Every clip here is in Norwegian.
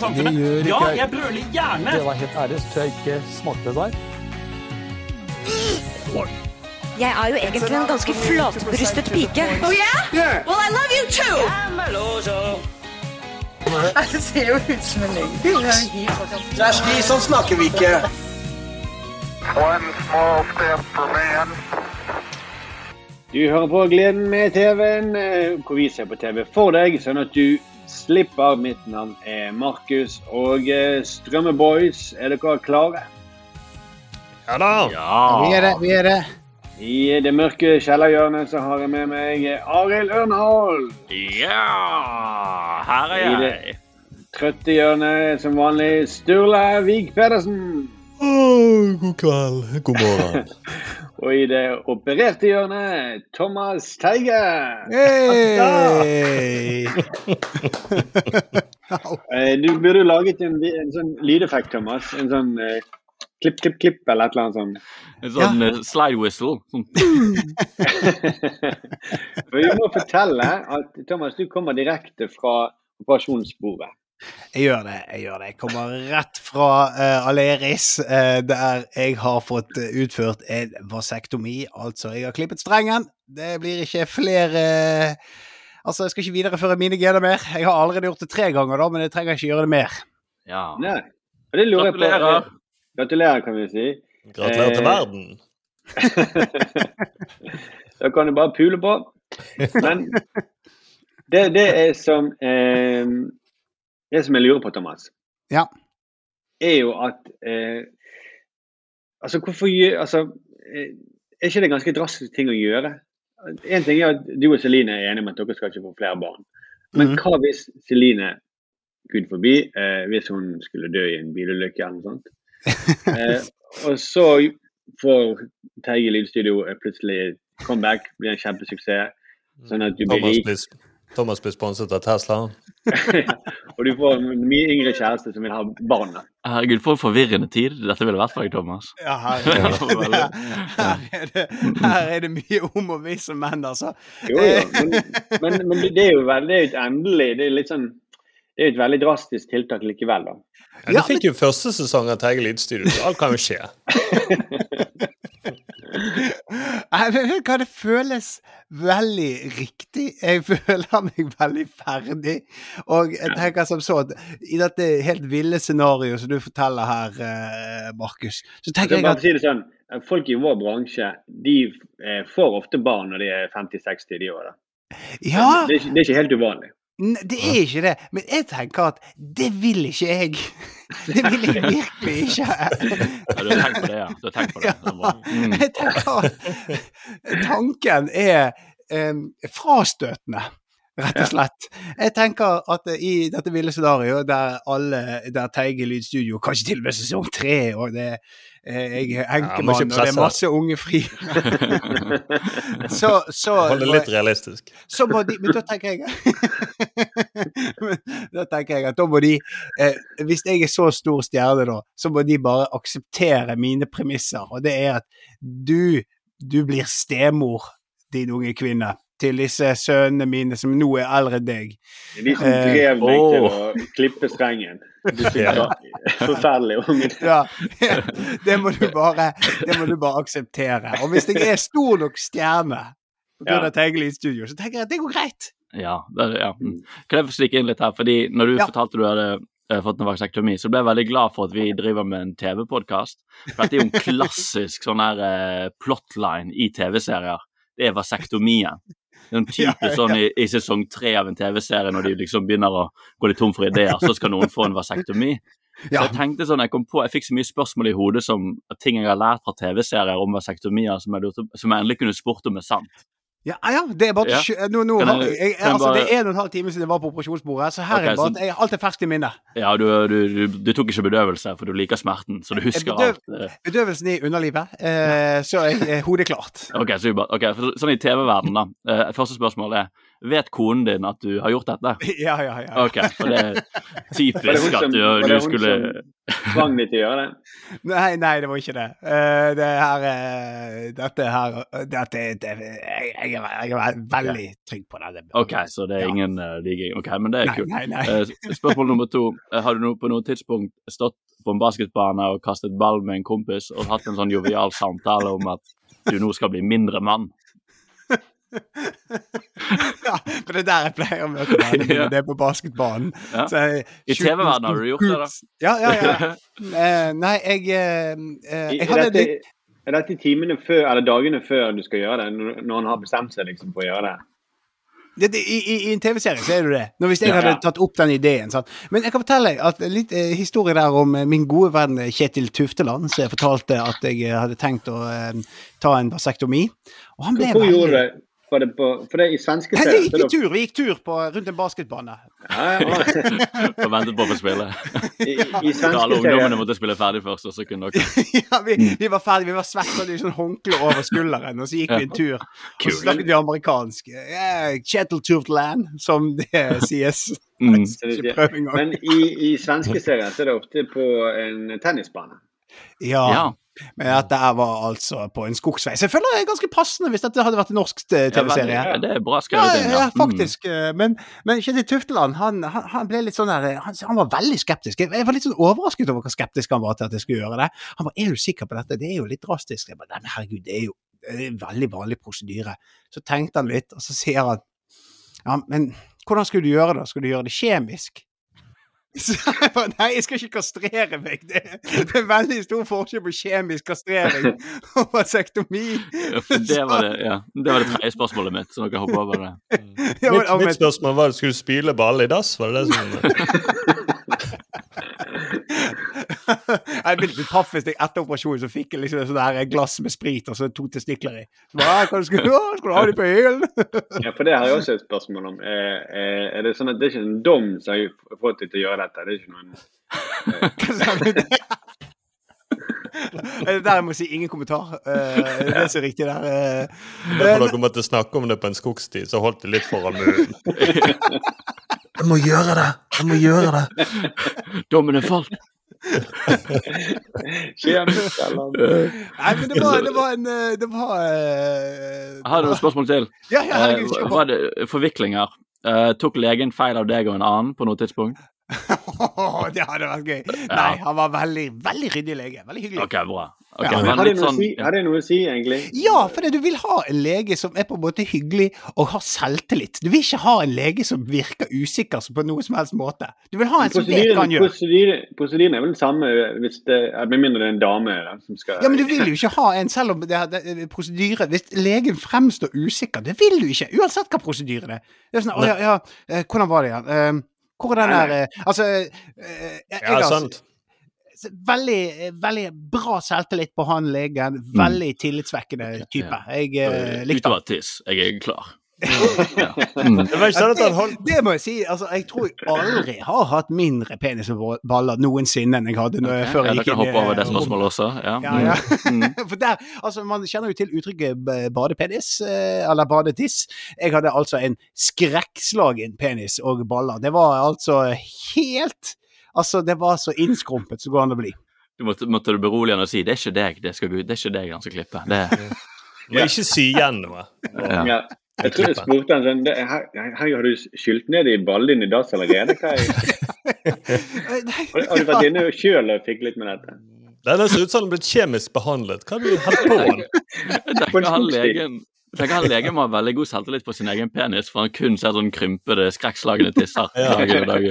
i samfunnet. Det gjør Ja, ikke jeg. jeg brøler gjerne. Det var helt ærlig, så tror jeg ikke smakte der. Jeg er jo egentlig en ganske flatbrystet pike. Oh yeah? Well, I love you too! Det ser jo ut som en løgn. Kjersti, sånn snakker vi ikke. One small step for man. Du hører på Gleden med TV-en, eh, hvor vi ser på TV for deg, sånn at du slipper. Mitt navn er Markus, og Strømme Strømmeboys, er dere klare? Ja da. Vi er det, vi er det. I det mørke kjellerhjørnet så har jeg med meg Arild Ørnhold. Ja, her er jeg. I det trøtte hjørnet som vanlig Sturle Vik Pedersen. god kveld. God morgen. Og i det opererte hjørnet Thomas Teige. Hey! Eh, Du burde laget en, en sånn lydeffekt, Thomas. En sånn eh, klipp, klipp, klipp eller et eller annet sånt. En sånn ja. slide whistle. Sånn. For vi må fortelle at Thomas, du kommer direkte fra operasjonsbordet. Jeg gjør det. Jeg gjør det. Jeg kommer rett fra uh, Aleris, uh, der jeg har fått eh, utført en vasektomi. Altså, jeg har klippet strengen. Det blir ikke flere uh, Altså, jeg skal ikke videreføre mine gener mer. Jeg har allerede gjort det tre ganger, da, men jeg trenger ikke gjøre det mer. Ja. Nei. Og det lurer jeg på. Gratulerer. Gratulerer, kan vi si. Gratulerer til verden. da kan du bare pule på. Men det, det er som eh, Det som jeg lurer på, Thomas, Ja. er jo at eh, Altså, hvorfor gjør Altså, eh, er ikke det ganske drastisk ting å gjøre? En ting er at du og Celine er enige om at dere skal ikke få flere barn. Men Mhm. hva hvis Celine, gud forbi, eh, hvis hun skulle dø i en bilulykke eller noe sånt? Eh, og så får Terje Lydstudio eh, plutselig comeback, blir en kjempesuksess. Sånn at du blir Thomas rik. blir, Thomas blir sponset av Tesla. og du får en mye yngre kjæreste som vil ha barn. Herregud, for en forvirrende tid dette ville vært for deg, Thomas. Ja, her, her, her, er det, her er det mye om og vi som menn, altså. Jo, jo, men, men, men det er jo veldig det er endelig Det er litt sånn det er jo et veldig drastisk tiltak likevel, da. Ja, Ja, du fikk jo første sesong av Teige Lydstudio, så alt kan jo skje. Nei, men vet du hva, det føles veldig riktig. Jeg føler meg veldig ferdig. Og jeg tenker som så at i dette helt ville scenarioet som du forteller her, eh, Markus, så tenker jeg, jeg at si det sånn, Folk i vår bransje de eh, får ofte barn når de er 50-60 de år. da. Ja, Det, er ikke, det er ikke helt uvanlig. N- det er ikke det. Men jeg tenker at det vil ikke jeg. Det vil jeg virkelig ikke. Ja, du har tenkt på det, ja. Du har tenkt på det. Er. Mm. Jeg tenker at tanken er um, frastøtende, rett og slett. Jeg tenker at i dette ville scenarioet der alle der Teige Lydstudio, kanskje til og med sesong tre, og det eh, jeg er Ja, må og det er masse unge fri Så, så Hold det litt realistisk. så må de Men da tenker jeg Da tenker jeg at da må de eh, Hvis jeg er så stor stjerne, da, så må de bare akseptere mine premisser, og det er at du du blir stemor, din unge kvinne, til disse sønnene mine som nå er eldre enn deg. Det er de som Eh, drev meg til å klippe strengen. Du Forferdelig unge. Ja, det må du bare Det må du bare akseptere. Og hvis jeg er stor nok stjerne på grunn Ja. av Teigeli studio, så tenker jeg at det går greit. Ja, det, ja. Kan jeg stikke inn litt her? Fordi når du Ja. fortalte du hadde eh, fått en vasektomi, så ble jeg veldig glad for at vi driver med en TV-podkast. For dette er jo en klassisk sånn her eh, plotline i TV-serier. Det er vasektomien. Det er en type Ja, ja. sånn i, i sesong tre av en TV-serie, når de liksom begynner å gå litt tom for ideer, så skal noen få en vasektomi. Så jeg tenkte sånn, jeg kom på, jeg fikk så mye spørsmål i hodet som ting jeg har lært fra TV-serier om vasektomier, som jeg, som jeg endelig kunne spurt om er sant. Ja, ja, det er bare Ja. nå, nå, jeg- jeg, jeg altså, bare- Det er en og en halv time siden jeg var på operasjonsbordet, så her okay, er bare så- alt er ferskt i minnet. Ja, du, du, du, du tok ikke bedøvelse, for du liker smerten, så du husker bedøv- alt. eh. Bedøvelsen i underlivet, eh, så er eh, hodet klart. Ok, supert. Okay, sånn i TV-verdenen, da. Eh, første spørsmål er, Vet konen din at du har gjort dette? Ja, ja, ja. Ok, for det er typisk at du, var det du hun skulle som tvang deg til å gjøre det? Nei, nei, det var ikke det. Eh, det her eh, Dette her dette, det, jeg, jeg, er, jeg er veldig trygg på det. Ok, så det er Ja. ingen uh, ligging. Ok, men det er Nei, kult. nei, nei. Eh, spørsmål nummer to. Eh, Har du no, på noe tidspunkt stått på en basketbane og kastet ball med en kompis og hatt en sånn jovial samtale om at du nå skal bli mindre mann? ja, for det er der jeg pleier å møte vennene mine, Ja. det er på basketbanen. Ja. Så jeg- I TV-verdenen har du gjort det, da? Ja, ja, ja. Uh, nei, jeg uh, eh, I, Jeg er, hadde dette, litt er dette timene før, eller dagene før du skal gjøre det? Når, han har bestemt seg liksom for å gjøre det? det, det, i, i, en TV-serie så er det det. Når hvis jeg Ja, hadde ja. tatt opp den ideen. Sant? Men jeg kan fortelle at litt eh, historie der om min gode venn Kjetil Tufteland, som jeg fortalte at jeg hadde tenkt å eh, ta en vasektomi. Og han ble Hvor gjorde du veldig det? For det, på, for det i svenske Nei, vi gikk tur, vi gikk tur på, rundt en basketbane. Ja, ja, Og ventet på å få spille. I, i svenske alle ungdommene måtte spille ferdig først, og så kunne dere ja, vi, vi var ferdige, vi var svette, i sånn håndkle over skulderen, og så gikk vi en tur. Og så snakket vi amerikansk. Yeah, Kjetil som det sies. Mm. Men i, i svenske serier så er det ofte på en tennisbane. Ja. Ja. Men dette her var altså på en skogsvei. Så jeg føler det er ganske passende hvis dette hadde vært en norsk eh, Ja, TV-serie. ja, det er bra Ja, skrevet inn. ja, ja, faktisk. eh, Men, men Kjetil Tufteland han, han, han ble litt sånn der han, han var veldig skeptisk. Jeg, var litt sånn overrasket over hvor skeptisk han var til at jeg skulle gjøre det. Han var er du sikker på dette? Det er jo litt drastisk. Jeg bare, Nei, men herregud, det er jo det er en veldig vanlig prosedyre. Så tenkte han litt, og så sier han ja, men hvordan skulle du gjøre det? Skulle du gjøre det kjemisk? Så jeg bare, Nei, jeg skal ikke kastrere meg. Det, det er veldig stor forskjell på kjemisk kastrering og vasektomi. Ja, det var det, ja. det var det tredje spørsmålet mitt, så dere hopper over det. Ja, men- Mitt, mitt spørsmål var skulle du spyle ball i dass? Var det det som Jeg begynte med paff etter operasjonen så fikk jeg liksom et sånt glass med sprit og så to testikler i. Så bare, Hva skal du ha? Skal du ha det på hyllen? Ja, for det har jeg også et spørsmål om. Er, er, er det sånn at det er ikke en dom som har fått deg til å gjøre dette? Det er ikke noen Hva sa du? Det der jeg må si ingen kommentar. Eh, Det er så riktig der. eh. Derfor dere måtte snakke om det på en skogstid, så holdt det litt foran munnen. Jeg må gjøre det! Jeg må gjøre det! Dommen er falt! kjemisk eller Nei, men det var, det var en eh, Det var eh, Jeg har noen spørsmål til. Ja, ja, herregud, Eh, var det forviklinger? Uh, tok legen feil av deg og en annen på noe tidspunkt? det hadde vært gøy. Nei, han var veldig, veldig ryddig lege. Veldig hyggelig. Ok, bra. Okay, Ja, men har, det noe sånn, si, har det noe å si, egentlig? Ja, for det, du vil ha en lege som er på en måte hyggelig og har selvtillit. Du vil ikke ha en lege som virker usikker på noe som helst måte. Du vil ha en som vet hva han gjør. prosedyren er vel den samme hvis det, med mindre det er en dame da, som skal Ja, men du vil jo ikke ha en, selv om det er prosedyre Hvis legen fremstår usikker, det vil du ikke, uansett hva prosedyren er. Det er sånn, å ja, ja, eh, hvordan var det igjen? Eh, hvor er den der eh, Altså eh, jeg, Ja, sant. veldig, eh, veldig bra selvtillit på han legen. Veldig tillitsvekkende type. Jeg eh, likte han. Utover tiss. Jeg er klar. Det var ikke sånn at han holdt Det må jeg si. altså Jeg tror jeg aldri har hatt mindre penis og baller noensinne enn jeg hadde når, før jeg gikk inn i hoppe over det spørsmålet også. Ja. Ja, ja. Mm. For der, altså Man kjenner jo til uttrykket badepenis, eh, eller badetiss. Jeg hadde altså en skrekkslagen penis og baller. Det var altså helt Altså, det var så innskrumpet som går an å bli. Du måtte, måtte du berolige han og si det er ikke deg det, skal, det er ikke deg han skal klippe. Det, Må ikke sy igjen noe. ja. Jeg tror jeg spurte han sånn her, her Har du skylt ned i ballen din i dass allerede? Hva er, har, har du vært inne sjøl og fikk litt med dette? Det ser ut som han har blitt kjemisk behandlet. Hva har du hatt på den? Jeg tenker han legen jeg tenker han legen må ha veldig god selvtillit på sin egen penis, for han kun ser sånn krympede, skrekkslagne tisser. Ja. dag og dag.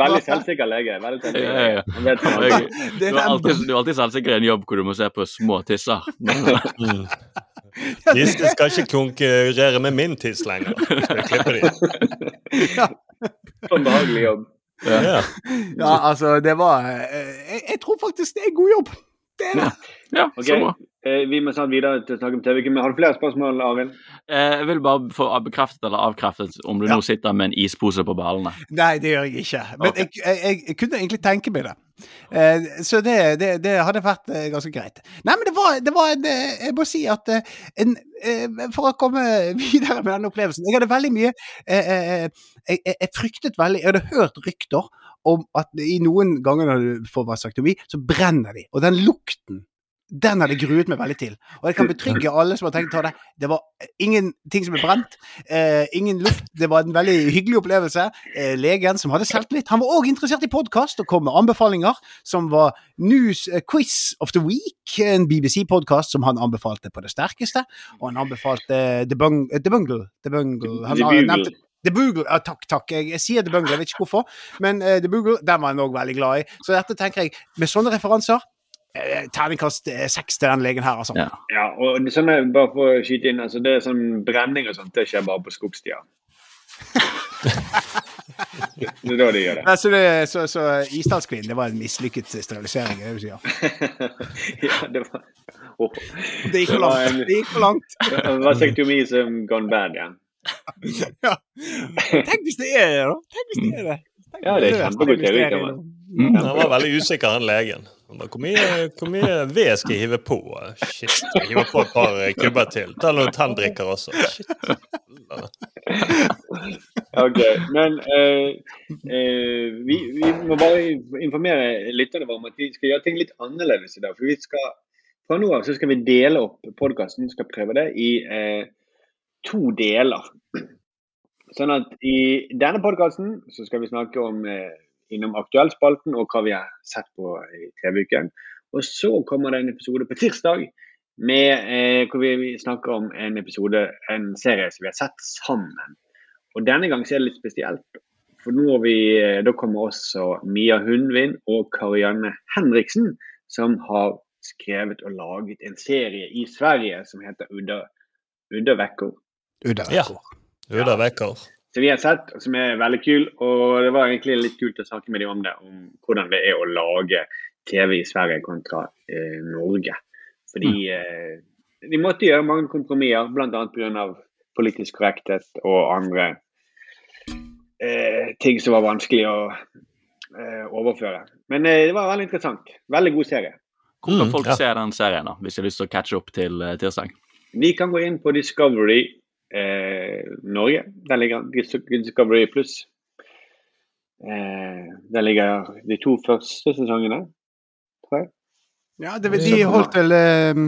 Veldig selvsikker lege. Veldig selvsikker Ja, ja, ja. lege. Du, er alltid, du er alltid selvsikker i en jobb hvor du må se på små tisser. De skal ikke konkurrere med min tiss lenger. Sånn jeg de? Behagelig jobb. Ja. Ja, altså, det var eh, jeg, jeg tror faktisk det er god jobb. Det er det. Ja, Ok, så eh, Vi må snart videre til å snakke om TV. Men Har du flere spørsmål, Arild? Eh, Jeg vil bare få bekreftet eller avkreftet om du Ja. nå sitter med en ispose på ballene. Nei, det gjør jeg ikke. Men okay. jeg, jeg, jeg kunne egentlig tenke meg det. Eh, så det, det, det hadde vært eh, ganske greit. Nei, men det var, det var en Jeg må si at en, eh, For å komme videre med den opplevelsen Jeg hadde veldig mye eh, eh, jeg, jeg, jeg fryktet veldig Jeg hadde hørt rykter om at i noen ganger når du får vasektomi, så brenner de. Og den lukten den hadde gruet meg veldig til. Og jeg kan betrygge alle som har tenkt å ta det. Det var ingenting som ble brent. Eh, ingen luft. Det var en veldig hyggelig opplevelse. Eh, legen som hadde selvtillit, han var òg interessert i podkast og kom med anbefalinger, som var News eh, Quiz of the Week, en BBC-podkast som han anbefalte på det sterkeste. Og han anbefalte The, Bung eh, the Bungle. The Bungle. Han The nevnt The Boogle, ja, takk, takk. Jeg, jeg sier The Bungle, jeg vet ikke hvorfor. Men uh, The Boogle, den var han òg veldig glad i. Så dette tenker jeg, med sånne referanser Terningkast eh, seks til den legen her, altså. Ja. Ja, og det er, bare for å skyte inn, altså det er sånn brenning og sånt, det skjer bare på skogstier. det er da de gjør det. Så, det, så, så Isdalskvinnen, det var en mislykket sterilisering, er det du sier? ja, det var oh. Det gikk for langt. en- Det gikk for langt. Vasektomi som gone bad, ja. Ja. Tenk hvis det er det, da. Tenk hvis det er det. Ja, det er kjempegod teori. Mm. Han var veldig usikker, han legen. Han bare, Hvor mye, hvor mye ved skal jeg hive på? Shit, jeg hiver på et par eh, kubber til. Ta noen tanndrikker også. Shit. Ok, men eh, eh, vi, vi må bare informere lytterne våre om at vi skal gjøre ting litt annerledes i dag. For vi skal, fra nå av så skal vi dele opp podkasten, skal prøve det, i eh, to deler. Sånn at i denne podkasten så skal vi snakke om eh, innom Aktuellspalten og hva vi har sett på i TV-uken. Og så kommer det en episode på tirsdag med, eh, hvor vi, vi snakker om en episode, en serie som vi har sett sammen. Og denne gang så er det litt spesielt. For nå har vi, eh, da kommer også Mia Hundvin og Karianne Henriksen, som har skrevet og laget en serie i Sverige som heter Udda, Udda veckor. Udda Ja. Vekkord. Uda vekker. Som vi har sett, som er veldig kul. Og det var egentlig litt kult å snakke med dem om det, om hvordan det er å lage TV i Sverige kontra eh, Norge. Fordi eh, de måtte gjøre mange kompromisser, bl.a. pga. politisk korrekthet og andre eh, ting som var vanskelig å eh, overføre. Men eh, det var veldig interessant. Veldig god serie. Hvor kan Mm, folk ja. se den serien, da, hvis de har lyst til å catche opp til eh, tirsdag? De kan gå inn på Discovery eh, Norge. Der ligger Dis- Discovery Pluss. Eh, der ligger de to første sesongene, tror jeg. Ja, det, de holdt vel eh,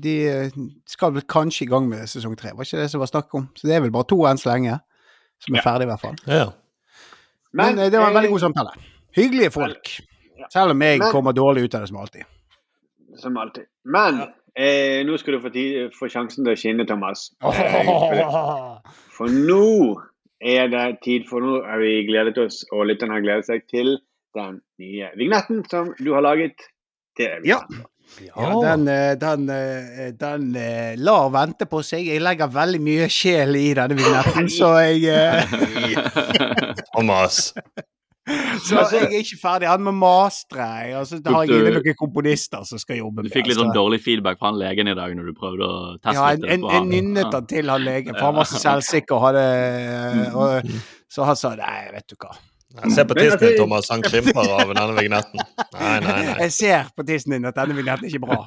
De eh, skal vel kanskje i gang med sesong tre, var ikke det som var snakk om? Så det er vel bare to enn så lenge som er Ja. ferdig, i hvert fall. Ja. Men, Men, det var en veldig god eh, samtale. Hyggelige folk. Selv om jeg Men- kommer dårlig ut av det som alltid. Som alltid. Men eh, nå skal du få, tid, få sjansen til å skinne, Thomas. Eh, for, for nå er det tid, for nå har vi gledet oss, og lytterne har gledet seg til den nye vignetten som du har laget. Til er Ja. Ja, den, den, den eh, lar vente på seg. Jeg legger veldig mye sjel i denne vignetten, så jeg Thomas. Så jeg er ikke ferdig. Han må mastre. Og så har jeg inne noen komponister som skal jobbe Du fikk litt sånn dårlig feedback fra han legen i dag når du prøvde å teste Ja, en, en, en nynnet han til han legen, for han var så selvsikker og hadde og, Så han sa nei, vet du hva. Jeg ser på tissen din, altså- Thomas. Han krymper av denne vignetten. Nei, nei, nei. Jeg ser på tissen din at denne vignetten er ikke bra.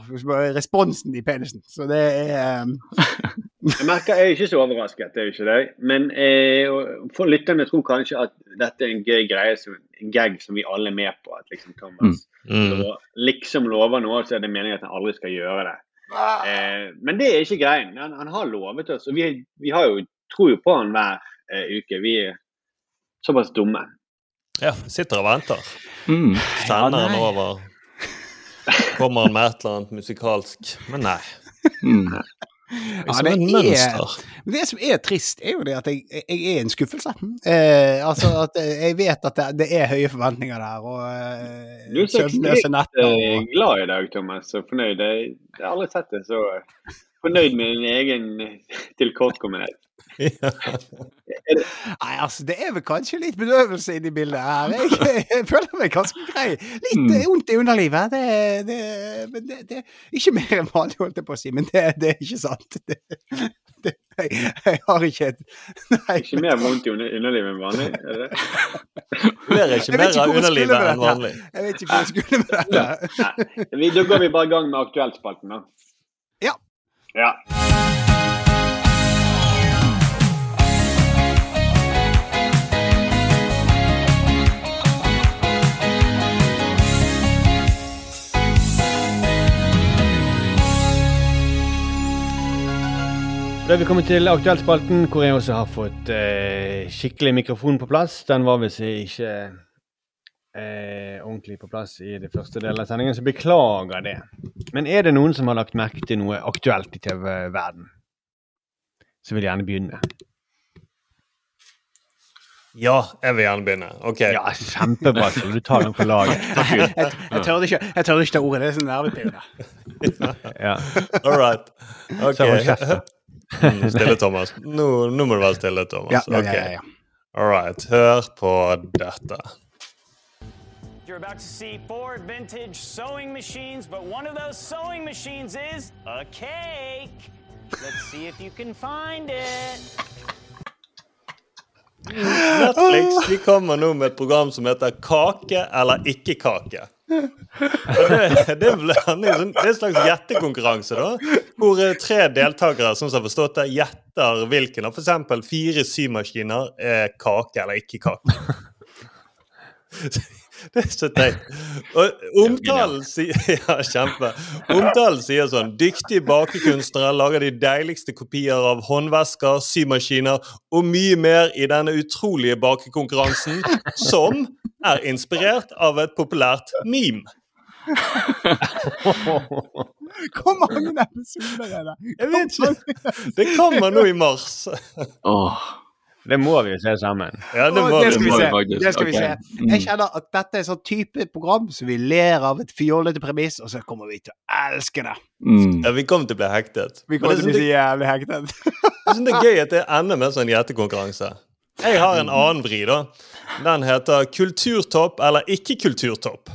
Responsen i penisen. Så det er um, Jeg merker jeg er ikke så overrasket, det er jo ikke det. Men eh, for lytterne tror kanskje at dette er en gøy greie, som, en gag som vi alle er med på. At liksom Thomas Mm. lå- liksom lover noe, så er det meningen at han aldri skal gjøre det. Eh, men det er ikke greien. Han, han har lovet oss, og vi, vi har jo, tror jo på han hver eh, uke. Vi er såpass dumme. Ja, sitter og venter. Mm. Sender han nei. over. Kommer han med et eller annet musikalsk. Men nei. Mm. Liksom det er- det som er trist, er jo det at jeg, jeg er en skuffelse. Eh, altså at jeg vet at det, det er høye forventninger der, og eh, Du er så ekstremt eh, Og, glad i dag, Thomas, og fornøyd. Jeg, jeg har aldri sett deg så fornøyd med din egen eh, nei, altså, det er vel kanskje litt bedøvelse inni bildet her. Jeg, jeg føler meg ganske grei. Litt Mm. eh, vondt i underlivet. Det, det, men det, det Ikke mer enn vanlig, holdt jeg på å si, men det, det er ikke sant. Det, det, jeg, jeg har ikke et Nei. Ikke mer vondt i underlivet enn vanlig? Er det? Jeg ikke mer av underlivet enn vanlig. Jeg vet ikke hvor jeg skulle med dette. Vi, da går vi bare i gang med Aktuelt-spalten, da. Ja. Ja. Da er vi kommet til Aktuelt-spalten, hvor jeg også har fått eh, skikkelig mikrofon på plass. Den var visst ikke eh, ordentlig på plass i det første delen av sendingen, så beklager det. Men er det noen som har lagt merke til noe aktuelt i TV-verden, så vil jeg gjerne begynne. Ja, jeg vil gjerne begynne. OK. Ja, kjempebra. Så du tar den på laget. Jeg, jeg tør ikke, jeg tør ikke ta ordet, det er så nervepirrende. Ja. All right. OK. Mm, Stille, Thomas. Nå, nå må du være stille, Thomas. Ja, ja, Ok. ja, ja. All right. Hør på dette. You're about to see four vintage sewing machines, but one of those sewing machines is a cake. Let's see if you can find it. Netflix de kommer nå med et program som heter Kake eller ikke kake. Det, det, er en sånn- slags gjettekonkurranse, da. Hvor eh, tre deltakere som har forstått det, gjetter hvilken av f.eks. fire symaskiner er kake eller ikke kake. Det er så teit. Og omtalen sier Ja, kjempe. Omtalen sier sånn Dyktige bakekunstnere lager de deiligste kopier av håndvesker, symaskiner og mye mer i denne utrolige bakekonkurransen, som er inspirert av et populært meme. Hvor mange episoder er det? Jeg vet ikke. Det kommer nå i mars. Åh, Det må vi jo se sammen. Ja, det må det vi. skal vi må vi se. faktisk. Det skal vi okay. se. Mm. Jeg kjenner at dette er sånn type program som vi ler av et fjollete premiss, og så kommer vi til å elske det. mm. Ja, vi kommer til å bli hektet. Vi kommer til å bli sånn- så jævlig hektet. Jeg synes det er gøy at det ender med en sånn gjettekonkurranse. Jeg har en annen vri, da. Den heter kulturtopp eller ikke kulturtopp.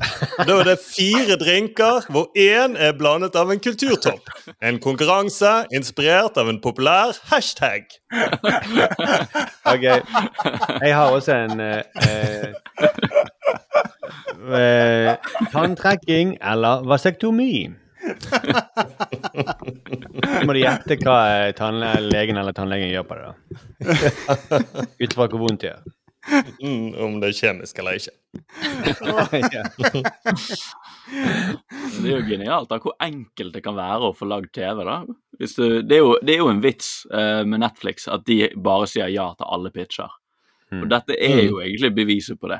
Da er det fire drinker hvor én er blandet av en kulturtopp. En konkurranse inspirert av en populær hashtag. Ok. Jeg har også en eh, eh, eh, Tanntrekking eller vasektomi. Må du gjette hva eh, tannlegen eller tannlegen gjør på det. da. Ut fra hvor vondt det gjør. Mm, om det er kjemisk eller ikke. Det er jo genialt da, hvor enkelt det kan være å få lagd TV. da. Hvis du, det, er jo, det er jo en vits uh, med Netflix at de bare sier ja til alle pitcher. Og dette er jo egentlig beviset på det.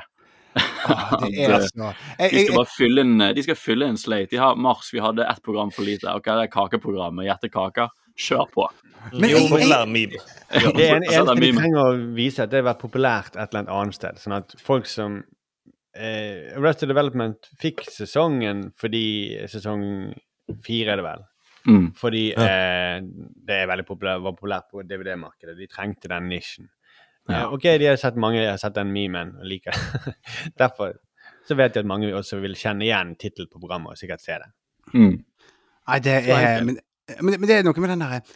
Ah, det er så jeg, de skal bare fylle en, de skal fylle en slate. De har Mars, vi hadde ett program for lite. Ok, det er kakeprogrammet. Gjette kaker. Kjør på. Men jeg, jeg- jeg. Det er en, en ting vi trenger å vise at det har vært populært et eller annet sted. Sånn at folk som eh, Arrested Development fikk sesongen fordi sesong fire er det vel. Mm. Fordi eh, det er veldig populært, var populært på DVD-markedet. De trengte den nisjen. Ja. Ok, de har sett mange har sett den memen og liker det. Derfor så vet jeg at mange også vil kjenne igjen tittelen på programmet og sikkert se det. Mm. Nei, det er men, men, men det er noe med den derre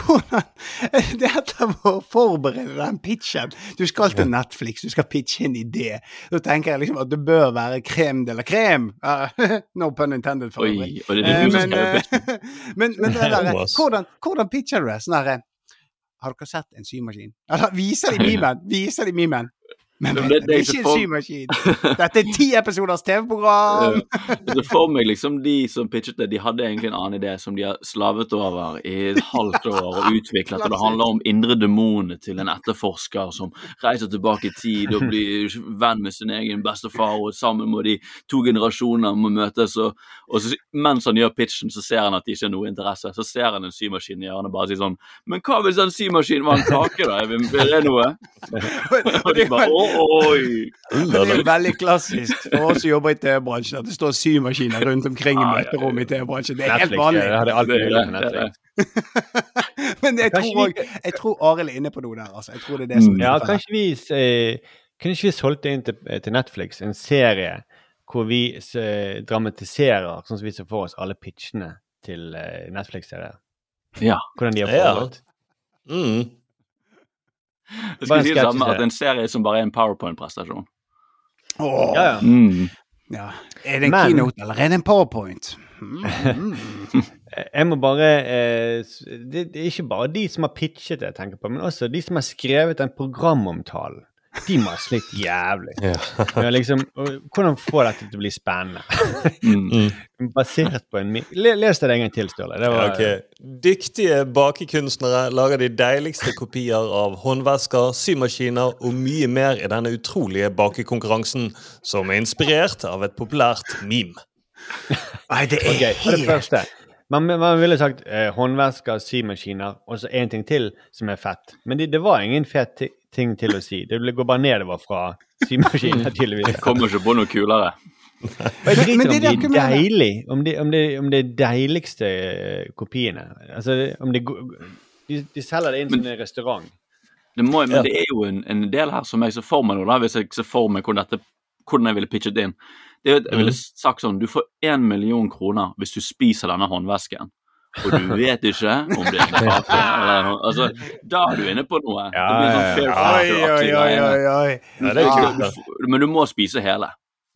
Hvordan Det er etter å forberede den pitchen. Du skal til Netflix, du skal pitche en idé. Da tenker jeg liksom at det bør være krem de la krem. Uh, no pun intended, for øvrig. Eh, men, pitchen. men, men det der, hvordan, hvordan pitcher du det? Sånn derre Har dere sett en symaskin? Eller viser de memen? Viser de memen? Men det, men det- det det er er ikke en symaskin. Dette er ti episoders TV-program! Så for meg liksom De som pitchet det, de hadde egentlig en annen idé som de har slavet over i et halvt år og utviklet. og Det handler om indre demonene til en etterforsker som reiser tilbake i tid og blir venn med sin egen bestefar, og sammen må de to generasjoner må møtes. Og, og så, mens han gjør pitchen, så ser han at de ikke har noe interesse. Så ser han en symaskin i hjørnet og bare sier sånn Men hva hvis den symaskinen var en kake, da? Er er det noe? Og de bare Oi! Det er veldig klassisk for oss som jobber i TV-bransjen at det står symaskiner rundt omkring i møterommet i TV-bransjen. Det er helt vanlig. eh. Men jeg tror, også- jeg tror Arild er inne på noe der. Altså. Jeg tror det er det som er Ja, kanskje vi eh, Kunne ikke vi solgt det inn til, til Netflix, en serie hvor vi eh, dramatiserer, sånn som vi ser for oss, alle pitchene til eh, Netflix-serier? Ja. Hvordan de har Ja. Mm. Jeg skal skulle si det samme, at en serie som bare er en powerpoint-prestasjon. Åh, Ja, ja. Mm. ja. Er det en Men- keynote, eller er det en powerpoint? Mm, mm. Jeg må bare eh, det, det er ikke bare de som har pitchet det, jeg tenker på, men også de som har skrevet den programomtalen. De må ha slitt jævlig. Ja. Ja, liksom, hvordan få dette til å bli spennende? Mm. Basert på en mi- Le, Les det en gang til, Sturle. Det var, Okay. Dyktige bakekunstnere lager de deiligste kopier av håndvesker, symaskiner og mye mer i denne utrolige bakekonkurransen, som er inspirert av et populært meme. Nei, det er okay, for det første. Man, man ville sagt eh, håndvesker, symaskiner og så en ting til som er fett. Men det, det var ingen fet ti- ting til å si. Det går bare nedover fra symaskinen, tydeligvis. Jeg kommer ikke på noe kulere. Og jeg driter om det de er deilig, om de, om, de, om de deiligste eh, kopiene. Altså, om de, de, de selger det inn som en restaurant. Det må, men Ja. det er jo en, en del her som jeg ser for meg nå, da, hvis jeg ser for meg hvordan, dette, hvordan jeg ville pitchet inn. Det jeg ville sagt sånn Du får én million kroner hvis du spiser denne håndvesken. Og du vet ikke om det er en kake eller noe. Altså, da er du inne på noe. Ja, sånn Oi, oi, oi. Ja, Du- får- Men du må spise hele.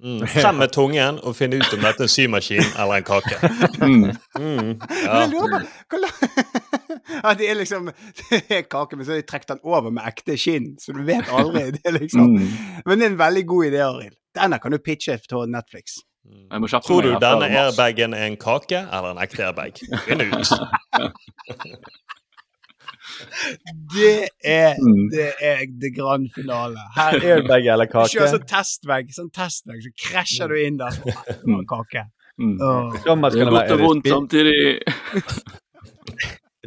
Mm. Frem med tungen og finne ut om dette er en symaskin eller en kake. Mm. Mm. Men Ja. hvor la- At det er liksom det er kake, men så har de trukket den over med ekte skinn, så du vet aldri. Det liksom. Mm. Men det er en veldig god idé, Arild. Denne kan du pitche til Netflix. Jeg må kjappe Tror du denne airbagen er en kake eller en ekte airbag? Finn ut. Det er Mm. det er det grand finale. Her Airbag eller Kjør kake. sånn testvegg, sånn testvegg, så krasjer du inn der. Som en kake. Mm. Åh. Thomas Det kan er det være, godt og er vondt samtidig.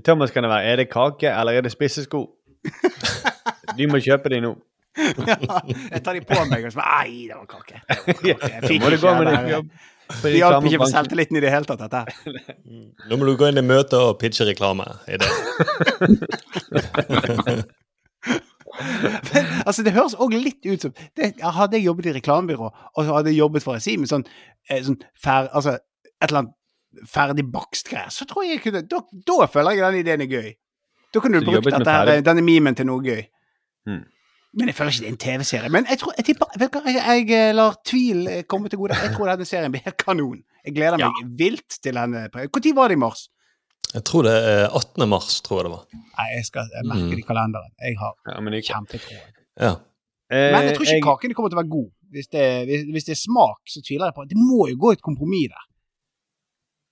Thomas kan det være, er det kake eller er det spissesko? Du må kjøpe de nå. Ja, jeg tar de på meg og så bare Ai, det var kake. Det var kake. Jeg fikk ikke det jobb Det hjalp ikke for selvtilliten i det hele tatt, dette her. Nå må du gå inn i møte og pitche reklame. i det. Men, altså, det høres òg litt ut som det, Hadde jeg jobbet i reklamebyrå, og så hadde jeg jobbet for Asim si med sånn, eh, sånn fer, altså, et eller annet ferdig bakst greier, så tror jeg jeg kunne da, da føler jeg den ideen er gøy. Da kunne du du brukt dette her, denne memen til noe gøy. Hmm. Men jeg føler ikke det er en TV-serie. Men jeg tror, jeg tipper, jeg, jeg lar tvil eh, komme til gode. Jeg tror denne serien blir helt kanon. Jeg gleder meg vilt til denne. Når var det i mars? Jeg tror det er 18. mars, tror jeg det var. Nei, jeg skal jeg merker det i kalenderen. Jeg har Ja, men, det- kjempetro. Ja. Eh, Men jeg tror ikke kakene kommer til å være god. Hvis det, hvis, hvis det er smak, så tviler jeg på Det må jo gå et kompromiss der.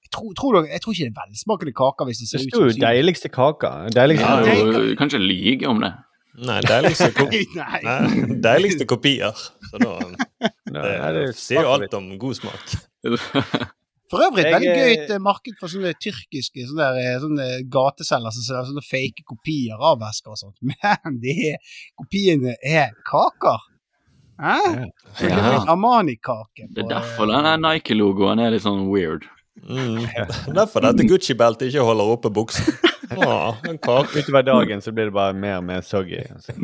Jeg tror, tror jeg tror ikke det er velsmakende kaker hvis det ser Det ut jo som syv- deiligste kaka. Deiligste Ja, det- jo, kanskje lyge om det. Nei, deiligste, ko Nei. Nei, deiligste kopier. Så da, det, det sier jo alt om god smak. For øvrig et veldig gøy eh, et, eh, marked for sånne tyrkiske sånne, der, eh, sånne gateselgere som selger sånne fake kopier av vesker og sånt. Men de kopiene er kaker. Hæ? Er Ja. Armani-kake. Det er derfor den denne Nike-logoen er litt sånn weird. Mm. Derfor dette Gucci-beltet ikke holder oppe buksen. Å, en kake. Utover dagen så blir det bare mer og mer soggy. Altså.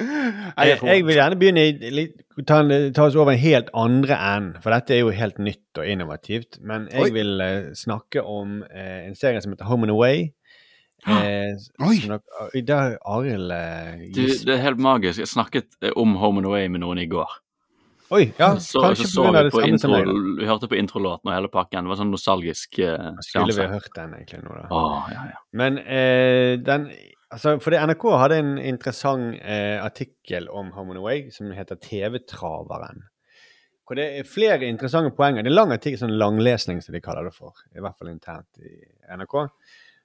Jeg, jeg vil gjerne begynne i ta, ta oss over en helt andre end, for dette er jo helt nytt og innovativt. Men jeg Oi. vil uh, snakke om uh, en serie som heter Home and Away. Uh, Oi. Arild uh, Du, det er helt magisk. Jeg snakket om Home and Away med noen i går. Oi, ja, så, kanskje så, så vi det på intro, vi hørte på introlåten og hele pakken. Det var sånn nostalgisk uh, Skulle vi ha hørt den egentlig nå, da? Åh, ja, ja. Men eh, den altså, Fordi NRK hadde en interessant eh, artikkel om and Away som heter TV-traveren. Hvor det er flere interessante poenger. Det er lang artikkel, sånn langlesning som de kaller det for. I hvert fall internt i NRK.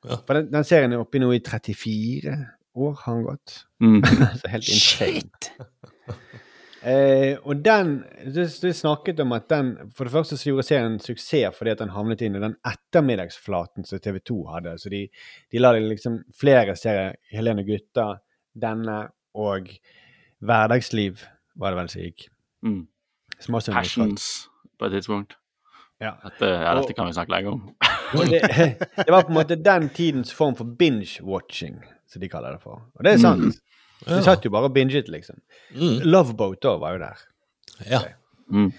Ja. For den, den serien er oppe i nå i 34 år, har den gått. Mm. Så helt insane. Shit! Eh, og den det, det snakket om at den For det første så gjorde serien en suksess fordi at den havnet inn i den ettermiddagsflaten som TV 2 hadde. Så de, de la liksom flere serier. Helene Gutta, denne og Hverdagsliv var det vel som gikk. Mm. Passions på et tidspunkt. Ja. Dette, ja, Og- kan vi snakke lenge om. Det, det var på en måte den tidens form for binge-watching, som de kaller det for. Og det er sant. Mm. Vi satt jo bare og binget, liksom. Mm. Loveboat òg var jo der. Ja. Mm.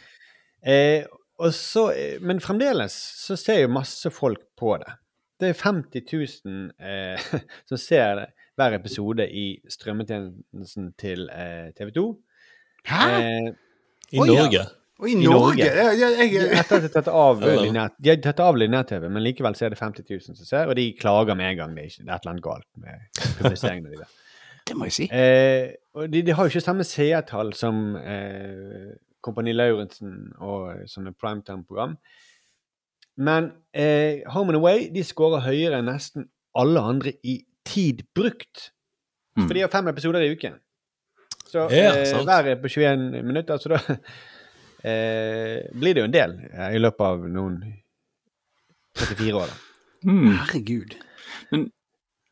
Eh, og så, eh, men fremdeles så ser jo masse folk på det. det er 50 000 eh, som ser det, hver episode i strømmetjenesten til eh, TV 2. Hæ? Eh, I Oi, ja. Norge. Og i I Norge? Norge. Ja, jeg, jeg, etter at de har tatt av Ja. av linjær-TV, men likevel så er det 50 000 som ser, og de klager med en gang. Det er, et eller annet galt med publiseringene deres. Det må jeg si. Eh, og de, de har jo ikke samme seertall som eh, Kompani Lauritzen og sånne primetime-program. Men eh, Home and Away de skårer høyere enn nesten alle andre i tid brukt. Mm. For de har fem episoder i uken. Så Ja, eh, hver er på 21 minutter, så da eh, blir det jo en del eh, i løpet av noen 34 år. da. Mm. Herregud. Men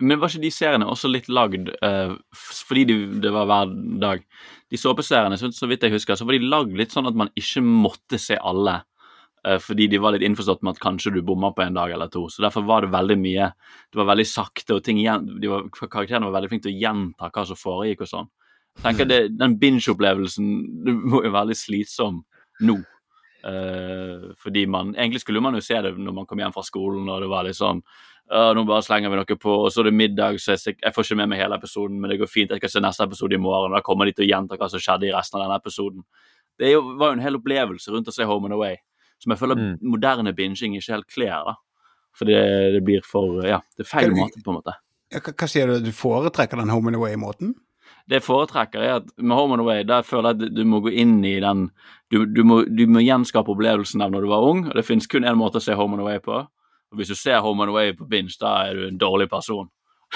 var ikke de seriene også litt lagd uh, fordi de, det var hver dag? De såpeseriene, så, så vidt jeg husker, så var de lagd litt sånn at man ikke måtte se alle. Uh, fordi de var litt innforstått med at kanskje du bomma på en dag eller to. Så derfor var det veldig mye Det var veldig sakte, og ting igjen, var, karakterene var veldig flinke til å gjenta hva som foregikk og sånn. Tenk det, Den binge-opplevelsen det må jo være litt slitsom nå. Uh, fordi man Egentlig skulle man jo se det når man kom hjem fra skolen, og det var litt sånn «Å, nå bare slenger vi noe på, og så er det middag, så jeg, jeg får ikke med meg hele episoden, men det går fint, jeg skal se neste episode i morgen, og da kommer de til å gjenta hva som skjedde i resten av denne episoden. Det jo, var jo en hel opplevelse rundt å se Home and Away, som jeg føler Mm. moderne binging ikke helt kler, da. For det, det blir for Ja, det er feil måte, på en måte. Ja, hva sier du? Du foretrekker den Home and Away-måten? Det jeg foretrekker, er at med Home and Away, der føler jeg at du må gå inn i den Du, du, må, du må gjenskape opplevelsen av når du var ung, og det finnes kun én måte å se Home and Away på. Og hvis du ser Home and Away på binge, da er du en dårlig person.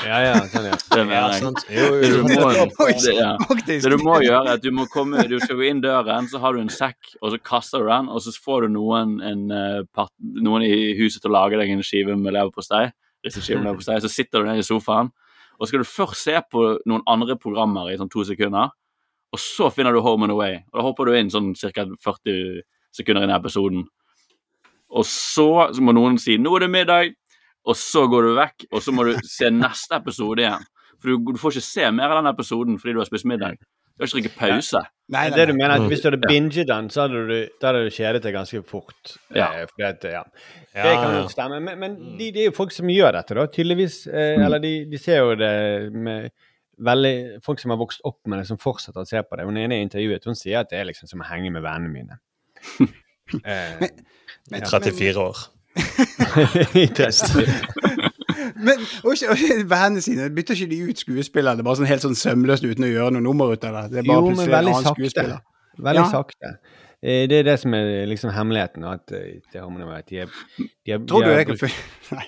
Ja, ja, sånn, ja. Det mener jeg. sant. Jo, Det du må, det, ja. Det du må gjøre, er at du må komme Du skal gå inn døren, så har du en sekk, og så kaster du den, og så får du noen, en, eh, noen i huset til å lage deg en skive med leverpostei. leverpostei, Så sitter du nede i sofaen, og så skal du først se på noen andre programmer i sånn to sekunder, og så finner du Home and Away. Og da hopper du inn sånn ca. 40 sekunder inn i episoden. Og så, så må noen si 'nå er det middag', og så går du vekk, og så må du se neste episode igjen. For du, du får ikke se mer av den episoden fordi du har spist middag. Du har ikke trykke pause. Nei, nei, Det du mener er at Hvis du hadde binget den, så hadde du, da hadde du kjedet deg ganske fort. Ja. Eh, at, ja. Ja, Det kan jo stemme. Men, men de, det er jo folk som gjør dette, da, tydeligvis. Eh, Mm. Eller de, de ser jo det med veldig Folk som har vokst opp med det, som fortsetter å se på det. Hun ene i intervjuet hun sier at det er liksom som å henge med vennene mine. eh, Men- 34 år. i test. Men og ikke, og ikke vennene sine, bytter ikke de ut skuespillerne bare sånn helt sånn sømløst uten å gjøre noe nummer ut av det? Det er bare Jo, men veldig annen sakte. Veldig Ja. sakte. Eh, Det er det som er liksom hemmeligheten. At eh, det har man jo vært. de er, de er, Tror du de er jeg kan Nei.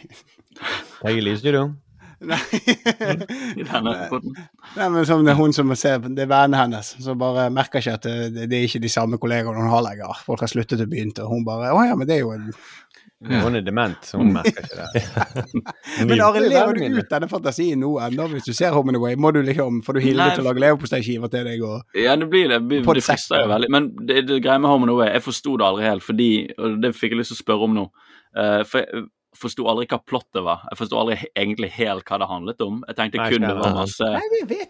Terje Lydstudio? Nei. I denne podden. Nei, men som det er hun som ser Det er vennene hennes som bare merker ikke at det, det er ikke de samme kollegaene hun har lenger. Folk har sluttet å begynne, og hun bare Å ja, men det er jo en Hun er dement, så hun merker ikke det. Men Arild, er lever du ut denne fantasien nå ennå? Hvis du ser Home and Away, må du liksom Får du Hilde til å lage leverposteiskiver til deg og Ja, det blir det. Det, På det et frister jo veldig. Men det, det greia med Home and Away, jeg forsto det aldri helt, fordi Og det fikk jeg lyst til å spørre om nå. Uh, for jeg forsto aldri hva plottet var. Jeg forsto aldri egentlig helt hva det handlet om. Jeg tenkte kun det var masse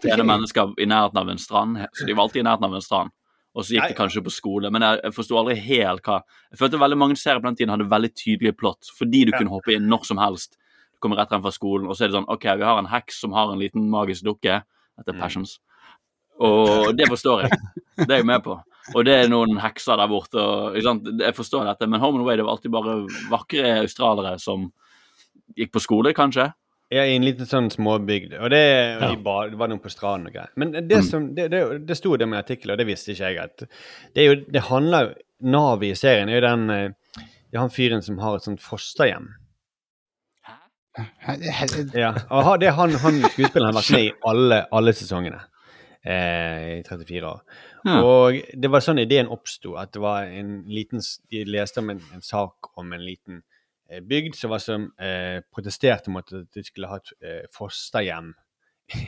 pene mennesker i nærheten av en strand. Så de var alltid i nærheten av en strand. Og så gikk det kanskje på skole, men jeg, jeg forsto aldri helt hva Jeg følte veldig mange serier på den tiden hadde veldig tydelige plott, fordi du kunne hoppe inn når som helst. Du kommer rett frem fra skolen, og så er det sånn OK, vi har en heks som har en liten magisk dukke. Dette er Passions. Og det forstår jeg. Det er jeg med på. Og det er noen hekser der borte. Og, ikke sant? Jeg forstår dette, men Home and Away det var alltid bare vakre australiere som gikk på skole, kanskje. Ja, i en liten sånn småbygd. Og det, og de ba, det var noen på stranden og greier. Men det som, det, det, det sto det med artikkelen, og det visste ikke jeg, at det, er jo, det handler jo Navet i serien er jo den eh, Det er han fyren som har et sånt fosterhjem. Ja, og det er han, han skuespilleren har vært med i alle, alle sesongene eh, i 34 år. Ja. Og det var sånn ideen oppsto, at det var en liten De leste om en, en sak om en liten eh, bygd som var som eh, protesterte mot at de skulle ha et eh, fosterhjem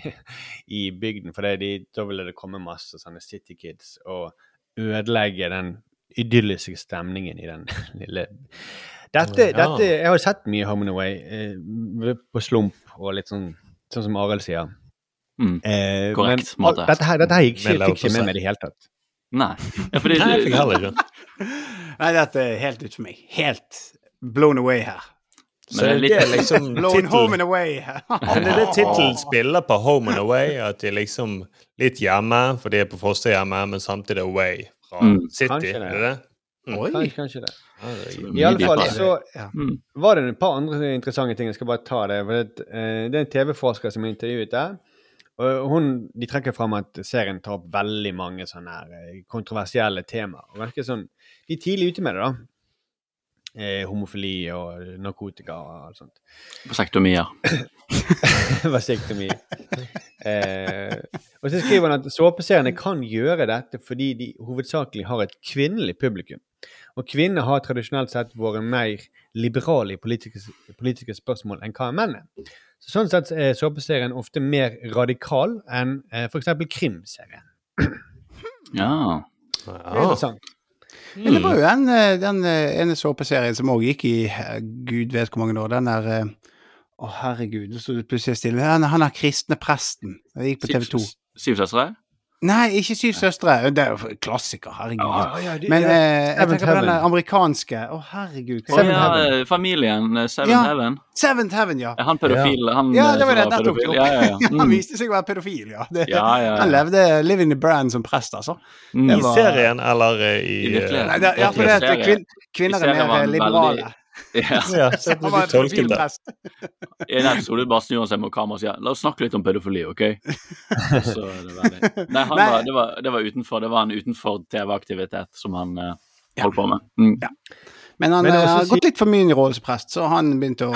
i bygden. For det, de, da ville det komme masse sånne City Kids og ødelegge den idylliske stemningen i den lille dette, Ja. dette Jeg har sett mye Home and Away eh, på slump og litt sånn Sånn som Arild sier. Mm. Eh, Korrekt men, måte. Dette her, dette her gikk ikke, Med fikk ikke med meg i det hele tatt. Nei. Ja, fordi, Nei, jeg fikk heller ikke. Nei, dette er helt ut for meg. Helt blown away her. Så det er det liksom Blown home and away. Men er det tittelen spiller på Home and Away? At de er liksom litt hjemme, for de er på fosterhjemmet, men samtidig away fra Mm. City? Kanskje det. Er det det? Mm. Oi. Kanskje, kanskje det. I alle fall så Ja. Mm. var det et par andre interessante ting. Jeg skal bare ta det. For det, eh, det er en TV-forsker som er intervjuet der. Og hun, de trekker fram at serien tar opp veldig mange sånne her, eh, kontroversielle temaer. Og virker sånn, De er tidlig ute med det, da. Eh, homofili og narkotika og alt sånt. Vasektomier. Vasektomi. Eh, og så skriver han at såpeseriene kan gjøre dette fordi de hovedsakelig har et kvinnelig publikum. Og kvinner har tradisjonelt sett vært mer liberale i politiske, politiske spørsmål enn hva menn er. Så sånn sett er såpeserien ofte mer radikal enn eh, f.eks. krimserien. Ja. Det er Ja. Mm. Men det var jo den, eh, den eh, ene såpeserien som òg gikk i eh, gud vet hvor mange år. Den der eh, Å, herregud, nå sto det plutselig stille. Han, han er kristne presten. Det gikk på TV 2. Syv søstre? Nei, ikke Syv søstre. Det er jo klassiker, herregud. Ja, Men eh, jeg tenker på den amerikanske Å, herregud. Seven ja, Heaven. familien. eh, Seventh Ja. Heaven. Seventh Heaven, ja. Er han pedofil? Han, Ja, eh, det var det. Der tok det pedofil? opp. Ja, ja, ja. Han Mm. viste seg å være pedofil, ja. Det, Ja, ja, ja. Han levde living the brand som prest, altså. Mm. I serien eller eh, i I virkeligheten. Nei, det, ja, for det at kvin, kvinner er mer liberale. veldig- Ja. Ja, så Han var du pedofil det. I en episode bare snur han seg mot kameraet og sier 'la oss snakke litt om pedofili', OK? Så det Nei, han Nei. var, det, var, det var utenfor. Det var en utenfor TV-aktivitet som han uh, holdt på med. Mm. Men han Men det eh, har gått litt for mye inn i rollen som prest, så han begynte å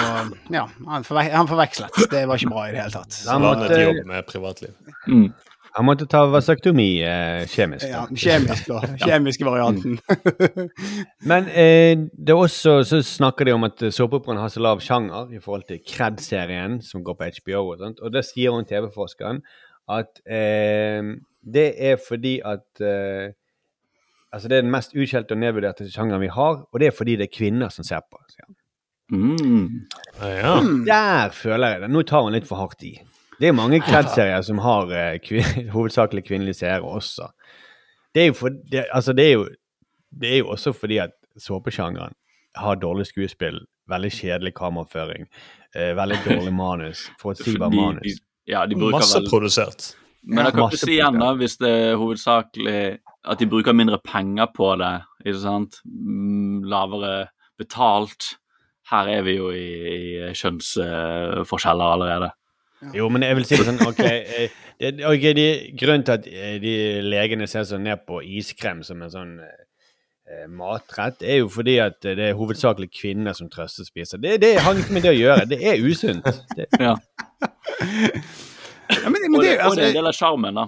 Ja, han, forve han forvekslet. Det var ikke bra i det hele tatt. Han Blandet måtte- jobb med privatliv. Mm. Han måtte ta vasektomi eh, kjemisk. da. Ja, kjemisk, da. Kjemiske varianten. Men eh, det er også, så snakker de om at såpeoperaen har så lav sjanger i forhold til Kred-serien som går på HBO. Og sånt, og det sier hun TV-forskeren at eh, det er fordi at eh, Altså det er den mest utskjelte og nedvurderte sjangeren vi har, og det er fordi det er kvinner som ser på. sier han. Mm. Ja. Der føler jeg det. Nå tar hun litt for hardt i. Det er mange Kred-serier som har eh, kvin hovedsakelig kvinnelige seere også. Det er jo for, det, altså det er jo, det er jo også fordi at såpesjangeren har dårlig skuespill, veldig kjedelig kameraføring, eh, veldig dårlig manus, forutsigbar manus. ja, de bruker vel Masseprodusert. Men jeg kan ikke si igjen, da, hvis det er hovedsakelig at de bruker mindre penger på det, ikke sant? Mm, Lavere betalt. Her er vi jo i, i kjønnsforskjeller allerede. Jo, men jeg vil si det sånn, ok, eh, det, okay de, grunnen til at eh, de legene ser så ned på iskrem som en sånn eh, matrett, er jo fordi at eh, det er hovedsakelig kvinner som trøstespiser. Det, det har ikke med det å gjøre. Det er usunt. Det, Ja. Ja, men, men Og det, det, er og det er en altså, del av sjarmen, da,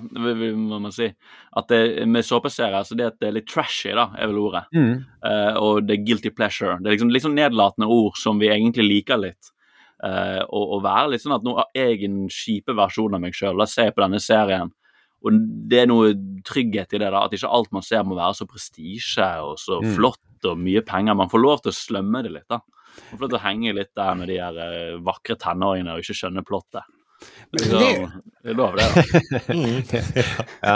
må man si. At det, med såpeserier, så det at det er litt trashy, da, er vel ordet. mm. Uh, og det er guilty pleasure. Det er liksom sånn nedlatende ord som vi egentlig liker litt. Eh, og, og være litt sånn at nå har jeg en kjipe versjon av meg sjøl. La oss se på denne serien. Og det er noe trygghet i det, da, at ikke alt man ser må være så prestisje og så Mm. flott og mye penger. Man får lov til å slømme det litt, da. Man får lov til å henge litt der med de her eh, vakre tenåringene og ikke skjønne plottet. Liksom, det er lov, det. da. Ja.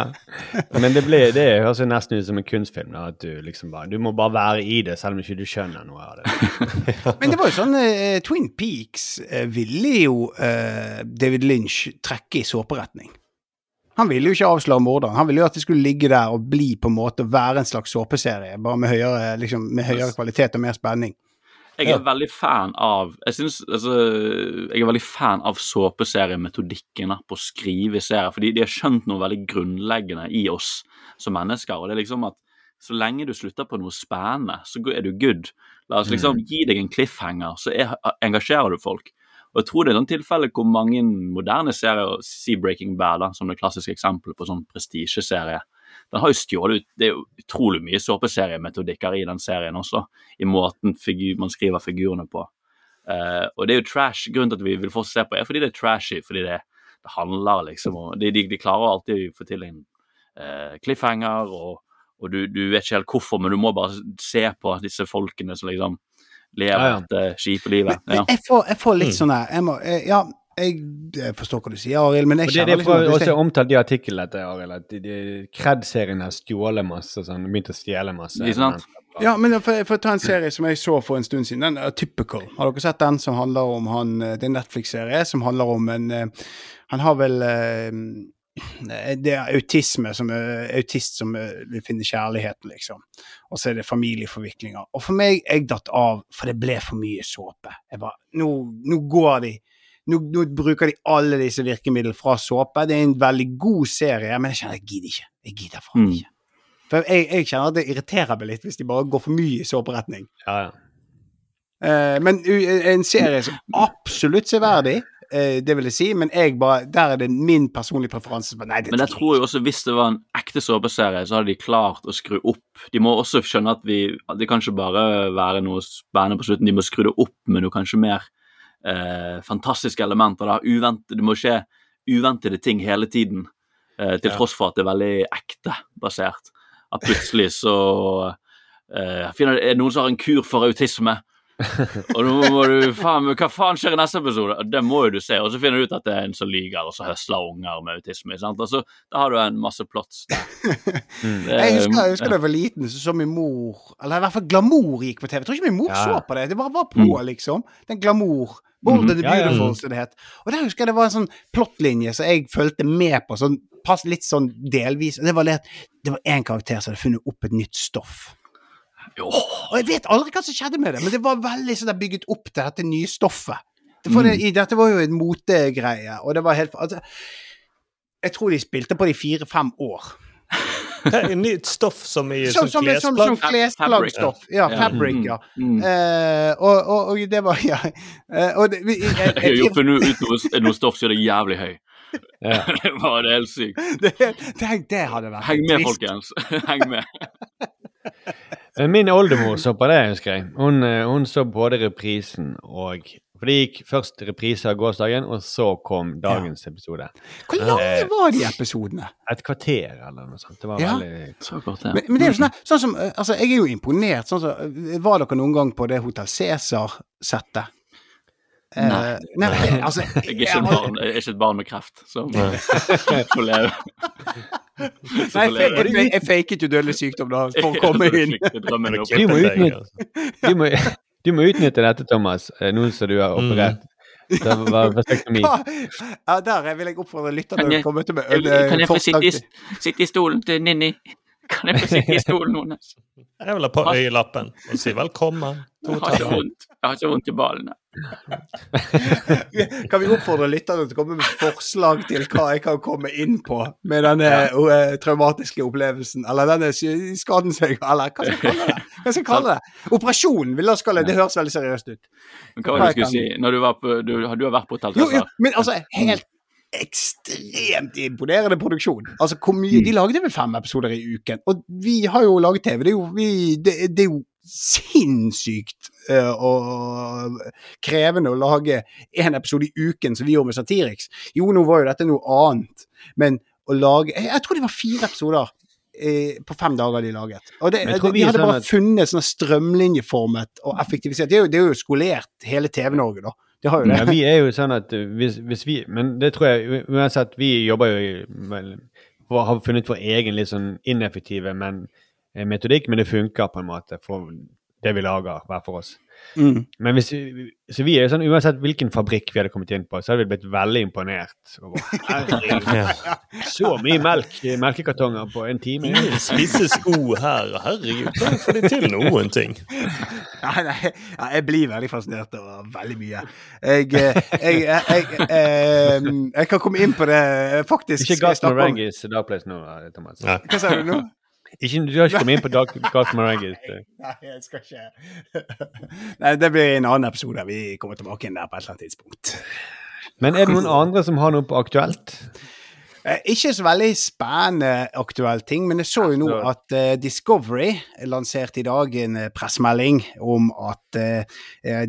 Men det, ble, det høres jo nesten ut som en kunstfilm. Da, at du liksom bare, du må bare være i det, selv om ikke du skjønner noe av det. men det var jo sånn uh, Twin Peaks uh, ville jo uh, David Lynch trekke i såperetning. Han ville jo ikke avsløre morderen. Han ville jo at det skulle ligge der og bli på en måte være en slags såpeserie, bare med høyere, liksom, med høyere kvalitet og mer spenning. Jeg er veldig fan av Jeg synes, altså, jeg er veldig fan av såpeseriemetodikken på å skrive serier. Fordi de har skjønt noe veldig grunnleggende i oss som mennesker. Og det er liksom at så lenge du slutter på noe spennende, så er du good. La oss liksom gi deg en cliffhanger, så er, engasjerer du folk. Og jeg tror det er noen tilfeller hvor mange moderne serier, si Breaking Bad da, som det klassiske eksempelet på sånn prestisjeserie, den har jo stjålet ut Det er jo utrolig mye såpeseriemetodikker i den serien også, i måten figur, man skriver figurene på. Uh, og det er jo trash. Grunnen til at vi vil få se på, er fordi det er trashy, fordi det, det handler liksom om de, de, de klarer alltid å få til en uh, cliffhanger, og, og du, du vet ikke helt hvorfor, men du må bare se på disse folkene som liksom lever Ja, ja. dette kjipe livet. Ja. jeg, får, jeg får litt Mm. sånn her jeg må, eh, Ja, jeg, jeg forstår hva du sier, Arild, men jeg Og det, det kjenner er for, liksom også jeg- omtalt i artikkelen, dette, Arild, at Kred-serien har stjålet masse, sånn, begynt å stjele masse. Ikke sant? Ja, men for, for å ta en serie som jeg så for en stund siden, den er Typical. Har dere sett den som handler om han eh, Det er en Netflix-serie som handler om en eh, Han har vel eh, Det er autisme som er autist som vil finne kjærligheten, liksom. Og så er det familieforviklinger. Og for meg, jeg datt av, for det ble for mye såpe. Jeg bare Nå, nå går de nå, nå bruker de alle disse virkemidlene fra såpe. Det er en veldig god serie, men jeg kjenner jeg gidder ikke. Jeg gidder faen Mm. ikke. For jeg, jeg kjenner at det irriterer meg litt hvis de bare går for mye i såperetning. Ja, ja. Uh, men uh, en serie som absolutt severdig, uh, det vil jeg si, men jeg bare, der er det min personlige preferanse. Nei, det Men jeg tror jo også hvis det var en ekte såpeserie, så hadde de klart å skru opp. De må også skjønne at vi Det kan ikke bare være noe spennende på slutten, de må skru det opp med noe kanskje mer eh, fantastiske elementer. Da. Uvent, det må skje uventede ting hele tiden, eh, til Ja. tross for at det er veldig ekte basert. At plutselig så eh, finner, Er det noen som har en kur for autisme? Og nå må du faen, Hva faen skjer i neste episode? Det må jo du se. Og så finner du ut at det er en som lyver, og så høsler unger med autisme. Sant? Og så, da har du en masse plots der. Det- Jeg husker, jeg husker da jeg var liten, så så min mor Eller i hvert fall Glamour gikk på TV. Jeg tror ikke min mor Ja. så på det. Det bare var på, Mm. liksom. Den Glamour. Bold and the Ja, ja. Beautiful, som det het. Og der husker jeg det var en sånn plottlinje som jeg fulgte med på, sånn, pass, litt sånn delvis. Det var det at det var én karakter som hadde funnet opp et nytt stoff. Og jeg vet aldri hva som skjedde med det, men det var veldig sånn bygget opp til dette nye stoffet. For det, i, dette var jo en motegreie, og det var helt altså, Jeg tror de spilte på det i fire-fem år. Det er nytt stoff som i Som, sånn som, som, som klesplaggstoff. Ja, Ja. fabric, Mm, ja. mm. Eh, og, og, og det var Ja. Uh, og det, vi- jeg, Jeg har jeg, jo funnet ut noe, noe stoff som er jævlig høy. Ja. det var det helt sykt. det, det, det hadde vært Heng med, trist. folkens. Heng med. Eh, Min oldemor så på det, husker jeg. Hun, eh, hun så både reprisen og For det gikk først reprise av gårsdagen, og så kom dagens episode. Hvor lange Eh, var de episodene? Et kvarter eller noe sånt. Det var Ja. veldig Så kort, ja. Men, men det er jo sånn, sånn som Altså, jeg er jo imponert. Sånn som, var dere noen gang på det Hotell Cæsar-settet? Eh, Nei. nei, altså Jeg er ikke barn, jeg er ikke et barn med kreft som får leve. Nei, jeg, jeg, jeg faket jo dødelig sykdom da for å komme inn. Du må utnytte, du må, du må utnytte dette, Thomas, eh, nå som du har operert. Det var vasektomi. Ja, der vil jeg oppfordre lytterne Kan til å komme til med Kan jeg få sitte i, sitte i stolen til Ninni? Kan jeg få sitte i stolen hennes? Jeg vil ha på øyelappen og si velkommen. Jeg har ikke vondt. Jeg har ikke vondt i ballene. Kan vi oppfordre lytterne til å komme med forslag til hva jeg kan komme inn på med denne eh, traumatiske opplevelsen, eller denne skaden seg, eller hva skal jeg kalle det? Hva skal jeg kalle det? Operasjonen, vil jeg kalle det. Det høres veldig seriøst ut. Men hva var det du skulle si? Når du, var på, du, du har vært på Hotell Jo, jo, men altså, helt ekstremt imponerende produksjon. Altså, hvor mye, De lagde vel fem episoder i uken, og vi har jo laget TV. Det er jo, vi, det, det er jo sinnssykt uh, og krevende å lage én episode i uken som vi gjorde med Satiriks. Jo, nå var jo dette noe annet, men å lage Jeg, jeg tror det var fire episoder. eh, På fem dager de laget. Og det, de, vi de hadde bare funnet sånn strømlinjeformet og effektivisert. Det er jo, det er jo skolert hele TV-Norge, da. Det har jo det. Ja, vi er jo sånn at eh, hvis, hvis vi Men det tror jeg uansett Vi jobber jo vel, har funnet vår egen litt sånn ineffektive men, eh, metodikk, men det funker på en måte for det vi lager hver for oss. Mm. Men hvis, vi- så vi er jo sånn uansett hvilken fabrikk vi hadde kommet inn på, så hadde vi blitt veldig imponert. over, Herregud, så mye melk i melkekartonger på en time. Ingen spisse sko her. Herregud, hvordan får de til noen ting? Nei, nei, ja, jeg blir veldig fascinert over veldig mye. Jeg, eh, jeg, jeg, jeg, eh, jeg kan komme inn på det eh, faktisk. Ikke gass med Rangis snakke Dark Place nå, Thomas. Hva sa du nå? Ikke, du har ikke kommet inn på Dark, Gas Marengis. Nei, jeg skal ikke Nei, det blir en annen episode. Vi kommer tilbake inn der på et eller annet tidspunkt. Men er det noen andre som har noe på aktuelt? Eh, Ikke så veldig spennende aktuell ting, men jeg så jo nå at eh, Discovery lanserte i dag en eh, pressemelding om at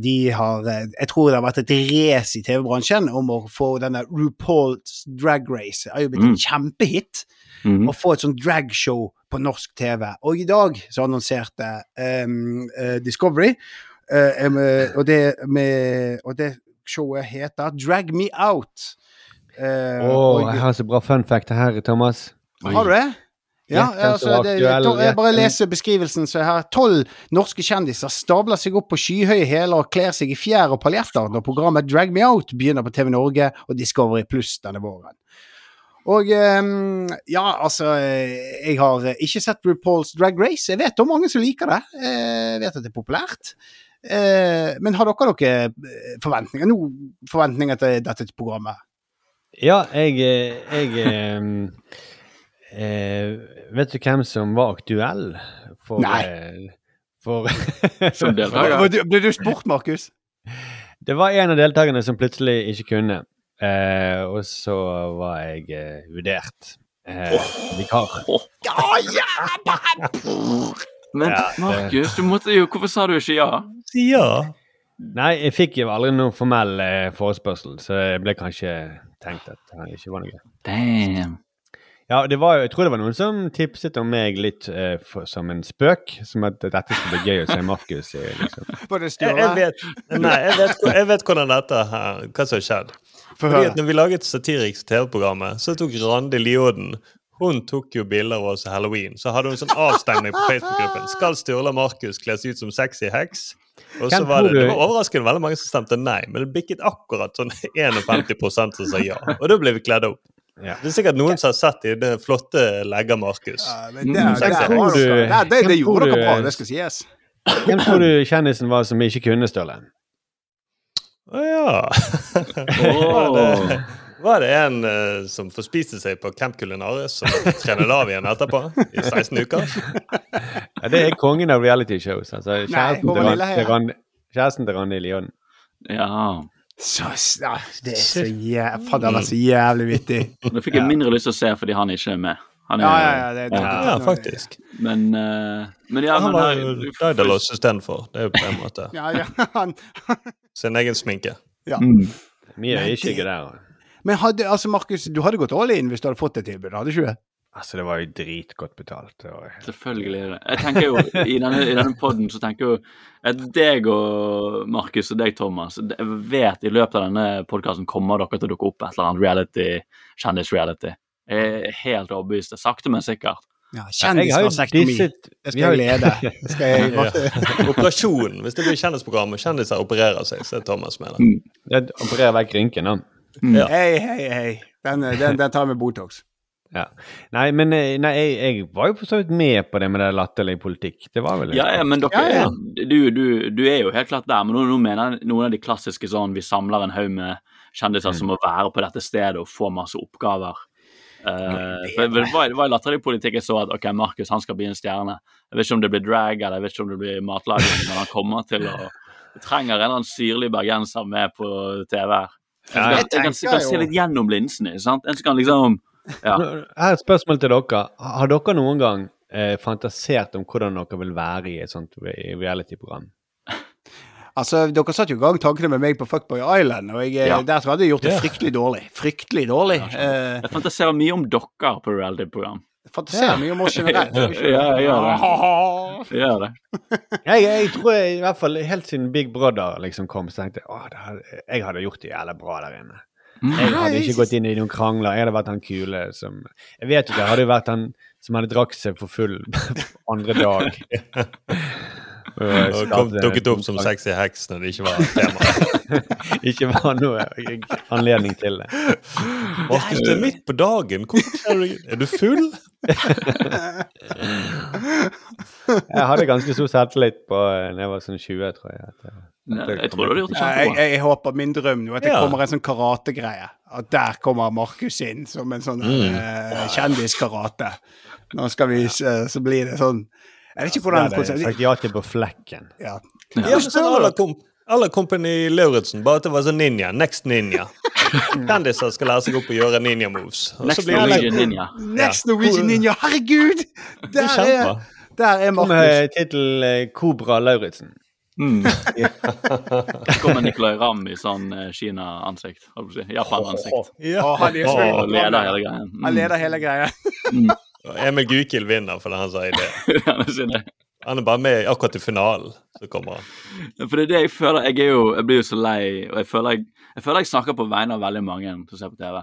de har Jeg tror det har vært et race i TV-bransjen om å få denne RuPaul's Drag Race. Det har jo blitt en Mm. kjempehit Mhm. å få et sånt dragshow på norsk TV. Og i dag så annonserte um, uh, Discovery, uh, um, uh, og, det, med, og det showet heter Drag Me Out. Eh, Å, og- jeg har så bra fun fact her, Thomas. har du det? Ja, altså, det, jeg bare leser beskrivelsen så jeg her. Tolv norske kjendiser stabler seg opp på skyhøye hæler og kler seg i fjær og paljetter når programmet Drag Me Out begynner på TV Norge og Discovery Pluss denne våren. Og ehm, ja, altså eh, Jeg har ikke sett RuPaul's Drag Race. Jeg vet om mange som liker det. Eh, Jeg vet at det er populært. Eh, Men har dere noen eh, forventninger nå, forventninger til dette programmet? Ja, jeg, eh, jeg eh, eh, Vet du hvem som var aktuell for Nei. eh, For Som deltaker. Ble du spurt, Markus? Det var en av deltakerne som plutselig ikke kunne. Eh, og så var jeg eh, vurdert. Eh, vikar. Oh, ja! Men Ja, Markus, du måtte jo Hvorfor sa du ikke ja? Si ja. Nei, jeg fikk jo aldri noen formell eh, forespørsel, så jeg ble kanskje tenkt at det ikke var noe. Damn. Ja, det var, jeg tror det var noen som tipset om meg litt eh, for, som en spøk. Som at dette skulle bli gøy å se Markus i. Liksom. Jeg, jeg, vet, nei, jeg, vet, jeg vet hvordan dette her, hva som har skjedd. Fordi at når vi laget satirisk TV-programmet, så tok Randi Lioden hun tok jo bilder av oss i halloween. Så hadde hun sånn avstemning på Facebook-gruppen. Skal Sturla Markus kle seg ut som sexy heks? Og så var det, det var overraskende veldig mange som stemte nei, men det bikket akkurat sånn 51 som sa ja. Og da ble vi kledd opp. Ja. Det er sikkert noen som har sett i det flotte legger Markus. Ja, men det, det, det, det, det, det gjorde dere bra, det skal sies. Hvem tror du kjendisen var som ikke kunne, Sturle? Å ja. var, det, var det en uh, som forspiste seg på Camp Culinaris som trener lav igjen etterpå? I 16 uker? Ja, det er kongen av reality shows. Altså, kjæresten, til, Rann Ran- til, Ran- kjæresten til Randi Lion. Ja. Så, ja, det er så jævlig Fader, det er så jævlig vittig. Nå fikk jeg mindre lyst til å se fordi han ikke er med. Han er, Ja, ja, ja, det, det, Ja, faktisk. Men, uh, men ja, Han men var jo Daidalos istedenfor. Det er jo på en måte Ja, ja, han, sin egen sminke. ja. Mm. Mye Men øyeskygge der. Men hadde, altså, Markus, du hadde gått all in hvis du hadde fått det tilbud, hadde du ikke du? Altså, det var jo dritgodt betalt. Og... Selvfølgelig er det. Jeg tenker jo, I denne, i denne podden så tenker jeg jo at deg og Markus og deg, Thomas Jeg vet i løpet av denne podkasten kommer dere til å dukke opp et eller annet reality, kjendis-reality. Er helt overbevist. Sakte, men sikkert. Ja, Kjendisvasektomi. Jeg Det skal lede. Det skal jeg, Ja. Operasjon. Hvis det blir kjendisprogram og kjendiser opererer seg, så er Thomas med det. Det opererer vekk rynken, da. Ja. Hei, hei, hei. Den, den, den tar vi Botox. Ja. Nei, men eh, nei, jeg, jeg var jo for så vidt med på det med det latterlig politikk. Det var vel Ja, ja, men dere Ja, ja. Du, du, du er jo helt klart der. Men nå, nå mener jeg noen av de klassiske sånn Vi samler en haug med kjendiser som må være på dette stedet og få masse oppgaver. For det var, var latterlig politikk jeg så at ok, Markus han skal bli en stjerne. Jeg vet ikke om det blir drag eller jeg vet ikke om det blir matlaging, men han kommer til å trenger en eller annen syrlig bergenser med på TV her. Jeg kan, Ja, jeg kan, jeg kan se litt gjennom linsene. sant? En som kan liksom ja. Jeg er et spørsmål til dere. Har dere noen gang eh, fantasert om hvordan dere vil være i et sånt reality-program? Altså, Dere satt jo i gang tankene med meg på Fuckboy Island, og jeg, eh, Ja. der tror jeg hadde gjort det fryktelig dårlig. Fryktelig dårlig. Eh, Jeg fantaserer mye om dere på reality-program. fantaserer mye om oss generelt. Ja, jeg gjør det. Jeg gjør det. Jeg, jeg tror jeg, i hvert fall helt siden Big Brother liksom kom, så tenkte jeg at jeg hadde gjort det jævlig bra der inne. Jeg hadde ikke gått inn i noen krangler. Jeg hadde vært han kule som Jeg vet ikke, jeg hadde jo vært han som hadde drakk seg for full andre dag. Kom, dukket opp som sexy heks når det ikke var tema. Ikke var noe anledning til det. Markus, det er midt på dagen. Hvorfor er du, full? Jeg hadde ganske stor selvtillit på da jeg var sånn 20, tror jeg. At, at jeg tror du hadde gjort det Nei, Jeg, jeg håper min drøm nå at det Ja. kommer en sånn karategreie. At der kommer Markus inn som en sånn eh, kjendiskarate. Nå skal vi se, så blir det sånn Jeg vet ikke hvordan ja, det er, sagt ja til på flekken. ja. Ja, ja sånn alle alla Company Lauritzen, bare at det var sånn ninja. Next ninja. Kjendiser skal lære seg opp å gjøre ninja moves. Next Norwegian Ninja. Next Norwegian Ninja, herregud! Der er er, der er Med Markus. tittel eh, Kobra Lauritzen. Mm. Yeah. kommer Nicolay Ramm i sånn eh, Kina-ansikt. holdt på å si. Japan-ansikt. Ja. Han selvfølgelig leder hele greien. Han leder hele greia. Og Emil Gukild vinner fordi han sa idé. Det. Han er bare med akkurat i finalen. Så kommer han. For det er det jeg føler Jeg, er jo, jeg blir jo så lei, og jeg føler jeg, jeg føler jeg snakker på vegne av veldig mange som ser på TV,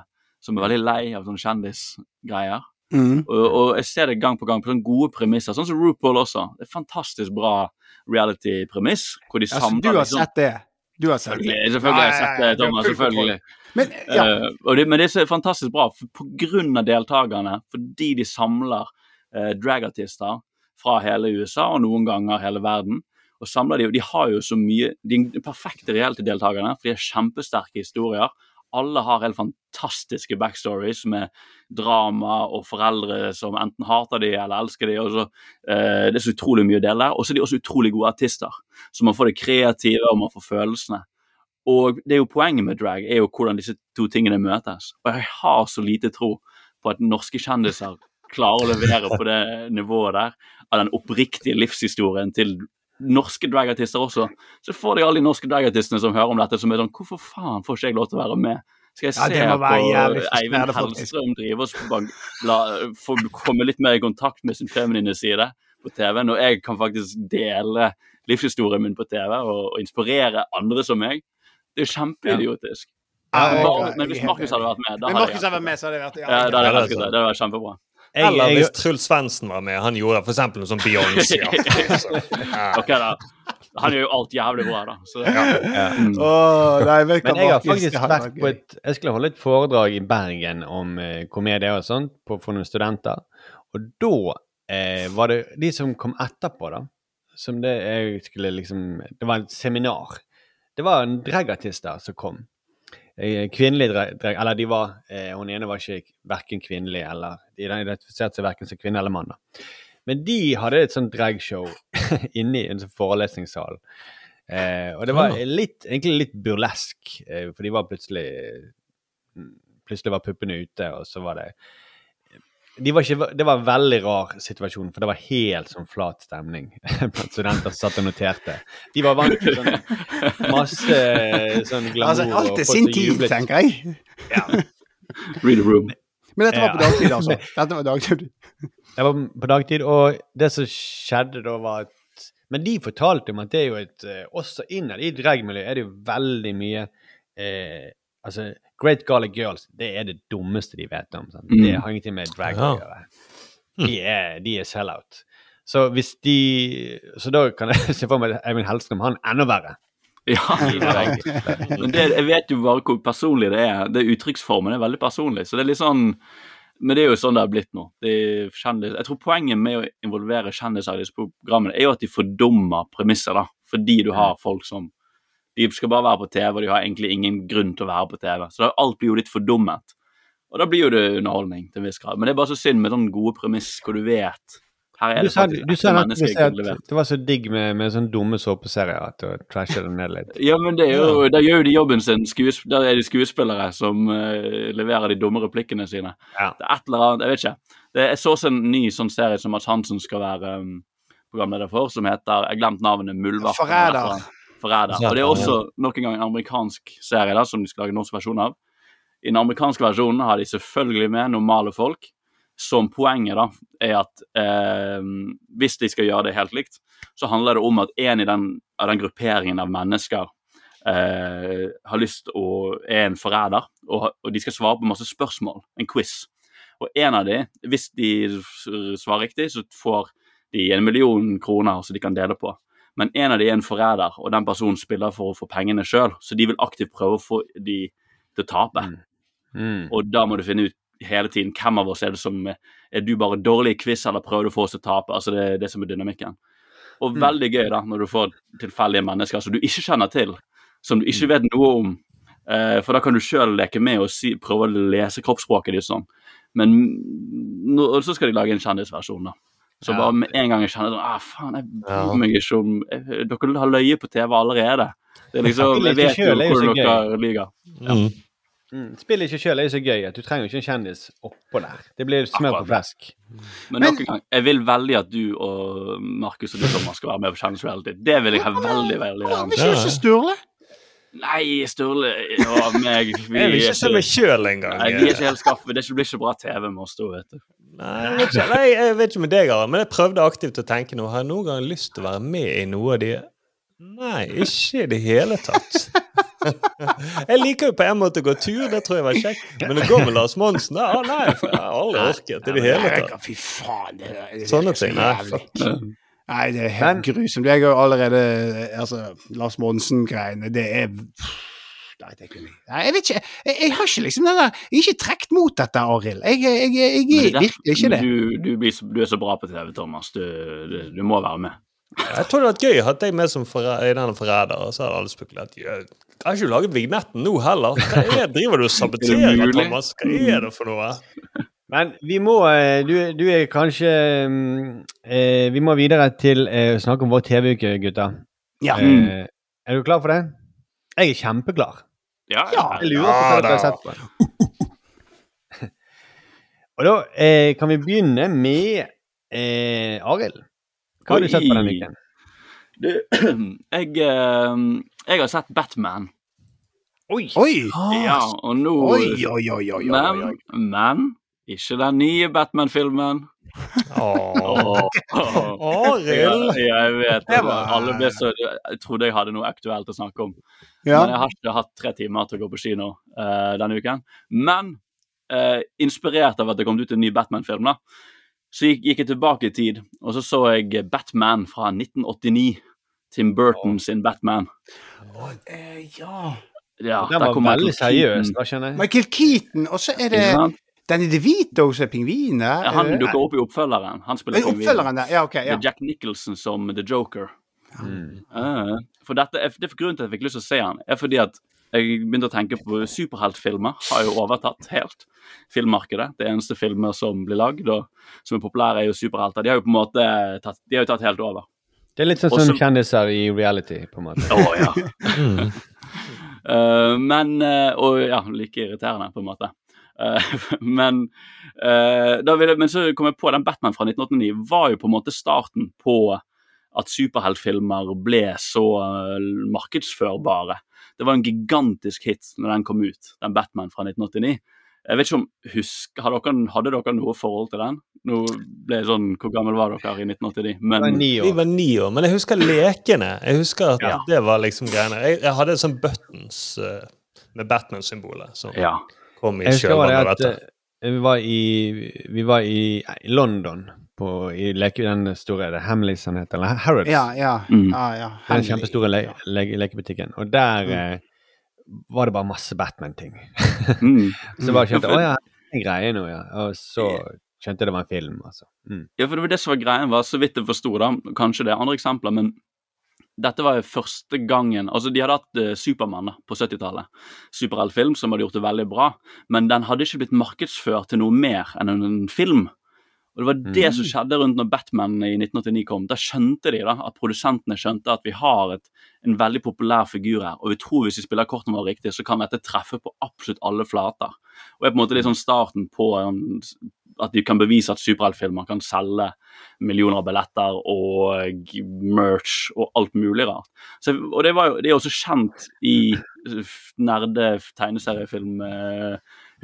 som er veldig lei av sånne kjendisgreier. Mm. Og, og jeg ser det gang på gang på sånne gode premisser, sånn som RuPaul også. Det er fantastisk bra reality-premiss, hvor de Altså, samler du har liksom- sett det? Du har sett det? Selvfølgelig, selvfølgelig har jeg sett det, Thomas. Selvfølgelig. Men, ja. uh, det, men det er så fantastisk bra av deltakerne, fordi de samler uh, dragartister fra hele USA og noen ganger hele verden. Og samler de, og de har jo så mye De er perfekte reality-deltakerne, for de har kjempesterke historier. Alle har helt fantastiske backstories med drama og foreldre som enten hater de eller elsker de. Så, eh, det er så utrolig mye å dele. Og så er de også utrolig gode artister, så man får det kreative og man får følelsene. Og det er jo poenget med drag, er jo hvordan disse to tingene møtes. Og jeg har så lite tro på at norske kjendiser klarer å levere på det nivået der, av den oppriktige livshistorien til norske dragartister også. Så får de alle de norske dragartistene som hører om dette, som er sånn Hvorfor faen får ikke jeg lov til å være med? Skal jeg se på Eivind. Hellstrøm drive og komme litt mer i kontakt med sin feminine side på TV, når jeg kan faktisk dele livshistorien min på TV og, og inspirere andre som meg? Det er jo kjempeidiotisk. Ja, Bare- men hvis Markus hadde vært med, da hadde jeg vært med, så hadde det vært ja, Ja, det hadde vært kjempebra. Jeg, Eller jeg, hvis Truls Svendsen var med. Han gjorde f.eks. noe sånn Beyoncé. Ja. Ok da. Han gjør jo alt jævlig bra, da. Så, ja. Mm. Oh, nei, vet Men jeg har faktisk vært på et Jeg skulle holde et foredrag i Bergen om eh, komedie og sånt på, for noen studenter. Og da eh, var det de som kom etterpå, da. Som det jeg skulle liksom Det var et seminar. Det var en dragartister som kom. Eh, Kvinnelig drag... Eller de var eh, Hun ene var ikke verken kvinnelig eller De identifiserte seg verken som kvinne eller mann. da. Men de hadde et sånt dragshow inne i en sånn forelesningssal. Eh, og det var litt, egentlig litt burlesk, eh, for de var plutselig Plutselig var puppene ute, og så var det de var ikke, Det var en veldig rar situasjon, for det var helt sånn flat stemning blant studenter som satt og noterte. De var vant til sånn masse sånn glamour Altså, alt er sin tid, jublet. tenker jeg. Read the room. Men dette var på dagtid, altså. Dette var dagtid. Det var på dagtid, og det som skjedde da, var at Men de fortalte om at det er jo et eh, Også innad i dragmiljøet er det jo veldig mye eh, Altså, Great Garlic Girls, det er det dummeste de vet om. Sant? Mm. Det har ingenting med drag å gjøre. De er, de er sell-out. Så hvis de Så da kan jeg se for meg at Eivind Hellstrøm, han enda verre. Ja. Men det, jeg vet jo bare hvor personlig det er. Det Uttrykksformen er veldig personlig. Så det er litt sånn Men det er jo sånn det har blitt nå. Det kjendis, jeg tror poenget med å involvere kjendiser i disse programmene er jo at de fordummer premisser, da. Fordi du har folk som De skal bare være på TV, og de har egentlig ingen grunn til å være på TV. Så alt blir jo litt fordummet. Og da blir jo det underholdning til en viss grad. Men det er bare så synd med sånn gode premiss hvor du vet Her er Du det sa, du sa at det var så digg med, med sånne dumme såpeserier at du trasher det ned litt. Ja, men det jo, der gjør jo de jobben sin. Skuesp der er de skuespillere som uh, leverer de dumme replikkene sine. Ja. Det er et eller annet, jeg vet ikke. Det, er så en ny sånn serie som Mads Hansen skal være um, programleder for, som heter Jeg glemte glemt navnet. Muldvarpen. Forræder. Forræder. Og det er også nok en gang en amerikansk serie da, som de skal lage norsk versjon av. I den amerikanske versjonen har de selvfølgelig med normale folk. Som poenget da, er at eh, hvis de skal gjøre det helt likt, så handler det om at en i den, av den grupperingen av mennesker eh, har lyst å er en forræder, og, og de skal svare på masse spørsmål. En quiz. Og en av de, hvis de svarer riktig, så får de en million kroner som de kan dele på. Men en av de er en forræder, og den personen spiller for å få pengene sjøl, så de vil aktivt prøve å få de til å tape. Mm. Og da må du finne ut hele tiden hvem av oss er det som Er du bare dårlig i quiz, eller prøver du å få oss til å tape? Altså det er det som er dynamikken. Og veldig gøy da, når du får tilfeldige mennesker som du ikke kjenner til, som du ikke vet noe om. Eh, for da kan du sjøl leke med og si, prøve å lese kroppsspråket ditt sånn. Men nå, og så skal de lage en kjendisversjon, da. Så Ja. bare med en gang jeg kjenner sånn ah, faen, jeg bryr meg ikke om eh, Dere har løyet på TV allerede. Det er liksom, Jeg vet jo hvordan dere lyver. Mm. Mm. Spill ikke sjøl er jo så gøy at du trenger ikke en kjendis oppå der. Det blir smør på flesk. Men nok en gang, jeg vil veldig at du og Markus og du Thomas skal være med på Challenge Reality. Det vil jeg ha veldig, veldig gjerne. Vi skal ikke Sturle. Nei, Sturle og meg vi Jeg vil er ikke se meg sjøl engang. Nei, vi er ikke helt skaffet. Det blir ikke bra TV med oss to, vet du. Nei, jeg vet ikke, nei, jeg vet ikke med deg, Aron, men jeg prøvde aktivt å tenke noe. Har jeg noen gang lyst til å være med i noe av de Nei, ikke i det hele tatt. Jeg liker jo på en måte å gå tur, det tror jeg var kjekt. Men å gå med Lars Monsen, det ah, nei, for jeg har aldri orket i det hele tatt. Fy faen. Det, er Sånne så ting, nei, jævlig. fuck. Nei, det er helt grusomt. Jeg har jo allerede Altså, Lars Monsen-greiene, det er Nei, det kunne jeg Nei, jeg vet ikke. Jeg, jeg har ikke liksom den der Jeg er ikke trukket mot dette, Arild. Jeg, jeg, jeg, jeg er virkelig ikke det. Du, du, blir, så- du er så bra på TV, Thomas. Du, du, du må være med. Jeg tror det hadde vært gøy hatt deg med som forræ- i denne forræder, og så hadde alle spekulert Jeg har ikke laget vignetten nå heller? Hva er, driver du og saboterer, Er? Thomas? Hva er det for noe? Men vi må eh, Du, du er kanskje mm, eh, Vi må videre til eh, å snakke om vår TV-uke, gutter. Ja. Eh, er du klar for det? Jeg er kjempeklar. Ja, Jeg lurer på hva Ja, dere har sett på. Og da eh, kan vi begynne med eh, Arild. Hva har du sett på denne Oi. uken? Du, jeg, eh, jeg har sett Batman. Oi! Oi! Ja, og nå Oi, oi, oi, oi, oi, Men, men ikke den nye Batman-filmen. Åh. Arild! Ja, jeg vet Det. Alle ble så Jeg trodde jeg hadde noe aktuelt å snakke om. Ja. Men jeg har ikke hatt tre timer til å gå på kino uh, denne uken. Men uh, inspirert av at det kom ut en ny Batman-film, da, så gikk, gikk jeg tilbake i tid, og så så jeg Batman fra 1989. Tim Burton sin Batman. Eh, ja. Ja, Den var veldig seriøs, Keaton. da, kjenner jeg. Michael Keaton, og så er det Sant? Danny DeVito som er pingvinen. Ja, han dukker opp i oppfølgeren. Han spiller i Oppfølgeren der. Ja, OK. Det er Jack Nicholson som The Joker. Mm. Uh, for dette, det er Grunnen til at jeg fikk lyst til å se han, er fordi at jeg begynte å tenke på superheltfilmer. Har jo overtatt helt filmmarkedet. Det eneste filmer som blir lagd og som er populære, er jo superhelter. De har jo på en måte tatt, de har jo tatt helt over. Det er litt sånn Også- som kjendiser i reality, på en måte. Å ja. uh, men uh, Og ja, like irriterende, på en måte. Eh, men, eh, da ville, men så kom jeg på den Batman fra 1989 var jo på en måte starten på at superheltfilmer ble så eh, markedsførbare. Det var en gigantisk hit når den kom ut, den Batman fra 1989. Jeg vet ikke om husk, Hadde dere, hadde dere noe forhold til den? Nå ble jeg sånn, Hvor gammel var dere i 1989? Men, var Vi var ni år, men jeg husker lekene. Jeg husker at Ja. det var liksom greiene. Jeg, jeg hadde sånn buttons uh, med Batman-symbolet Så. ja. Kom i Jeg kjølvannet av dette. eh, vi var i, vi var i, i London, på, i leke, den store er det Hamleys han heter, eller Harrods. Ja, ja. Mm. ja, ja. Den kjempestore le le, le lekebutikken. Og der eh, var det bare masse Batman-ting. Mm. Så bare skjønte Ja, for- å ja, en greie nå, ja. Og så skjønte jeg det var en film, altså. Mm. Ja, for det var det som var greien, var så vidt jeg forsto, da. Kanskje det er andre eksempler, men dette var jo første gangen Altså, de hadde hatt uh, Supermann på 70-tallet. Superheltfilm som hadde gjort det veldig bra, men den hadde ikke blitt markedsført til noe mer enn en, film. Og Det var det som skjedde rundt når Batman i 1989 kom. Da skjønte de da, at produsentene skjønte at vi har et, en veldig populær figur her, og vi tror hvis vi spiller kortene våre riktig, så kan dette treffe på absolutt alle flater. Og er på en måte sånn starten på um, at de kan bevise at superheltfilmer kan selge millioner av billetter og merch og alt mulig rart. Så, og det, var jo, det er også kjent i nerde tegneseriefilm eh,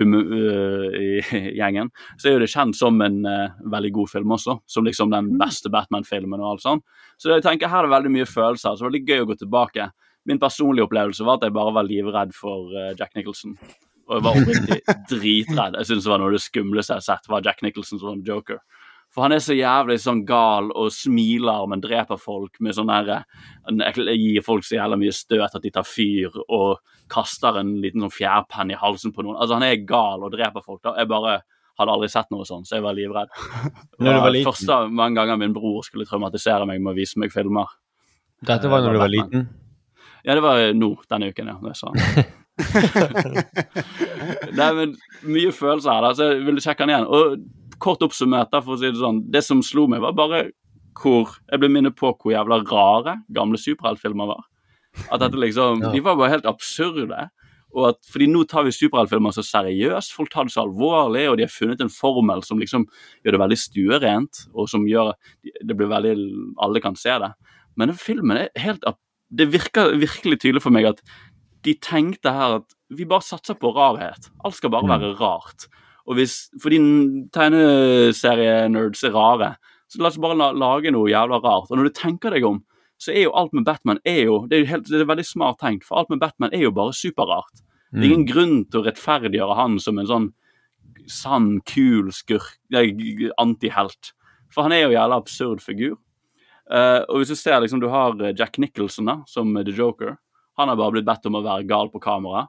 uh, eh, i gjengen, så er jo det kjent som en uh, veldig god film også. Som liksom den beste Batman-filmen og alt sånt. Så jeg tenker her er det veldig mye følelser. Så det er veldig gøy å gå tilbake. Min personlige opplevelse var at jeg bare var livredd for Jack Nicholson. Og jeg var oppriktig dritredd. Jeg synes det var noe av det skumleste jeg har sett, var Jack Nicholson som Joker. For han er så jævlig sånn gal og smiler, men dreper folk med sånn herre Gir folk så jævlig mye støt at de tar fyr, og kaster en liten sånn fjærpenn i halsen på noen. Altså, han er gal og dreper folk. da. Jeg bare hadde aldri sett noe sånt, så jeg var livredd. Det Når du var liten? første mange ganger min bror skulle traumatisere meg med å vise meg filmer. Dette var Eh, når du var liten? Ja, det var nå denne uken, ja. Det sa han. Nei, men mye følelser her, da, så jeg ville sjekke den igjen. Og kort oppsummert, da, for å si det sånn, det som slo meg, var bare hvor Jeg ble minnet på hvor jævla rare gamle superheltfilmer var. At dette liksom De var bare helt absurde. Og at, fordi Nå tar vi superheltfilmer så seriøst, folk tar det så alvorlig, og de har funnet en formel som liksom gjør det veldig stuerent, og som gjør det blir veldig Alle kan se det. Men den filmen er helt Det virker virkelig tydelig for meg at de tenkte her at vi bare satser på rarhet. Alt skal bare være rart. Og hvis, fordi tegneserienerds er rare, så la oss bare la, lage noe jævla rart. Og når du tenker deg om, så er jo alt med Batman er jo, det er jo helt, det er veldig smart tenkt, for alt med Batman er jo bare superrart. Det er ingen grunn til å rettferdiggjøre han som en sånn sann, kul skurk, antihelt. For han er jo en jævla absurd figur. Uh, og hvis du ser liksom, du har eh, Jack Nicholson da, som The Joker. Han har bare blitt bedt om å være gal på kamera.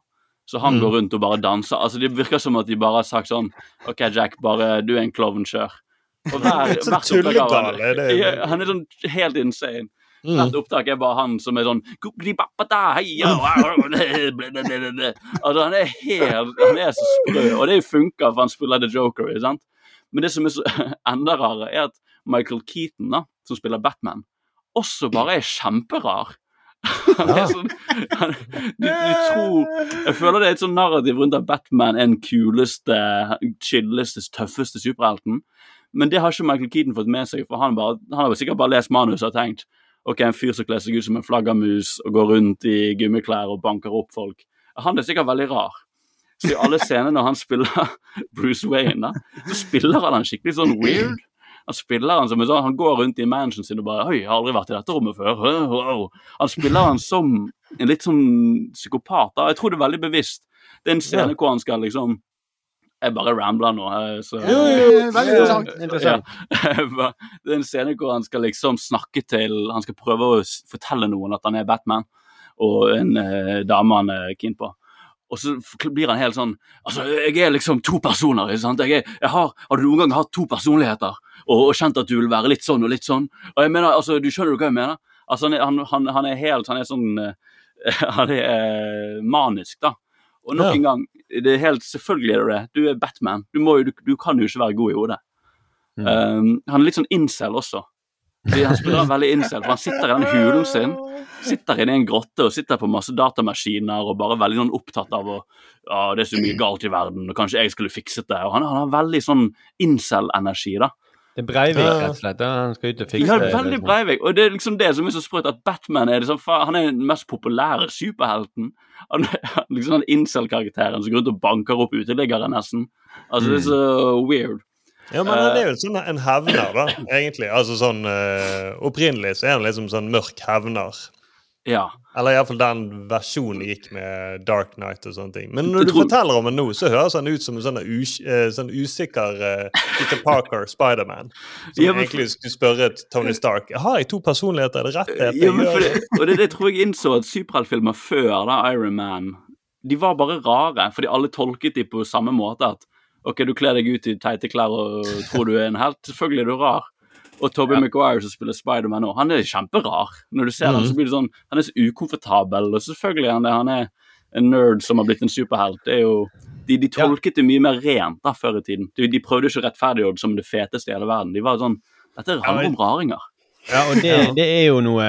Så han Mm. går rundt og bare danser. Altså Det virker som at de bare har sagt sånn OK, Jack, bare du er en klovn, kjør. Og hver, Så hvert opptak av han- det. Ja, Han er sånn helt insane. Mm. Hvert opptak er bare han som er sånn «Gugli-bappata, heia, wow, ble, ble, ble, ble, ble». Altså, Han er helt Han er så sprø, og det funker, for han spiller The Joker. ikke sant? Men det som er så enda rarere, er at Michael Keaton, da, som spiller Batman, også bare er kjemperar. Han er sånn, han, du, du tror Jeg føler det er et sånn narrativ rundt at Batman er den kuleste, chilleste, tøffeste superhelten. Men det har ikke Michael Keaton fått med seg, for han, bare, han har sikkert bare lest manus og tenkt ok, en fyr som kler seg ut som en flaggermus og går rundt i gummiklær og banker opp folk. Han er sikkert veldig rar. Så i alle scener når han spiller Bruce Wayne, da, så spiller han han skikkelig sånn weird. Han spiller han som en sånn, han går rundt i mansion sin og bare Oi, jeg har aldri vært i dette rommet før. Wow, wow. Han spiller han som en litt sånn psykopat. da. Jeg tror det er veldig bevisst. Det er en scene hvor han skal liksom Jeg bare rambler nå. eh, Så, Jo, jo, jo, veldig interessant. Interessant. Ja. Det er en scene hvor han skal liksom snakke til Han skal prøve å fortelle noen at han er Batman, og en eh, dame han er keen på. Og så blir han helt sånn Altså, jeg er liksom to personer. ikke sant? Jeg er, jeg har, har du noen gang hatt to personligheter og, og kjent at du vil være litt sånn og litt sånn? Og jeg mener, altså, Du skjønner hva jeg mener? Altså, han han, han, er helt Han er sånn eh, Han er eh, manisk, da. Og nok Ja. en gang, det er helt selvfølgelig er det det. Du er Batman. Du, må, jo- du, du kan jo ikke være god i hodet. Um, han er litt sånn incel også. Fordi Han spiller veldig incel, for han sitter i den hulen sin. Sitter inne i en grotte og sitter på masse datamaskiner og bare veldig sånn opptatt av å ja, det er så mye galt i verden, og kanskje jeg skulle fikset det. Og han, han har veldig sånn incel-energi, da. Det er Breivik, rett og slett. Han skal ut og fikse Ja, det, veldig liksom. Breivik. Og det er liksom det som er så sprøtt, at Batman er, liksom, han er den mest populære superhelten. Han er liksom den incel-karakteren som går rundt og banker opp uteliggere, nesten. Altså, det er så weird. Ja, men han er jo sånn en hevner, da, egentlig. Altså sånn uh, Opprinnelig så er han liksom sånn mørk hevner. Ja. Eller iallfall den versjonen gikk med Dark Knight og sånne ting. Men når du tror- forteller om det nå, så høres han ut som en sånn, us eh, sånn usikker uh, Peter Parker, Spiderman. Som Ja, men- egentlig skulle spørre Tony Stark Har jeg to personligheter. Er det rett? Det Ja, men for det?» det, og det, det tror jeg innså at superheltfilmer før da, Iron Man De var bare rare, fordi alle tolket de på samme måte. At OK, du kler deg ut i teite klær og tror du er en helt. Selvfølgelig er du rar. Og Tobey Maguire som spiller Spiderman nå, han er kjemperar. Når du ser han, så blir det sånn Han er så ukomfortabel, og selvfølgelig er han det. Han er en nerd som har blitt en superhelt. Det er jo de, de tolket det mye mer rent da før i tiden. De, de prøvde ikke å rettferdiggjøre det som det feteste i hele verden. De var sånn Dette handler om raringer. Ja, og det, det er jo noe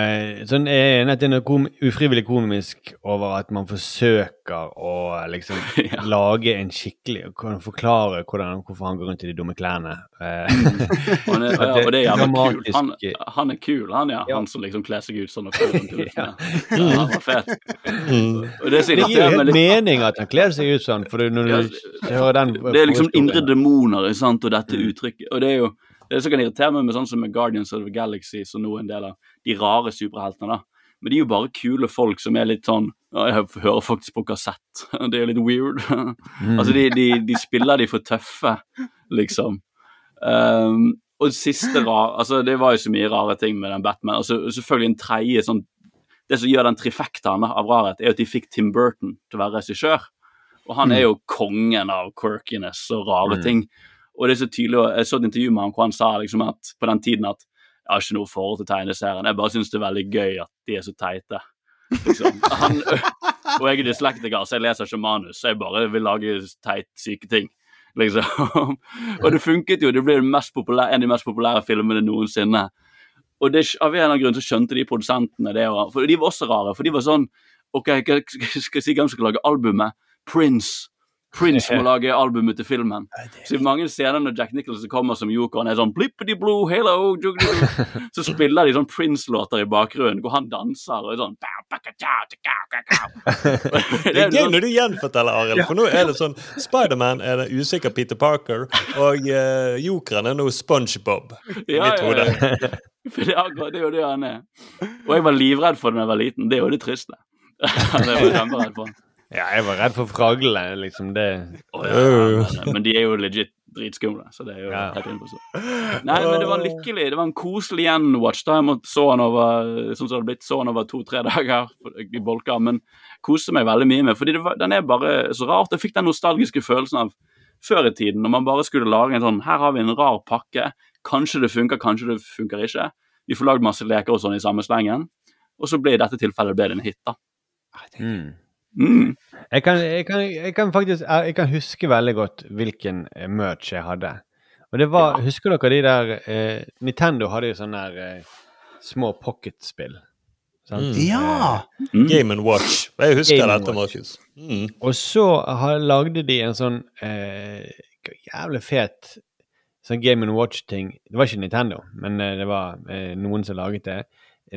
sånn, er det noe kom, ufrivillig komisk over at man forsøker å liksom lage en skikkelig kan Forklare hvordan, hvorfor han går rundt i de dumme klærne. Eh, han er, ja, og det er jævla kul. Han, han er kul, han ja. Han som liksom kler seg ut sånn og går rundt i luften. Ja, han var fet. Og det, Det gir jo helt mening at han kler seg ut sånn, for det- når Ja, du hører den Det er liksom indre demoner sant, og dette uttrykket. Og det er jo det som kan irritere meg med sånn som med Guardians of the Galaxy, som nå er en del av de rare superheltene. da. Men de er jo bare kule folk som er litt sånn Jeg hører faktisk på kassett. Det er jo litt weird. altså, de, de, de spiller de for tøffe, liksom. Um, og siste rar, altså Det var jo så mye rare ting med den Batman. altså Selvfølgelig en tredje sånn Det som gjør den trifektaen av rarhet, er at de fikk Tim Burton til å være regissør. Og han er jo kongen av quirkiness og rare Mm. ting. Og det er så tydelig, Jeg så et intervju med ham hvor han sa liksom at på den tiden at jeg har ikke noe forhold til tegneserien, jeg bare syns det er veldig gøy at de er så teite. Liksom. Han, og jeg er dyslektiker, så jeg leser ikke manus, så jeg bare vil lage teit, syke ting. Liksom. Og det funket jo, det ble en av de mest populære filmene noensinne. Og det, av en eller annen grunn så skjønte de produsentene det, for de var også rare. For de var sånn OK, skal jeg si hvem som skal lage albumet? Prince. Prince må lage albumet til filmen. Så i mange scener når Jack Nicholson kommer som jokeren, er sånn blippity blue, hello, juggly-doo», Så spiller de sånn Prince-låter i bakgrunnen, hvor han danser og er sånn. Det er gøy sånn- når du gjenforteller, Arild, for nå er det sånn Spiderman er den usikker Peter Parker, og uh, jokeren er nå SpongeBob. i Ja, mitt hode. ja. For det er jo det han er. Og jeg var livredd for det da jeg var liten. Det er jo det triste. det var jeg kjemperedd for. Ja, jeg var redd for fraglene, liksom. Det oh, ja, ja, men, men de er jo legit dritskumle, så det er jo Ja. helt innforstått. Nei, men det var lykkelig. Det var en koselig gjenwatch. da. Jeg måtte så han over sånn som det hadde blitt så han over to-tre dager i bolka, men koste meg veldig mye med. fordi det var, den er bare så rart. Jeg fikk den nostalgiske følelsen av før i tiden, når man bare skulle lage en sånn Her har vi en rar pakke. Kanskje det funker, kanskje det funker ikke. Vi får lagd masse leker og sånn i samme slengen. Og så ble i dette tilfellet ble det en hit, da. mm. Mm. jeg, kan, jeg, kan, jeg kan faktisk jeg, kan huske veldig godt hvilken eh, merch jeg hadde. Og det var Husker dere de der eh, Nintendo hadde jo sånne der, eh, små pocketspill. sant? Mm. Ja! Mm. Game and Watch. Jeg husker Game dette, Markus. Mm. Og så har, lagde de en sånn eh, jævlig fet sånn Game Watch-ting. Det var ikke Nintendo, men eh, det var eh, noen som laget det,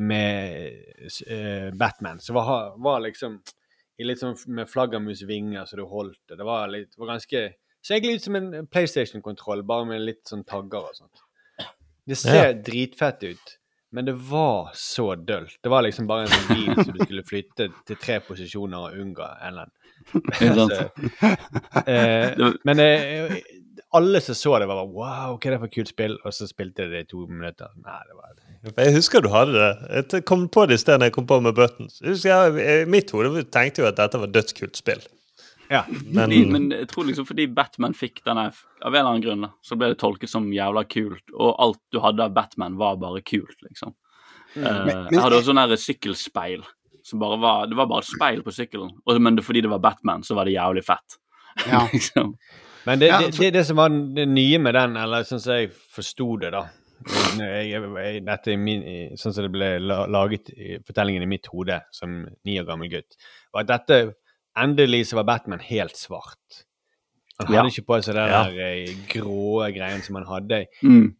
med eh, Batman. Så var, var liksom i litt sånn med flaggermusvinger så du holdt det. Det var, litt, det var ganske Så egentlig ut som en PlayStation-kontroll, bare med litt sånn tagger og sånt. Det ser dritfett ut. Men det var så dølt. Det var liksom bare en sånn bil som du skulle flytte til tre posisjoner og unngå Ellen. eh, men eh, alle som så det, var bare Wow, hva er det for kult spill? Og så spilte de det i to minutter. Nei, det var Jeg husker du hadde det. Jeg kom på det i stedet jeg kom på med Buttons. Jeg husker jeg, I mitt hode tenkte jo at dette var dødskult spill. Ja. Men, Fordi, men jeg tror liksom fordi Batman fikk denne Av en eller annen grunn så ble det tolket som jævla kult, og alt du hadde av Batman, var bare kult, liksom. Mm. Uh, men- jeg hadde også sånn sykkelspeil. Som bare var, det var bare et speil på sykkelen, og, men det, fordi det var Batman, så var det jævlig fett. Ja. liksom. Men det, det, det, det som var det nye med den, eller sånn som jeg forsto det, da jeg, jeg, Dette er min, sånn som det ble laget i fortellingen i mitt hode som ni år gammel gutt, var at dette endelig så var Batman helt svart. Han hadde Ja. ikke på seg den Ja. der eh, grå greien som han hadde Mm.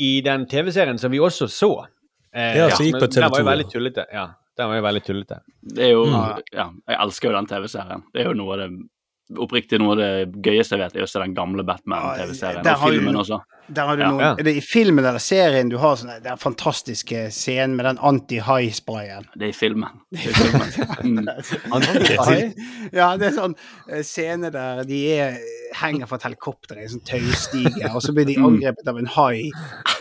i den TV-serien som vi også så. Eh, Ja, som gikk på men Den var jo TV2. veldig tullete. Ja, den var jo veldig tullete. Det er jo Mm. Ja, jeg elsker jo den TV-serien. Det er jo noe av det Oppriktig noe av det gøyeste jeg vet, er å se den gamle Batman-TV-serien. Og filmen også. Der har du Ja. noen, Ja. Er det i filmen eller serien du har sånne, den fantastiske scenen med den anti-high-sprayen? Det er i filmen. Det er i filmen. Mm. Ja, det er sånn eh, scene der de er, henger fra et helikopter i en sånn taustige, og så blir de angrepet av en hai.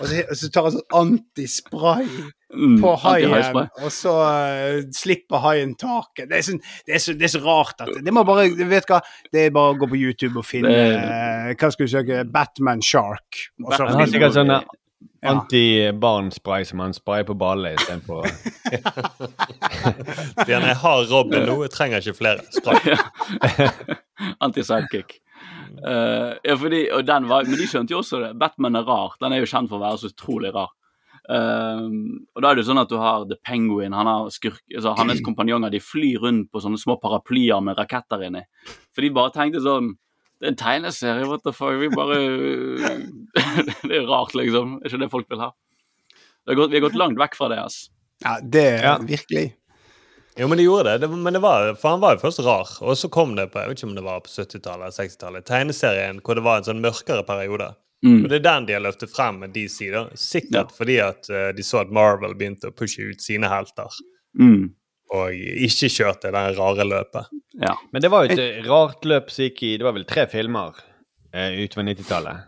Og så, og så tar han sånn antispray Mm, på haien, og så uh, slipper haien taket. Det er, sånn, det, er så, det er så rart at det må bare Vet hva, det er bare å gå på YouTube og finne Det- eh, Hva skal du søke? Batman Shark. Og Han har sikkert sånn Ja. anti-barn-spray som han sprayer på ballene istedenfor Stian, jeg har Robin nå, jeg trenger ikke flere. Spray. Anti-sidekick. Eh, ja, fordi, og den var, men de skjønte jo også det. Batman er rar. Den er jo kjent for å være så utrolig rar. Um, og da er det sånn at du har The Penguin, han har skurk, altså hans kompanjonger, de flyr rundt på sånne små paraplyer med raketter inni. For de bare tenkte sånn Det er en tegneserie, what the fuck? Vi bare Det er rart, liksom. Det er ikke det folk vil ha. Det har gått, vi har gått langt vekk fra det, ass. Ja, det er Ja. virkelig. Jo, men de gjorde det. det men det var, for han var jo først rar. Og så kom det på jeg vet ikke om det var på 70-tallet eller 60-tallet, tegneserien hvor det var en sånn mørkere periode. Mm. Og det er den de har løftet frem med DC. da. Sikkert fordi at uh, de så at Marvel begynte å pushe ut sine helter. Mm. Og ikke kjørte det rare løpet. Ja. Men det var jo et rart løp som gikk i Det var vel tre filmer eh, utover 90-tallet.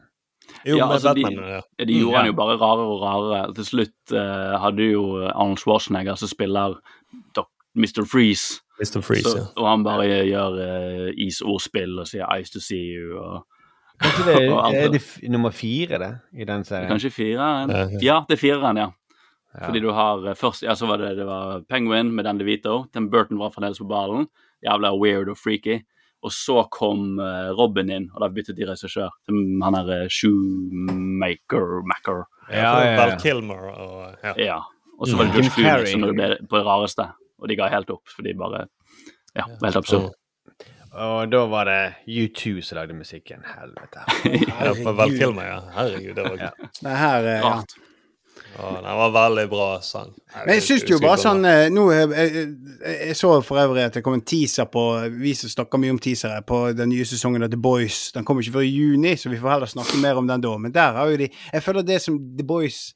Jo, Ja, altså, de- Batman, ja. Ja, De gjorde han jo bare rarere og rarere. Til slutt eh, hadde jo Arnold Schwarzenegger som spiller Mr. Freeze. Mr. Freeze, så, ja. Og han bare gjør eh, is-ordspill og sier 'Ice to see you'. Og, Kanskje det er, er det. nummer fire, det, i den serien? Kanskje fire? Ja, det er fireren, ja. Ja. Fordi du har eh, først Ja, så var det, det var Penguin med Dan DeVito. Tim Burton var fremdeles på ballen. Jævla weird og freaky. Og så kom eh, Robin inn, og da byttet de regissør han er uh, Shoemaker Macker. Ja, ja, ja. Val Kilmer og ja. Ja. Og så var det Dush George Clooney som ble på det rareste. Og de ga helt opp, for de bare Ja, det var helt absurd. Og da var det U2 som lagde musikken. Helvete. Ja, på Val Kilmer, ja. Herregud, det var Ja. Det her, eh, ja. Rart. Å, den var veldig bra sang. Men jeg syns jo bare sånn eh, nå, eh, jeg, jeg, jeg så for øvrig at det kom en teaser på Vi som snakker mye om teasere på den nye sesongen av The Boys. Den kommer ikke før i juni, så vi får heller snakke mer om den da. Men der har jo de Jeg føler det som The Boys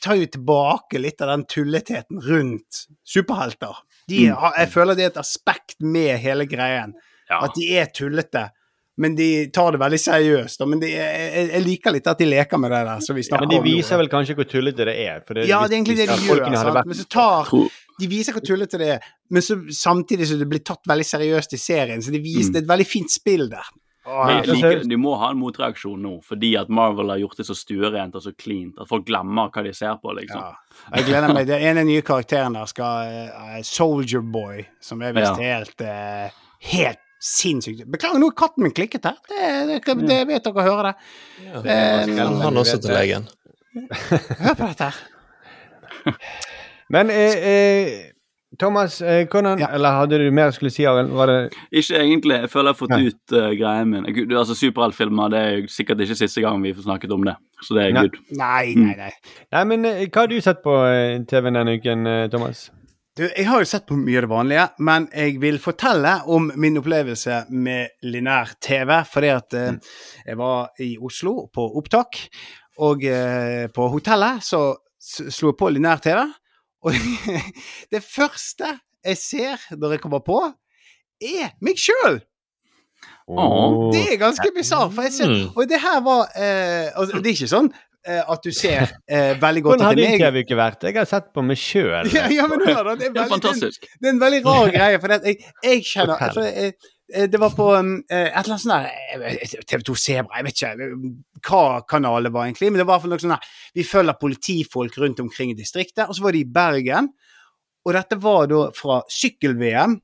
tar jo tilbake litt av den tulletheten rundt superhelter. De Mm. har, jeg føler det er et aspekt med hele greien. Ja. At de er tullete. Men de tar det veldig seriøst. Men de, jeg, jeg liker litt at de leker med det der. Så vi Ja, men de viser vel kanskje hvor tullete det er. For det, Ja, det er egentlig det hvis de gjør. Sant? vært- Men så tar De viser hvor tullete det er, men så, samtidig så det blir tatt veldig seriøst i serien. Så de viser, Mm. det er et veldig fint spill der. Men jeg liker, de må ha en motreaksjon nå, fordi at Marvel har gjort det så stuerent og så cleant at folk glemmer hva de ser på, liksom. ja. Jeg gleder meg. Det ene nye karakteren der skal uh, Soldier Boy, som er visst Ja. helt uh, Helt sinnssykt. Beklager, nå er katten min klikket her. Det, det, det vet dere hører det. Ja. Eh, Han han også til legen. hør på dette her. Men eh, eh, Thomas, eh, hvordan Ja. Eller hadde du mer skulle si, det Ikke egentlig. Jeg føler jeg har fått ja. ut uh, greien min. Jeg, altså Superheltfilmer det er sikkert ikke siste gang vi får snakket om det, så det er good. Nei, nei, nei. Nei, men eh, hva har du sett på eh, TV-en denne uken, eh, Thomas? Du, jeg har jo sett på mye av det vanlige, men jeg vil fortelle om min opplevelse med linær TV. Fordi at eh, jeg var i Oslo på opptak, og eh, på hotellet så slo jeg på linær TV. Og det første jeg ser når jeg kommer på, er meg sjøl! Oh. Det er ganske bisart. Mm. og det her var eh, altså, Det er ikke sånn at du ser eh, veldig godt Hvordan har at det din. TV-uke vært? Jeg har sett på meg sjøl. Ja, ja, men hør da, det er Det er veldig, fantastisk. det er en veldig rar greie, for det jeg, jeg kjenner altså, jeg, eh, Det var på um, eh, et eller annet sånt der TV2 Sebra, jeg vet ikke eh, hva kanal det var egentlig, men det var for noe sånn der Vi følger politifolk rundt omkring i distriktet, og så var de i Bergen. Og dette var da fra sykkel-VM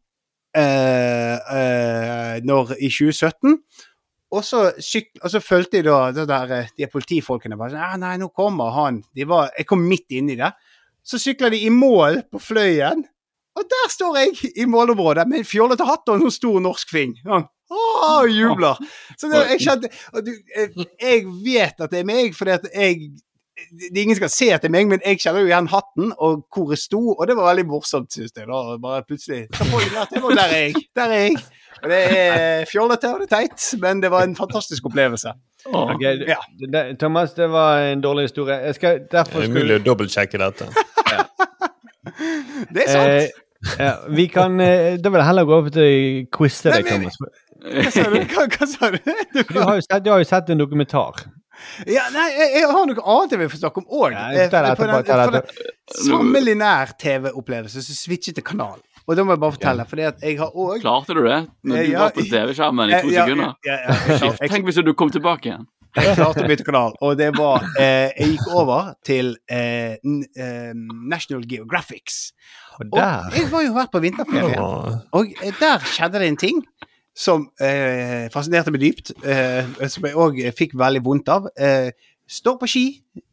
eh, eh, i 2017. Og så, og så følte jeg da det der, eh, de politifolkene bare sånn «Ah, Nei, nå kommer han. Var, jeg kom midt inn i det. Så sykla de i mål på Fløyen, og der står jeg i målområdet med en fjollete hatt og en stor norsk fing. Sånn. Åh, jubler. Så det, jeg kjente du, jeg, vet at det er meg, fordi at jeg Ingen skal se at det er meg, men jeg kjenner jo igjen hatten og hvor jeg sto, og det var veldig morsomt, syns jeg. da, bare plutselig så får jeg Der er jeg! Der er jeg! Og Det er fjollete og det er teit, men det var en fantastisk opplevelse. Okay, Ja. det- Thomas, det var en dårlig historie. Jeg skal derfor Det er mulig umulig å dobbeltsjekke dette. Det er sant. Eh, ja, vi kan eh, Da vil jeg heller gå over til quiz til deg, Thomas. Hva sa du? Hva, hva sa du? du Du har, jo sett, du har jo sett en dokumentar. Ja, nei, jeg, jeg har noe annet jeg vil få snakke om òg. Ja, Samme linær-TV-opplevelse, så switchet til kanal. Og da må jeg bare fortelle, for jeg har òg Klarte du det når du Ja, var på TV-skjermen i to ja, sekunder? Ja, ja, jeg, Tenk hvis du kom tilbake igjen. jeg klarte å bytte kanal, og det var eh, Jeg gikk over til eh, n, eh, National Geographics. Og Og jeg var jo her på vinterferie, og eh, der skjedde det en ting som eh, fascinerte meg dypt, eh, som jeg òg fikk veldig vondt av. Eh, står på ski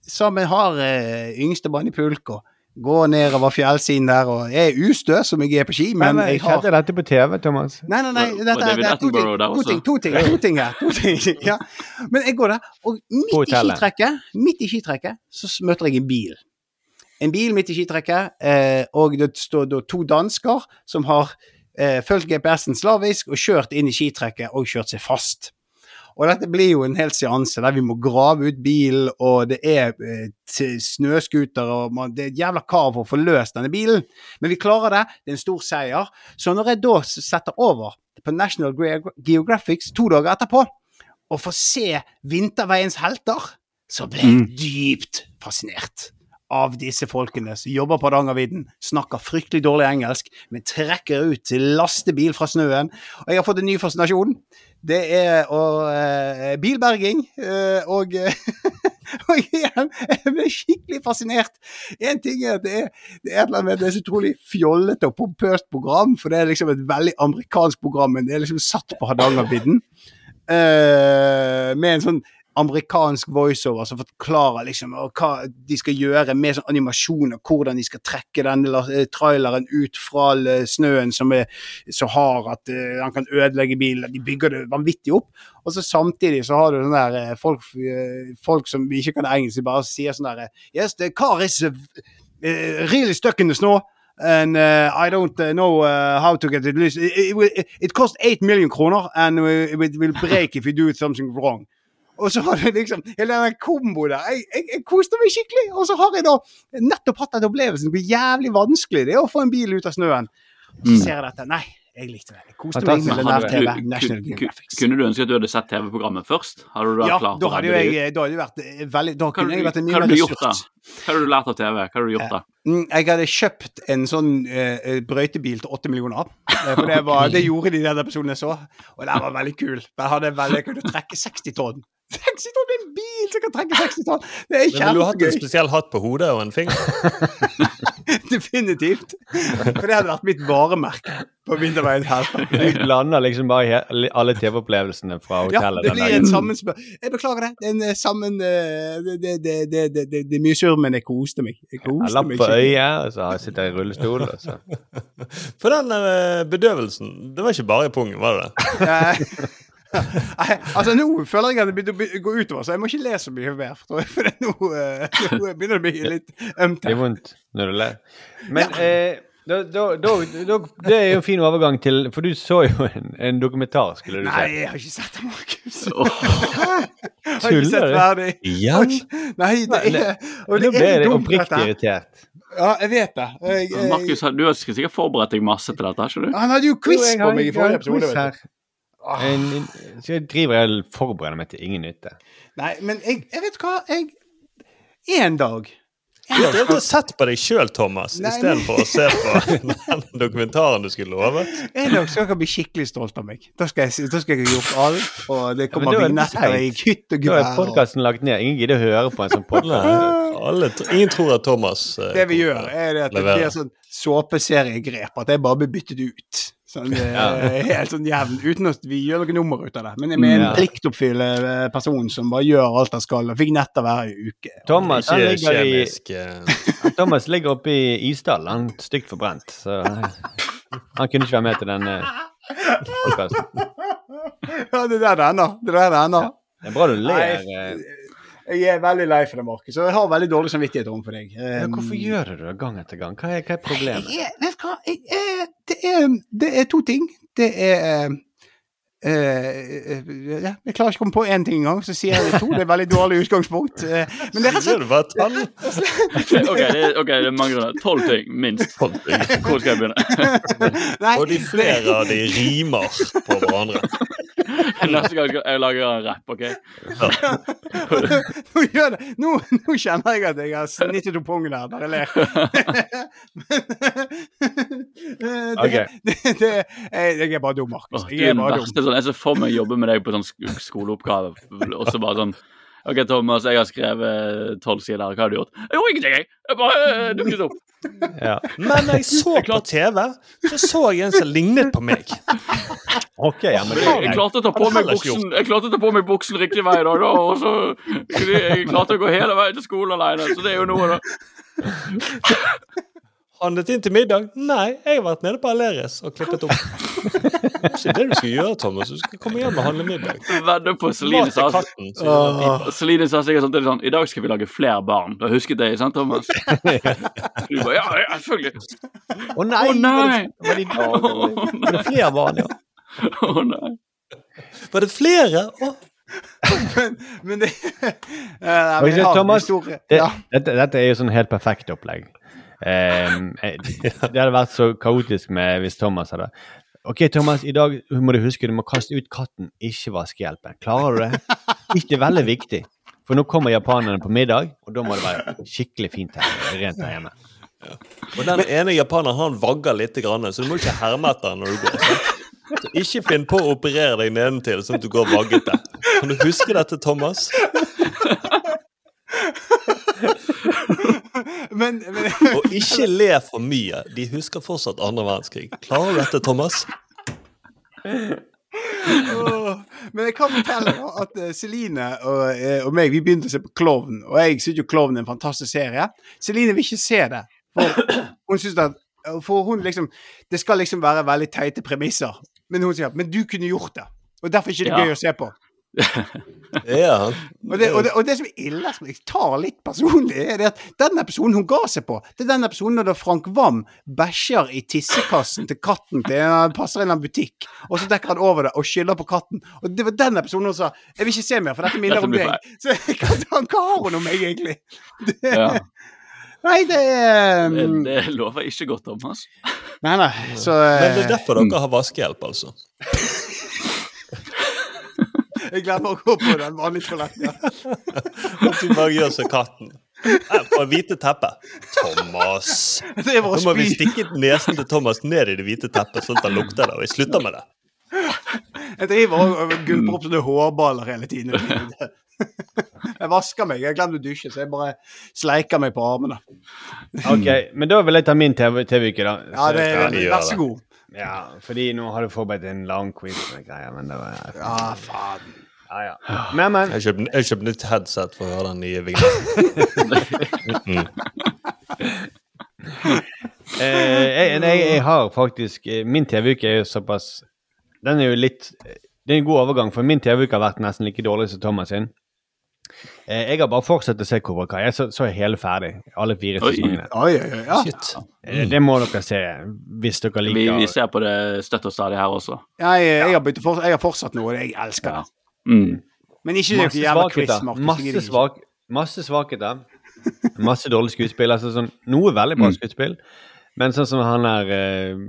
sammen har eh, yngstemann i pulk og går nedover fjellsiden der og jeg er ustø som jeg er på ski, men Men jeg har Skjedde dette på TV, Thomas? Nei, nei, nei. Dette, det, det to ting, to, ting, to ting, to ting her. To ting, ja. Men jeg går der, og midt i skitrekket, midt i skitrekket, så møter jeg en bil. En bil midt i skitrekket, eh, og det står da to dansker som har eh, fulgt GPS-en slavisk og kjørt inn i skitrekket og kjørt seg fast. Og dette blir jo en hel seanse der vi må grave ut bilen, og det er eh, snøscooter, og man, det er et jævla kar for å få løst denne bilen. Men vi klarer det. Det er en stor seier. Så når jeg da setter over på National Geo- Geographics to dager etterpå, og får se vinterveiens helter, så ble jeg dypt fascinert av disse folkene som jobber på Hardangervidda, snakker fryktelig dårlig engelsk, men trekker ut til lastebil fra snøen. Og jeg har fått en ny fascinasjon. Det er og, eh, bilberging. eh, og, eh, og igjen, jeg ble skikkelig fascinert. En ting er at det er, det er et eller annet med så utrolig fjollete og pompøst program, for det er liksom et veldig amerikansk program, men det er liksom satt på Hardangervidda. eh, med en sånn amerikansk voiceover som forklarer liksom hva de skal gjøre med sånn animasjon, og hvordan de skal trekke den eh, traileren ut fra eh, snøen som er så hard at eh, han kan ødelegge bilen. De bygger det vanvittig opp. Og så samtidig så har du sånne der folk, folk som ikke kan engelsk, de bare sier sånn derre Yes, the car is uh, uh, really stuck in the snow. And uh, I don't uh, know uh, how to get it loose. It, it, will- it cost 8 million kroner, and uh, it will break if you do something wrong. Og så har du liksom hele den kombo der. Jeg, jeg, jeg koste meg skikkelig. Og så har jeg da nettopp hatt den opplevelsen hvor jævlig vanskelig det er å få en bil ut av snøen. Så Mm. ser jeg dette. Nei, jeg likte det. Jeg koste meg med den Hadde der du- TV. National Geographic. Kunne du ønske at du hadde sett TV-programmet først? Hadde du da Ja, klart da hadde jeg ut? da hadde jeg vært eh, veldig Da kunne jeg vært en du- mye mer da? Hva hadde du lært av TV? Hva hadde du gjort da? Mm, Jeg hadde kjøpt en sånn uh, brøytebil til 8 millioner. Eh, For det, var, det gjorde de i den episoden jeg så, og den var veldig kul. Den hadde veldig, kunne trekke 60 tonn. 60 tonn! En bil som kan trekke 60 tonn! Det er kjempegøy. Men ville du hatt en spesiell hatt på hodet og en finger? Definitivt. For det hadde vært mitt varemerke på Vinterveien her. Du blander liksom bare alle TV-opplevelsene fra hotellet. Ja, det blir en sammenspør... Jeg beklager det. Det er en eh, sammen... eh, Det, det, det, det, det, det, det er mye surr, men jeg koste meg. Jeg Ja, koste Lapp på øyet, og så sitter jeg i rullestol. Og så. For den eh, bedøvelsen, det var ikke bare i pungen, var det det? Nei, altså Nå føler jeg at det begynner å gå utover, så jeg må ikke le så mye mer. For, jeg, For det nå, uh, nå begynner det å bli litt ømt Det er vondt når du ler. Men eh, da, da, da, da, det er jo en fin overgang til For du så jo en, en dokumentar, skulle du Nei, jeg har ikke sett det, Markus. Har ikke Tuller sett du? ferdig. Igjen? Nei, det er, og Nå det ble er jeg oppriktig irritert. Ja, jeg vet det. Jeg, jeg, Markus, du har sikkert forberedt deg masse til dette, har ikke du? han hadde jo quiz på meg i forrige episode. En, så jeg driver jeg forbereder meg til ingen nytte. Nei, men jeg, jeg vet hva jeg En dag Du har drevet og sett på deg sjøl, Thomas, istedenfor å se på den dokumentaren du skulle love. En dag skal dere bli skikkelig stolt av meg. Da skal jeg, da skal jeg gjort alt, og det kommer ja, er det vignetter i hytt og Da er gevær. podkasten lagt ned. Ingen gidder å høre på en sånn podkast. alle, ingen tror at Thomas eh, Det vi gjør, er det at det blir sånn såpeseriegrep. At jeg bare blir byttet ut. Sånn, ja. Helt sånn jevn, uten at vi gjør noe nummer ut av det. Men med en Ja. pliktoppfyllende eh, person som bare gjør alt han skal, og fikk netter hver uke. Thomas, han ligger, i, kjemisk eh, Thomas ligger oppe i Isdal, Han er stygt forbrent. Så han kunne ikke være med til denne podkasten. Ja, det er der det ender. Det er der det ender. Det er bra du ler. Nei, eh. Jeg er veldig lei for det, Markus, og jeg har veldig dårlig samvittighet overfor deg. Men hvorfor gjør du det gang etter gang? Hva er, hva er problemet? Jeg, jeg? Jeg, det, er, det er to ting. Det er uh, eh, ja, Jeg klarer ikke å komme på én ting engang, så sier jeg to. Det er veldig dårlig utgangspunkt. Eh, men det er rett og? Ok, det, er- ok, det mange grunner. Tolv ting, minst. Hvor skal jeg begynne? Nei, Og de flere av de rimer på hverandre. Neste gang skal jeg lage en rapp, OK? nå, gjør det. Nå, nå kjenner jeg at jeg har snittet opp pungen her Bare ler. det, Ok. det, det, jeg, jeg er bare dum, Markus. Jeg er bare dum. verste. Sånn, jeg ser for meg jobbe med deg på sånn skoleoppgave, og så bare sånn OK, Thomas, jeg har skrevet tolv sider. Hva har du gjort? Jeg gjorde ingenting, jeg! Jeg bare eh, dukket opp. Ja. Men jeg så på TV, så så jeg en som lignet på meg. Ok, ja, men Men jeg, jeg klarte å ta på meg buksen Jeg klarte å ta på meg buksen riktig vei, da, da og så Jeg klarte å gå hele veien til skolen alene, så det er jo noe, da. Handlet inn til middag? Nei, jeg har vært nede på Aleris og klippet opp. Det er ikke det du skal gjøre, Thomas. Du skal komme hjem og handle middag. Vedder på Celine sa. Celine sa sikkert sånn, sånn I dag skal vi lage flere barn. Du har husket det, sant, Thomas? Du bare Ja, ja selvfølgelig. Å nei! Å, nei! Var det, var det, var det flere barn, ja? Å nei. Var det flere? Å, Men, men det eh, nei, men en Thomas, historie. Det, dette, dette er jo sånn helt perfekt opplegg. Ehm, eh, det hadde vært så kaotisk med hvis Thomas hadde OK, Thomas, i dag må du huske du må kaste ut katten, ikke vaskehjelpen. Klarer du det? Ikke det veldig viktig. For nå kommer japanerne på middag, og da må det være skikkelig fint her, rent her hjemme. Og den ene japaneren han vagger litt, grann, så du må ikke herme etter han når du går. Så. Så ikke finn på å operere deg nedentil sånn at du går vaggete. Kan du huske dette, Thomas? Men, men Og ikke le for mye. De husker fortsatt andre verdenskrig. Klarer du dette, Thomas? oh, Men jeg kan fortelle at eh, Celine og, eh, og meg vi begynte å se på Klovn, og jeg syns jo Klovn er en fantastisk serie. Celine vil ikke se det. For hun synes at For hun liksom Det skal liksom være veldig teite premisser. Men hun sier men du kunne gjort det. Og derfor er ikke det Ja. gøy å se på. Ja. Og det, og, det, og det som er ille, som jeg tar litt personlig, er at den episoden hun ga seg på, det er den episoden da Frank Wam bæsjer i tissekassen til katten til en passer i en butikk, og så dekker han over det og skyller på katten. Og det var den episoden hun sa 'Jeg vil ikke se mer, for dette minner om deg'. Så hva har hun om meg, egentlig? Det, Ja. Nei, det er Det, um, det lover ikke godt, Thomas. Nei, nei. Så Men det er eh, derfor dere har vaskehjelp, altså. jeg glemmer å gå på den vanlige toaletten. Ja. At du bare gjør som katten. På hvite teppet. Thomas! Nå må vi stikke nesen til Thomas ned i det hvite teppet, sånn at han lukter det. Og jeg slutter med det. Jeg driver og gulper opp sånne hårballer hele tiden. Jeg vasker meg. Jeg glemmer å dusje, så jeg bare sleiker meg på armene. Ok, men da vil jeg ta min TV TV-uke, da. Ja, det de Vær så god. Ja, fordi nå har du forberedt en lang quiz med greier, men det var Ja, faen. Ja, ja. Men, men. Jeg kjøpte, jeg nytt headset for å høre den nye vignetten. Eh, jeg, jeg, jeg har faktisk eh, Min TV-uke er jo såpass Den er jo litt Det er en god overgang, for min TV-uke har vært nesten like dårlig som Thomas sin. Eh, jeg har bare fortsatt å se Cobra Kai. Jeg så, så er hele ferdig. Alle fire sesongene. Oi, oi. Ja. Shit. Eh, Det må dere se hvis dere liker vi ser på det støtt og stadig her også. Jeg, jeg, har for, jeg har fortsatt noe, jeg elsker det. Mm. Men ikke noe Masse jævla quiz. Markus. Masse, svak, masse svakheter. Masse dårlig skuespill. Altså sånn, noe veldig bra Mm. skuespill, men sånn som han er eh,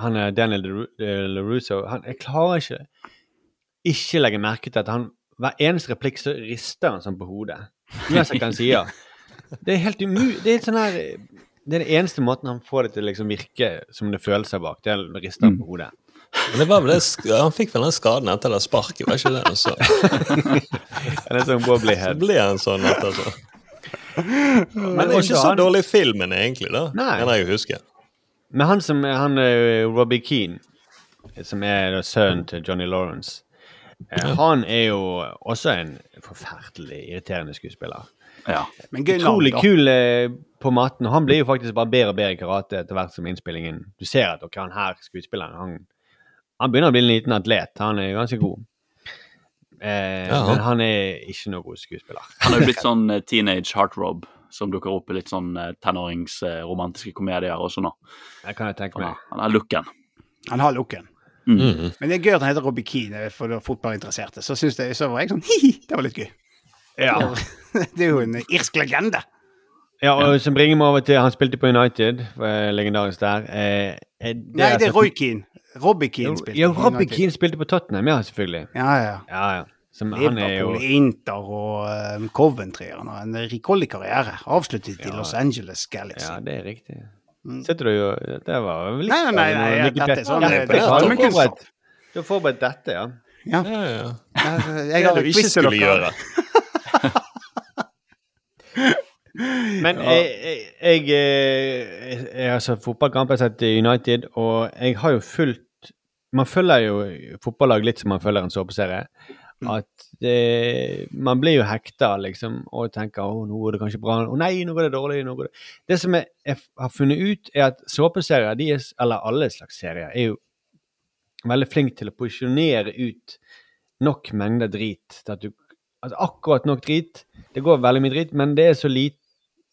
Han er Daniel LaRusso Jeg klarer ikke ikke legge merke til at han hver eneste replikk så rister han sånn på hodet. Uansett hva han sier. Det er helt umulig. Det er sånn her det er den eneste måten han får det til å liksom virke som det føles bak. Det er å riste han på hodet. Men det han fikk vel den skaden etter det sparket, var ikke det? han? Det er sånn wobbly Så ble han sånn etterpå. Men det er ikke så dårlig filmen egentlig, da. Nei. har jeg jo huske. Men han som han er Robbie Keane, som er sønnen til Johnny Lawrence, eh, han er jo også en forferdelig irriterende skuespiller. Ja. Men gøy Utrolig da. kul eh, på matten, og han blir jo faktisk bare bedre og bedre i karate etter hvert som innspillingen Du ser at okay, han her skuespilleren han, han begynner å bli en liten atlet. Han er ganske god. Eh, Ja. Men han er ikke noe god skuespiller. Han har jo blitt sånn eh, teenage heartrob som dukker opp i litt sånn eh, tenåringsromantiske komedier også nå. Det kan jeg tenke meg. han har looken. Han har looken. Mhm. Men det er gøy at han heter Robbie Keane for de fotballinteresserte. Så, synes så var jeg sånn hi-hi, det var litt gøy. Ja. Det er jo en irsk legende. ja, og som bringer meg over til Han spilte på United, eh, legendarisk der. Eh, det Nei, det er Roy Keane. Robbie Keane spilte. Ja, Robbie Keane spilte på Tottenham, ja, selvfølgelig. Ja, ja. Ja, ja. Som, han er jo Inter og um, Coventry. Han har en rikholdig karriere. Avsluttet i Ja. Los Angeles Galaxy. Ja, det er riktig. Mm. Sitter du jo Det var litt Nei, nei, nei, nei, ja, dette er sånn, Ja, er har du har forberedt dette, ja. Ja. Ja, ja. Jeg, Det har du ikke quiz til skulle dere. gjøre. Men jeg, jeg, jeg, jeg, jeg har sett fotballkamp, jeg har sett United, og jeg har jo fulgt Man følger jo fotballag litt som man følger en såpeserie. At det, man blir jo hekta, liksom, og tenker 'Å, nå går det kanskje bra'. 'Å nei, nå går det dårlig'. nå går Det Det som jeg, jeg har funnet ut, er at såpeserier, de er, eller alle slags serier, er jo veldig flinke til å posisjonere ut nok mengder drit. til At du, altså akkurat nok drit. Det går veldig mye drit, men det er så lite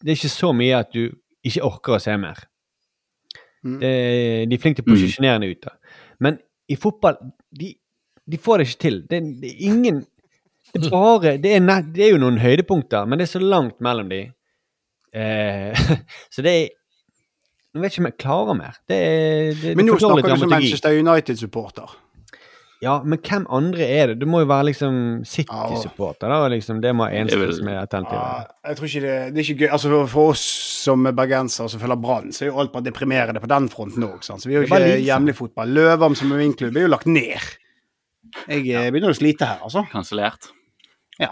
det er ikke så mye at du ikke orker å se mer. Mm. Det, de er flinke til å posisjonere det ut. da. Men i fotball de, de får det ikke til. Det, det er ingen Det er bare det er, nett, det er jo noen høydepunkter, men det er så langt mellom de. Eh, så det er Nå vet jeg ikke om jeg klarer mer. Det er, det, Men nå er snakker du som. Manchester United-supporter. Ja, men hvem andre er det? Du må jo være liksom City-supporter. da, liksom, Det må være eneste som er alternativet. Ja, jeg tror ikke det, det er ikke gøy. Altså for, for oss som er bergensere som følger Brann, så er jo alt bare deprimerende på den fronten òg. Så vi er jo ikke hjemlig fotball. Løvam som er min klubb, er jo lagt ned. Jeg eh, begynner å slite her, altså. Kansellert. Ja.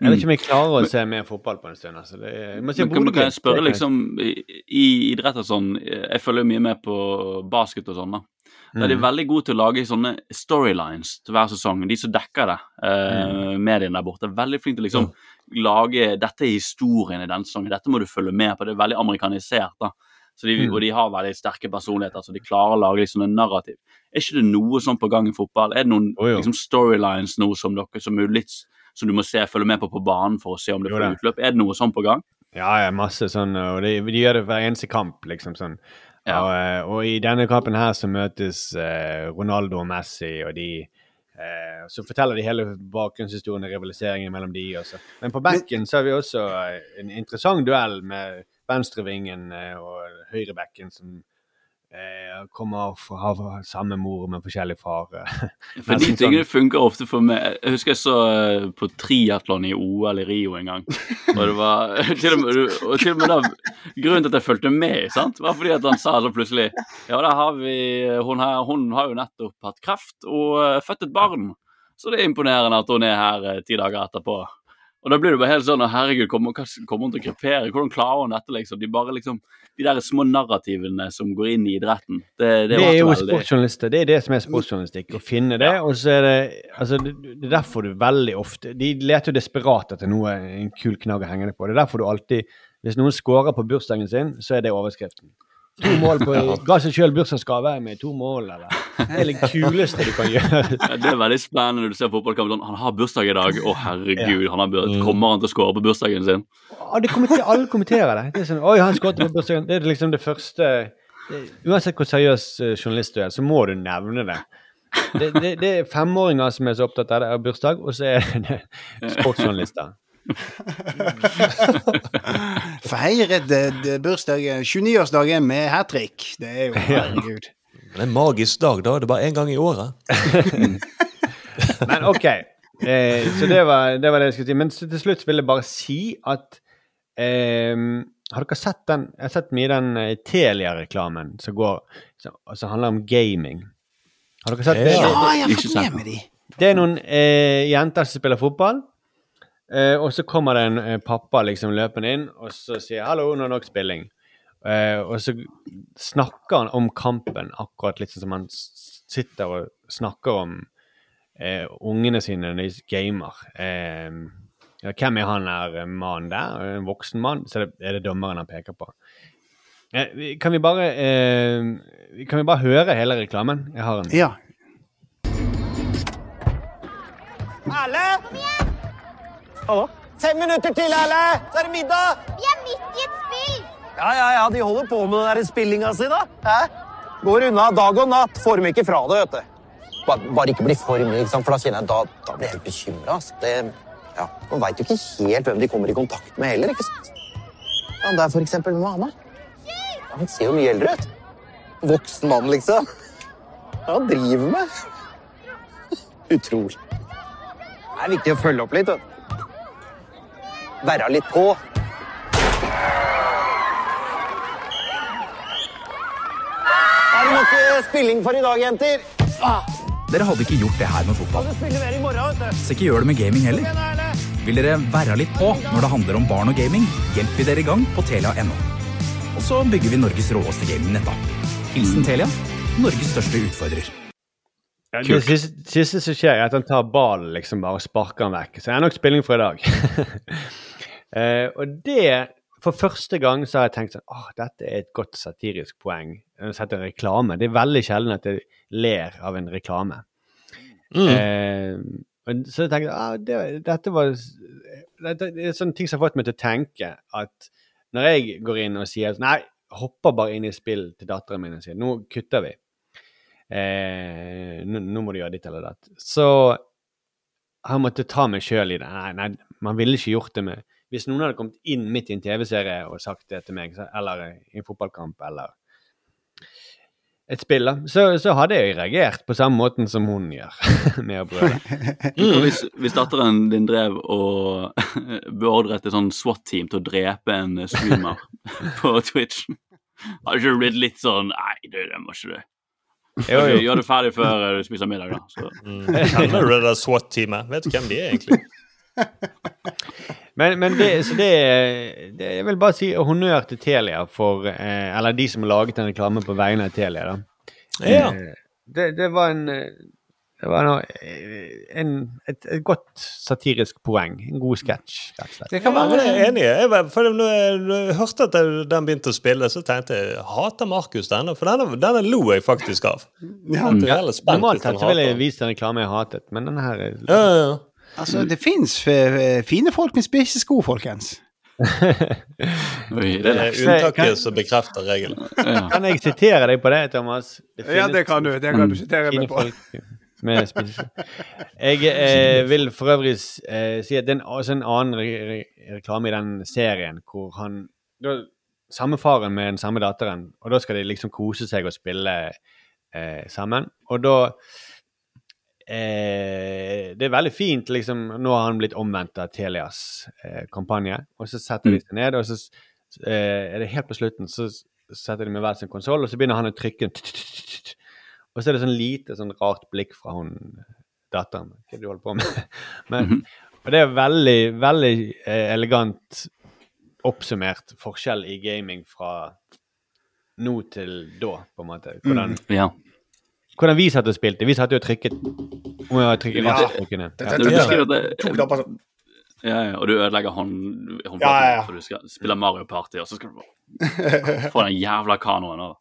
Jeg vet ikke om jeg klarer å se mer fotball på en stund. altså. Det, jeg må se Men kan, kan jeg spørre liksom i, i idrett og sånn Jeg følger jo mye med på basket og sånn, da. Da er de Mm. veldig gode til å lage sånne storylines til hver sesong. De som dekker det, eh, mediene der borte, er veldig flinke til å liksom lage Dette er historien i denne sesongen, dette må du følge med på. Det er veldig amerikanisert. da. Så de, Mm. Og de har veldig sterke personligheter, så de klarer å lage litt en narrativ. Er ikke det noe sånn på gang i fotball? Er det noen jo. liksom, storylines nå som dere som, litt, som du må se, følge med på på banen for å se om det Jo får utløp? Er det noe sånn på gang? Ja, ja, masse sånn, og de, de gjør det hver eneste kamp, liksom sånn. Ja. Og, eh, og i denne kampen her så møtes eh, Ronaldo og Messi, og de eh, Så forteller de hele bakgrunnshistorien og rivaliseringen mellom de også. Men på benken så har vi også eh, en interessant duell med venstrevingen eh, og høyrebekken som eh, kommer fra ha samme mor, med forskjellig far. eh. For de tingene funker ofte for meg. Jeg husker jeg så på triatlon i OL i Rio en gang. Og det var til og med, og til og med da, Grunnen til at jeg fulgte med, sant, var fordi at han sa så plutselig Ja, der har vi Hun, her, hun har jo nettopp hatt kreft og født et barn. Så det er imponerende at hun er her ti dager etterpå. Og da blir det bare helt sånn Herregud, kommer, kommer hun til å krepere? Hvordan klarer hun dette, liksom? De bare liksom De der små narrativene som går inn i idretten. Det, det, Det, er jo veldig sportsjournalister. Det er det som er sportsjournalistikk. Å finne det. Og så er det altså, det, det er derfor du veldig ofte De leter jo desperat etter noe, en kul knagg å henge det på. Det er derfor du alltid Hvis noen scorer på bursdagen sin, så er det overskriften. To mål på Ga seg sjøl bursdagsgave med to mål, eller Det er det kuleste du kan gjøre. Det er veldig spennende når du ser fotballkamp. sånn, Han har bursdag i dag. Å, herregud. Han har Kommer han til å skåre på bursdagen sin? Ja, det kommenter, alle kommenterer det. det er sånn, Oi, han skåret på bursdagen. Det er liksom det første Uansett hvor seriøs eh, journalist du er, så må du nevne det. Det, det, det er femåringer som er så opptatt av det, av bursdag, og så er det sportsjournalister. Feiret bursdagen, 29-årsdagen med hat trick. Det er jo Herregud. Det er en magisk dag, da. Det er bare én gang i året. Men OK. Eh, så det var, det var det jeg skulle si. Men så til slutt vil jeg bare si at eh, Har dere sett den Jeg har sett mye den eh, Telia-reklamen som går som, som handler om gaming. Har dere sett det? Ja. Ja, jeg har fått med meg de. Det er noen eh, jenter som spiller fotball, eh, og så kommer det en eh, pappa liksom løpende inn og så sier 'hallo, nå er nok spilling'. Eh, og så snakker han om kampen akkurat litt sånn som han sitter og snakker om eh, ungene sine når de gamer. Eh, ja, hvem er han der mannen der? En voksen mann? Så er det, er det dommeren han peker på. Eh, kan vi bare eh, Kan vi bare høre hele reklamen? Jeg har en. Ja. Erle! Hallo? Fem minutter til, Erle! Så er det middag! Vi er midt i et spill! Ja, ja, ja, de holder på med den der spillinga si, da. Hæ? Går unna dag og natt. Får dem ikke fra det, vet du. Bare, bare ikke bli for mye, for da kjenner jeg da, da blir jeg helt bekymra. Ja, man veit jo ikke helt hvem de kommer i kontakt med heller, ikke sant? Han der, for eksempel, med Anna. Han ser jo mye eldre ut. Voksen mann, liksom. Hva han driver med? Utrolig. Det er viktig å følge opp litt. vet du. Være litt på. Er det nok eh, spilling for i dag, jenter? Dere hadde ikke gjort det her med fotball. Morgen. Så ikke gjør det med gaming heller. Vil dere være litt på når det handler om barn og gaming, hjelper vi dere i gang på telia.no. Og så bygger vi Norges råeste gamingnett, da. Hilsen Telia, Norges største utfordrer. Ja, det siste, siste som skjer, er at han tar ballen liksom bare og sparker den vekk. Så det er nok spilling for i dag. eh, og det For første gang så har jeg tenkt sånn åh, dette er et godt satirisk poeng. Sett en reklame. Det er veldig sjelden at jeg ler av en reklame. Eh, og så jeg tenkte jeg ah, det, dette var dette, Det er sånne ting som har fått meg til å tenke at når jeg går inn og sier Nei, hopper bare inn i spill til datteren min og sier nå kutter vi. Eh, nå, nå må du gjøre ditt eller datt. Så har jeg måttet ta meg sjøl i det. Nei, nei, man ville ikke gjort det med Hvis noen hadde kommet inn midt i en TV-serie og sagt det til meg, eller i en fotballkamp, eller et spill, da, så, så hadde jeg reagert på samme måten som hun gjør, med å brøle. Mm. Hvis, hvis datteren din drev og beordret et sånn SWAT-team til å drepe en streamer på Twitch, hadde ikke du blitt litt sånn Nei, du, det må ikke du. Jo, jo. Gjør det ferdig før du spiser middag, da. Så. Kjenner du det der SWAT-teamet? Vet du hvem de er, egentlig? Men, men det, så det, det Jeg vil bare si honnør til Telia for eh, Eller de som har laget en reklame på vegne av Telia, da. Ja. Eh, det, det var en det var noe, eh, en, et, et godt satirisk poeng. En god sketsj, rett og slett. Det kan være er enig. Jeg, var- for når jeg, når jeg hørte at den begynte å spille, så tenkte jeg hater Markus denne? For denne, denne lo jeg faktisk av. Ja. Jeg veldig spent Normalt sett ville jeg vist en reklame jeg hatet, men denne her er- Ja, ja, ja. Altså, det fins fine folk med spisse sko, folkens. Oi, Det er unntaket som bekrefter regelen. Kan jeg sitere deg på det, Thomas? Ja, det kan du. Det kan du sitere meg på. med Jeg eh, vil for øvrig eh, si at det er en, også en annen re re reklame i den serien hvor han da, Samme faren med den samme datteren, og da skal de liksom kose seg og spille eh, sammen. Og da eh, Det er veldig fint, liksom Nå har han blitt omvendt av Telias eh, kampanje, og så setter de seg ned, og så eh, er det helt på slutten, så setter de med hver sin konsoll, og så begynner han å trykke og så er det sånn lite sånn rart blikk fra hun datteren. Hva er det du holder på med? Men, og det er veldig, veldig eh, elegant oppsummert forskjell i gaming fra nå til da, på en måte. Hvordan, Mm, ja. Hvordan vi satt og spilte. Vi satt jo og trykket om jeg trykker Ja. Det- det- det beskriver det- sånn. Ja, ja, og du ødelegger hånd, håndflaten Ja, ja, ja. for du skal spille Mario Party, og så skal du få den jævla kanoen over.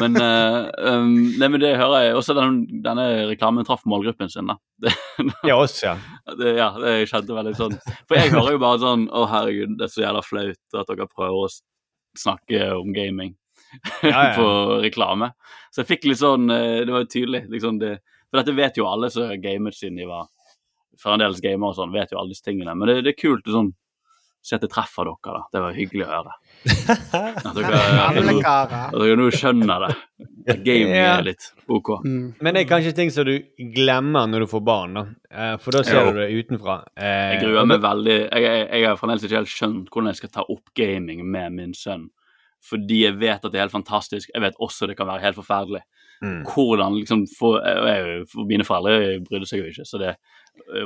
Men, uh, um, nei, men det hører jeg også den, denne reklamen traff målgruppen sin, da. Det, Ja, oss, ja. det, ja, det kjente veldig sånn For jeg hører jo bare sånn Å, herregud, det er så jævla flaut at dere prøver å snakke om gaming Ja, ja. på reklame. Så jeg fikk litt sånn eh, Det var jo tydelig, liksom det For dette vet jo alle som har gamet siden de var fremdeles gamer og sånn, vet jo alle disse tingene. Men det, det er kult å sånn se at det treffer dere, da. Det var hyggelig å høre. At dere, at dere, at dere nå skjønner det. Gaming er litt OK. Men det er kanskje ting som du glemmer når du får barn, da. Eh, For da ser Jo. du det utenfra. Eh, Jeg gruer meg veldig. Jeg, jeg, jeg har fremdeles ikke helt skjønt hvordan jeg skal ta opp gaming med min sønn. Fordi jeg vet at det er helt fantastisk. Jeg vet også det kan være helt forferdelig. Mm. Hvordan liksom for, jeg, for Mine foreldre brydde seg jo ikke, så det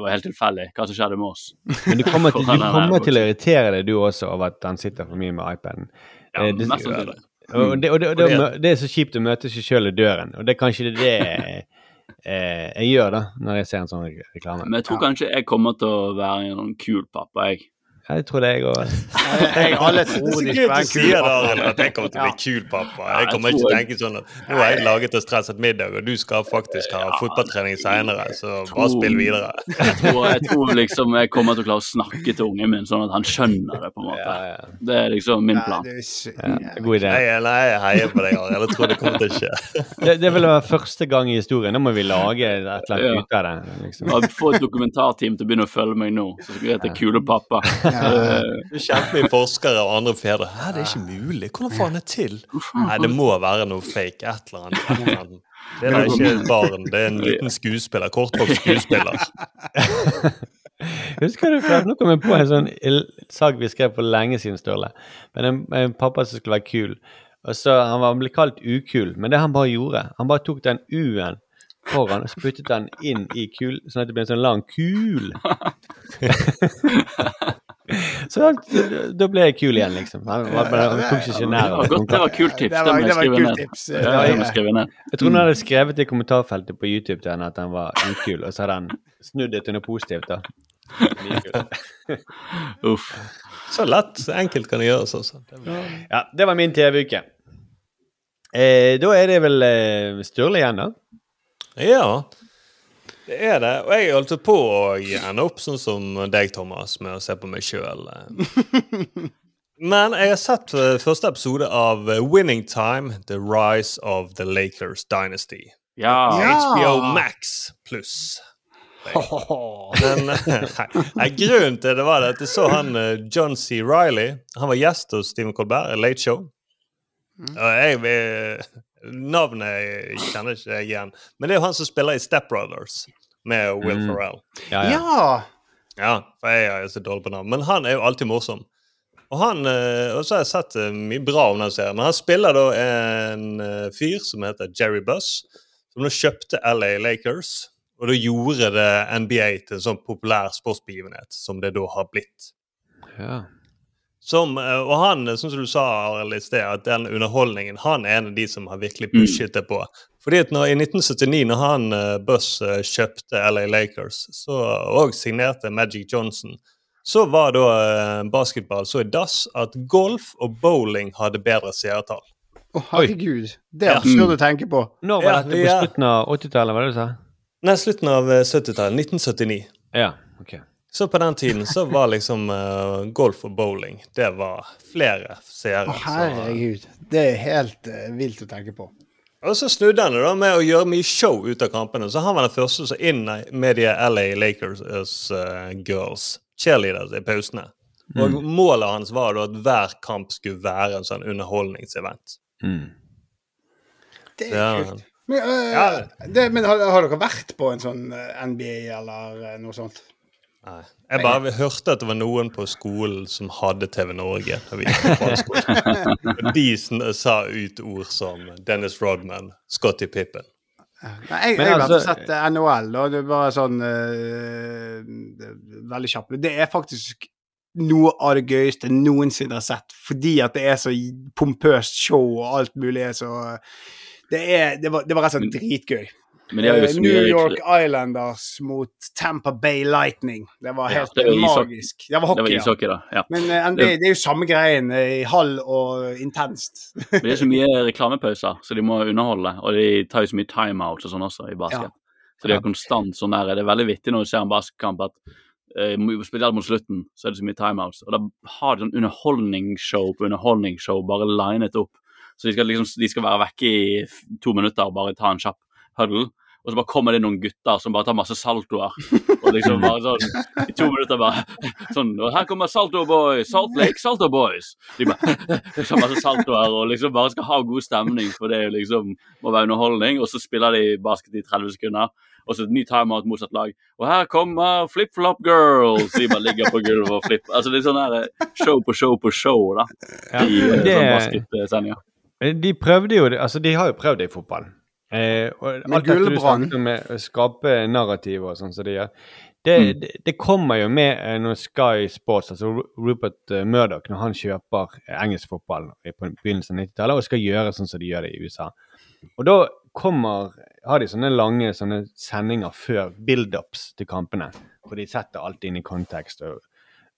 var helt tilfeldig hva som skjedde med oss. Men du kommer, til, du er kommer til å irritere deg, du også, av at han sitter for mye med iPaden. Ja, Eh, det- mest sannsynlig. Og det, og det, og det, Og det- det er så kjipt å møte seg sjøl i døren, og det er kanskje det eh, jeg gjør da, når jeg ser en sånn reklame. Men jeg tror kanskje jeg kommer til å være en sånn kul pappa, jeg. Jeg tror det, jeg òg. Jeg, alle Det tror de skal være en kul pappa. at jeg kommer til å bli kul pappa. Jeg kommer ikke til å tenke sånn at nå har jeg laget og stresset middag, og du skal faktisk ha fotballtrening senere, så bare spill videre. Jeg tror, jeg tror liksom jeg kommer til å klare å snakke til ungen min sånn at han skjønner det, på en måte. Det er liksom min plan. Ja, god idé. Nei, nei, jeg heier på deg, Arild. Jeg tror det kommer til å skje. Det, det vil være første gang i historien. Nå må vi lage et eller annet ut av det. Liksom. Få et dokumentarteam til å begynne å følge meg nå, så skal jeg hete Kule pappa. Eh, Du kjemper forskere og andre fedre. Hæ, det er ikke mulig. Hvordan får han det til? Nei, det må være noe fake. Et eller annet. Det er da ikke et barn, det er en liten skuespiller. Kortvokst skuespiller. Husker du før? Nå kom jeg på en sånn sak vi skrev for lenge siden, Sturle. Men en, en pappa som skulle være kul. Og så Han var ble kalt ukul, men det han bare gjorde Han bare tok den U-en foran og så puttet den inn i kul, sånn at det ble en sånn lang kul. så da, da ble jeg kul igjen, liksom. Han, han, han tok ikke nær. det var godt, det var kult tips. Det var- må jeg skrive ned. jeg skrive ned. Jeg tror han hadde skrevet i kommentarfeltet på YouTube til henne at han var ukul, og så hadde han snudd det til noe positivt. da. Uff. Så lett. Så Enkelt kan det gjøres, altså. Ja, det var min TV-uke. Eh, da er det vel eh, Sturle igjen, da? Ja, det er det. Og jeg holdt på å ende opp sånn som deg, Thomas, med å se på meg sjøl. Men jeg har sett eh, første episode av eh, Winning Time, The Rise of the Lakers Dynasty. Ja. HBO Max pluss. Men nei, grunnen til det var det at jeg så han eh, John C. Riley. Han var gjest hos Stephen Colbert, Late Show. Og jeg, Navnet kjenner ikke jeg igjen. Men det er jo han som spiller i Step Brothers med Will Mm. Ferrell. Ja, ja. Ja! Ja, for jeg er jo så dårlig på navn. Men han er jo alltid morsom. Og han, eh, og så har jeg sett eh, mye bra om den serien. Men han spiller da en eh, fyr som heter Jerry Buss, som nå kjøpte LA Lakers. Og da gjorde det NBA til en sånn populær sportsbegivenhet, som det da har blitt. ja. Som, eh, og han, sånn som du sa i sted, at den underholdningen Han er en av de som har virkelig pushet det på. Fordi at når, I 1979, når han uh, Buss eh, kjøpte LA Lakers så, og signerte Magic Johnson, så var da basketball så i dass at golf og bowling hadde bedre seertall. Å, herregud. Det er absurd å tenke på. Når var Ja, dette? Ja, På slutten av 80-tallet, var det du sa? Nei, slutten av eh, 70-tallet. 1979. Ja, ok. Så på den tiden så var liksom uh, golf og bowling Det var flere seere. Å, så- herregud. Det er helt uh, vilt å tenke på. Og så snudde han det da med å gjøre mye show ut av kampene. Så han var den første som inn med de LA Lakers uh, girls, cheerleaders, i pausene. Og Mm. målet hans var da at hver kamp skulle være en sånn underholdningsevent. Mm. Det Ja. er kult. Men, eh, Ja. det, men har, har dere vært på en sånn NBA eller noe sånt? Nei. Jeg bare hørte at det var noen på skolen som hadde TV Norge. de sa ut ord som Dennis Rodman, Scotty Pippen. Nei, jeg, jeg har altså- sett eh, NHL, og det er bare sånn uh, Veldig kjapt. Det er faktisk noe av det gøyeste jeg noensinne har sett, fordi at det er så pompøst show og alt mulig er så Det, er, det, var, det var rett og slett dritgøy. Eh, New York Islanders mot Tampa Bay Lightning. Det var Ja, helt det var magisk. Det var hockey, Det var ishockey, da. Ja. Men uh, det, det er jo samme greien eh, i halv og intenst. Men det er så mye reklamepauser, så de må underholde. Og de tar jo så mye timeouts og sånn også i basket. Så de er konstant sånn der Det er veldig vittig når du ser en basketkamp at uh, spesielt mot slutten så er det så mye timeouts. Og da har de sånn underholdningsshow på underholdningsshow bare linet opp. Så de skal liksom de skal være vekke i to minutter og bare ta en kjapp huddle. Og så bare kommer det noen gutter som bare tar masse saltoer. Og liksom bare sånn i to minutter bare sånn Og her kommer Salto Boys! Salt Lake Salto Boys! De bare tar masse saltoer og liksom bare skal ha god stemning, for det liksom må være underholdning. Og så spiller de basket i 30 sekunder. Og så et ny timeout motsatt lag. Og her kommer Flip Flop Girls! De bare ligger på gulvet og flipper. Altså det er sånn her show på show på show, da. I ja, det- sånn basketsendinger. De prøvde jo det, altså de har jo prøvd det i fotball. Eh, Med alt dette du snakket om skape narrativ og sånn som de gjør, det, Mm. det, det kommer jo med eh, når Sky Sports, altså Rupert eh, Murdoch, når han kjøper eh, engelsk fotball på begynnelsen av 90-tallet og skal gjøre sånn som de gjør det i USA. Og da kommer, har de sånne lange sånne sendinger før build-ups til kampene, hvor de setter alt inn i kontekst. Og,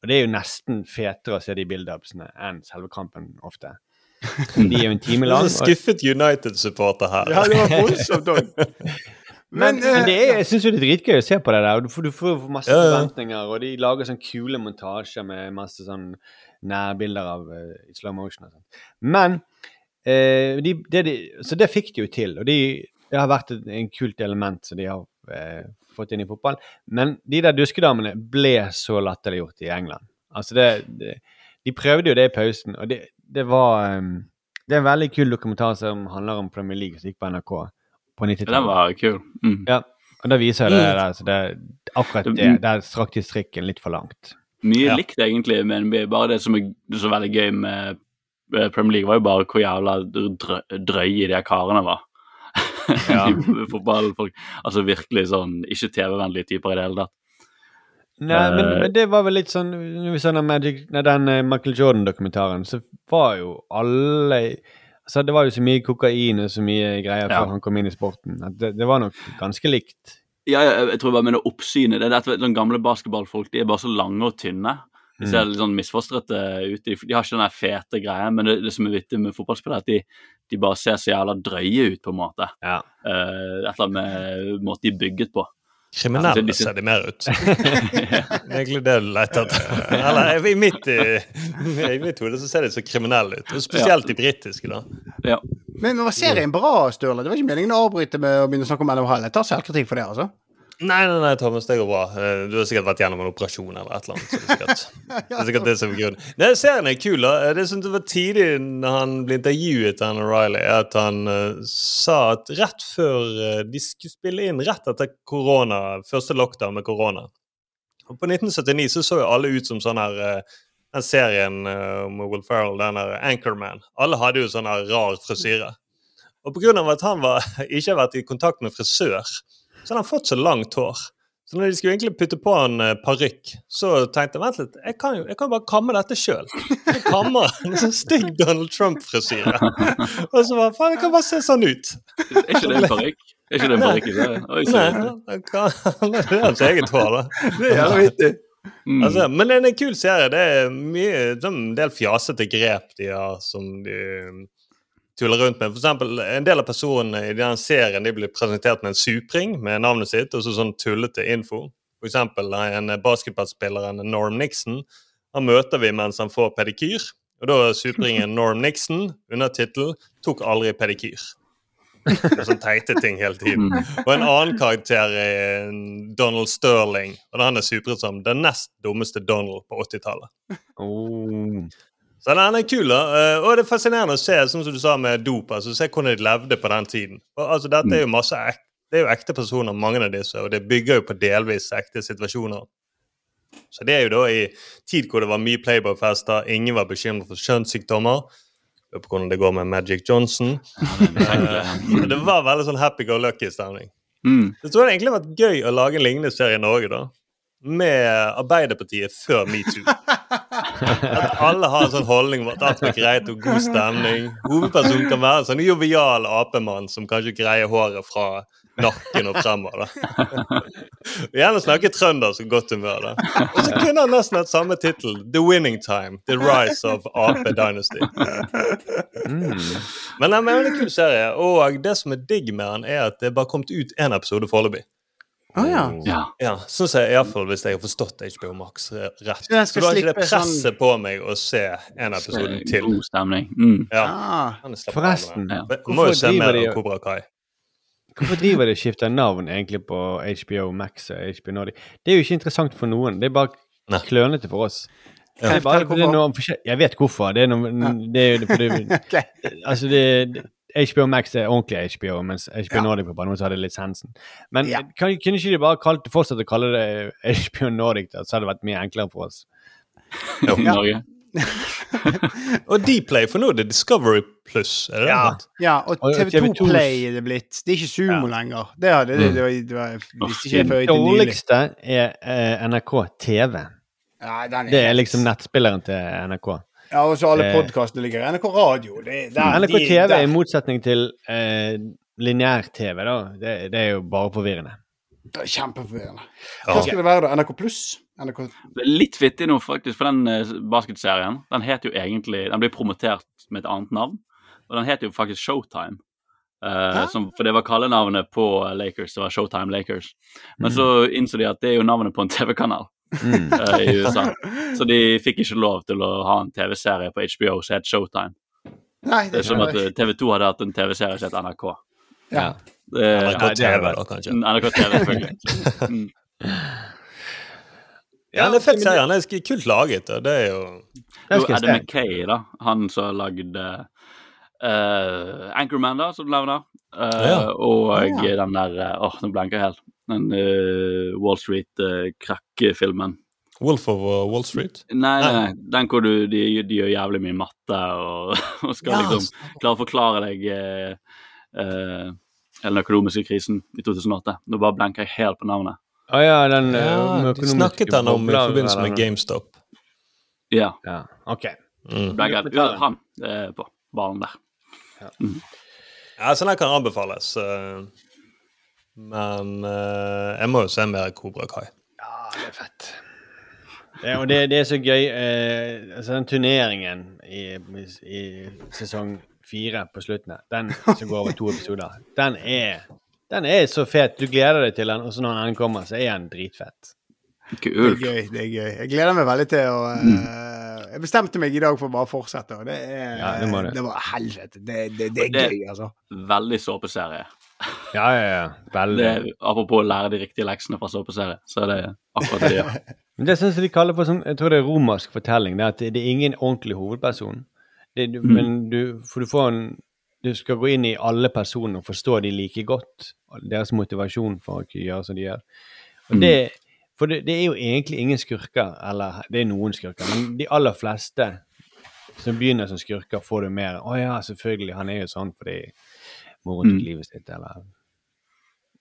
og det er jo nesten fetere å se de build-upsene enn selve kampen ofte. De er jo en time lang. skuffet United-supporter her. Ja, det var voldsomt òg. Men, men det er, jeg syns jo det er dritgøy å se på det der. Du får, du får masse Ja, ja. forventninger, og de lager sånn kule montasjer med masse sånn nærbilder av uh, slow motion og sånn. Men uh, de, det de, Så det fikk de jo til, og de, det har vært et, en kult element som de har uh, fått inn i fotball. Men de der duskedamene ble så latterliggjort i England. Altså det, det De prøvde jo det i pausen, og det, det var um, Det er en veldig kul dokumentar som handler om Premier League, som gikk på NRK på 90-tallet. Den var kul. Mm. Ja, og da viser jeg det Mm. der. Så det, akkurat det, Mm. der strakk de strikken litt for langt. Mye Ja. likt egentlig med NBA. Bare det som er så veldig gøy med eh, Premier League, var jo bare hvor jævla drø drøye de karene var. Ja. Fotballfolk. Altså virkelig sånn ikke TV-vennlige typer i det hele tatt. Nei, men, Eh. men det var vel litt sånn Når vi så den, Magic, nei, den eh, Michael Jordan-dokumentaren, så var jo alle altså Det var jo så mye kokain og så mye greier Ja. før han kom inn i sporten. At det, det var nok ganske likt. Ja, ja, jeg tror bare med det oppsynet det er dette, den Gamle basketballfolk de er bare så lange og tynne. De ser Mm. litt sånn misfostrete ut. De, de har ikke den der fete greia, men det, det som er vittig med fotballspillere, er at de, de bare ser så jævla drøye ut, på en måte. Ja. Uh, et eller annet med måte de er bygget på. Kriminelle Altså, de- ser de mer ut. Egentlig det du leter etter. Eller i mitt, i, i mitt hode så ser de så kriminelle ut. Og spesielt de britiske, da. Ja. Men var serien bra, Sturle? Det var ikke meningen å avbryte med å begynne å snakke om NHL. Jeg tar selvkritikk for det, altså. Nei, nei, nei, Thomas, det går bra. Eh, Du har sikkert vært gjennom en operasjon eller et eller annet. Så det, er sikkert, det er sikkert det som er grunnen. Nei, Serien er kul. da. Det som det var tidlig når han ble intervjuet av O'Reilly, at han uh, sa at rett før uh, de skulle spille inn, rett etter korona, første lockdown med korona Og På 1979 så så jo alle ut som sånn her uh, den serien om Will Ferrell, den der Anchorman. Alle hadde jo sånn rar frisyre. Og pga. at han var, ikke har vært i kontakt med frisør, så hadde han fått så langt hår. Så når de skulle egentlig putte på en uh, parykk, så tenkte jeg vent litt, jeg kan jo jeg kan bare kamme dette sjøl. Kammer en sånn stygg Donald Trump-frisyre. Og så bare faen, jeg kan bare se sånn ut. Er ikke det en parykk? Er ikke det en parykk? Nei, kan- det er hans eget hår, da. Det er jævla vittig. Mm. Altså, men det er en kul serie. Det er mye, en del fjasete grep de har som de tuller rundt med. For eksempel, en del av personene i den serien de blir presentert med en supring med navnet sitt og så sånn tullete info. For eksempel en basketballspiller, en Norm Nixon. Han møter vi mens han får pedikyr. Og da er supringen Norm Nixon under tittelen 'Tok aldri pedikyr'. Det er sånn teite ting hele tiden. Og en annen karakter er Donald Sterling. Og han er supret som den nest dummeste Donald på 80-tallet. Oh. Så den er kul, da. Eh, Og det er fascinerende å se, sånn som du sa med dop, altså se hvordan de levde på den tiden. Og, altså, dette er jo masse ek det er jo ekte personer, mange av disse, og det bygger jo på delvis ekte situasjoner. Så det er jo da i tid hvor det var mye Playboy-fester, ingen var bekymret for kjønnssykdommer. Lurer på hvordan det går med Magic Johnson. Eh, det var veldig sånn happy-go-lucky-stemning. Mm. Jeg tror det egentlig har vært gøy å lage en lignende serie i Norge, da. Med Arbeiderpartiet før metoo. At alle har en sånn holdning om at alt er greit og god stemning. Hovedpersonen kan være en sånn jovial apemann som kanskje greier håret fra nakken og fremover. da. Gjerne snakke trønder så godt humør. da. Og så kunne han nesten hatt samme tittel. The Winning Time. The Rise of Ape Dynasty. Men nei, men det er en kul serie. Og det som er digg med den, er at det bare kommet ut én episode foreløpig. Å ja. Ja. Ja, sånn ser jeg iallfall hvis jeg har forstått HBO Max rett. Så Så da har ikke det presset sånn- på meg å se en episode til. God stemning. Mm. Ja, Ah. Forresten, ja. Må jo se mer av Kobra Kai. Hvorfor driver de og skifter navn egentlig på HBO Max og HBO Nordic? Det er jo ikke interessant for noen. Det er bare klønete for oss. Kan jeg er bare, det er noe jeg vet hvorfor. Det er noe, det er Ok. Altså, det, det- HBO Max er ordentlig HBO, mens HBO Ja. Nordic var bare noe som hadde lisensen. Men Ja. kan, kunne ikke de bare kalt, fortsette å kalle det HBO Nordic, da, så hadde det vært mye enklere for oss? Jo, Norge. Og Dplay, for nå er det Discovery Pluss. Er det Ja, ja, og Og TV2 TV2 Play er det blitt. Det er ikke Sumo lenger. Det, er, det, det, var, det var, visste ikke før Det nylig. dårligste er eh, NRK TV. Ja, den Det er liksom nettspilleren til NRK. Ja, og så alle Eh, podkastene ligger i NRK Radio. Det, der, NRK TV, der- i motsetning til eh, lineær-TV, da, det, det er jo bare forvirrende. det er Kjempeforvirrende. Ja. Hva skal det være, da? NRK Pluss? NRK litt vittig nå, faktisk, for den eh, basketserien Den heter jo egentlig Den blir promotert med et annet navn, og den heter jo faktisk Showtime. Uh, som, for det var kallenavnet på Lakers, det var Showtime Lakers. Men så innså de at det er jo navnet på en TV-kanal Mm. eh, i USA. Så de fikk ikke lov til å ha en TV-serie på HBO som het Showtime. Nei, Det er som at eh, TV2 hadde hatt en TV-serie som het NRK. Ja. Det, NRK det er TV, da, kanskje. NRK TV, selvfølgelig. Mm. Ja, det er fett serie. Han er kult laget. Og det er jo Jo, Adam. McKay, da. Han som lagde uh, Anchorman, da, som du nevner. Uh, Ja. Og ja. den der Åh, Åh, nå blanker jeg helt. Den eh, Wall Street-krakkefilmen. Wolf of uh, Wall Street. nei, nei, den hvor du, de, de gjør jævlig mye matte og, og skal Ja, liksom klare å forklare deg eh, eh, den økonomiske krisen i 2008. Nå bare blenker jeg helt på navnet. Å ja, den eh, Ja, de snakket han om i forbindelse med. GameStop. Ja, Ja, ok. Mm. Blenker. Ja, han er på ballen der. Ja, så den kan anbefales. eh, Men eh, jeg må jo se mer Cobra Kai. Ja, det er fett. Det, og det, det er så gøy eh, altså Den turneringen i, i sesong fire på slutten, her, den som går over to episoder, den er, den er så fet. Du gleder deg til den, og så når den kommer, så er den dritfett. Det er gøy. det er gøy. Jeg gleder meg veldig til å eh, Jeg bestemte meg i dag for å bare fortsette, og det er Ja, det må du. Det var helvete. Det, det, det er Det- gøy, altså. Veldig såpeserie. Ja, ja, ja. Veldig. Det, apropos å lære de riktige leksene fra såpeserie, så er det akkurat det de gjør. Men det syns jeg de kaller for sånn, jeg tror det er romersk fortelling, det er at det, det er ingen ordentlig hovedperson. Det, du, Mm. Men du, for du får en Du skal gå inn i alle personer og forstå de like godt. Deres motivasjon for å ikke gjøre som de gjør. Og Mm. det, for det, det er jo egentlig ingen skurker, eller det er noen skurker, men de aller fleste som begynner som skurker, får du mer Å ja, selvfølgelig, han er jo sånn fordi moren til Mm. livet sitt, eller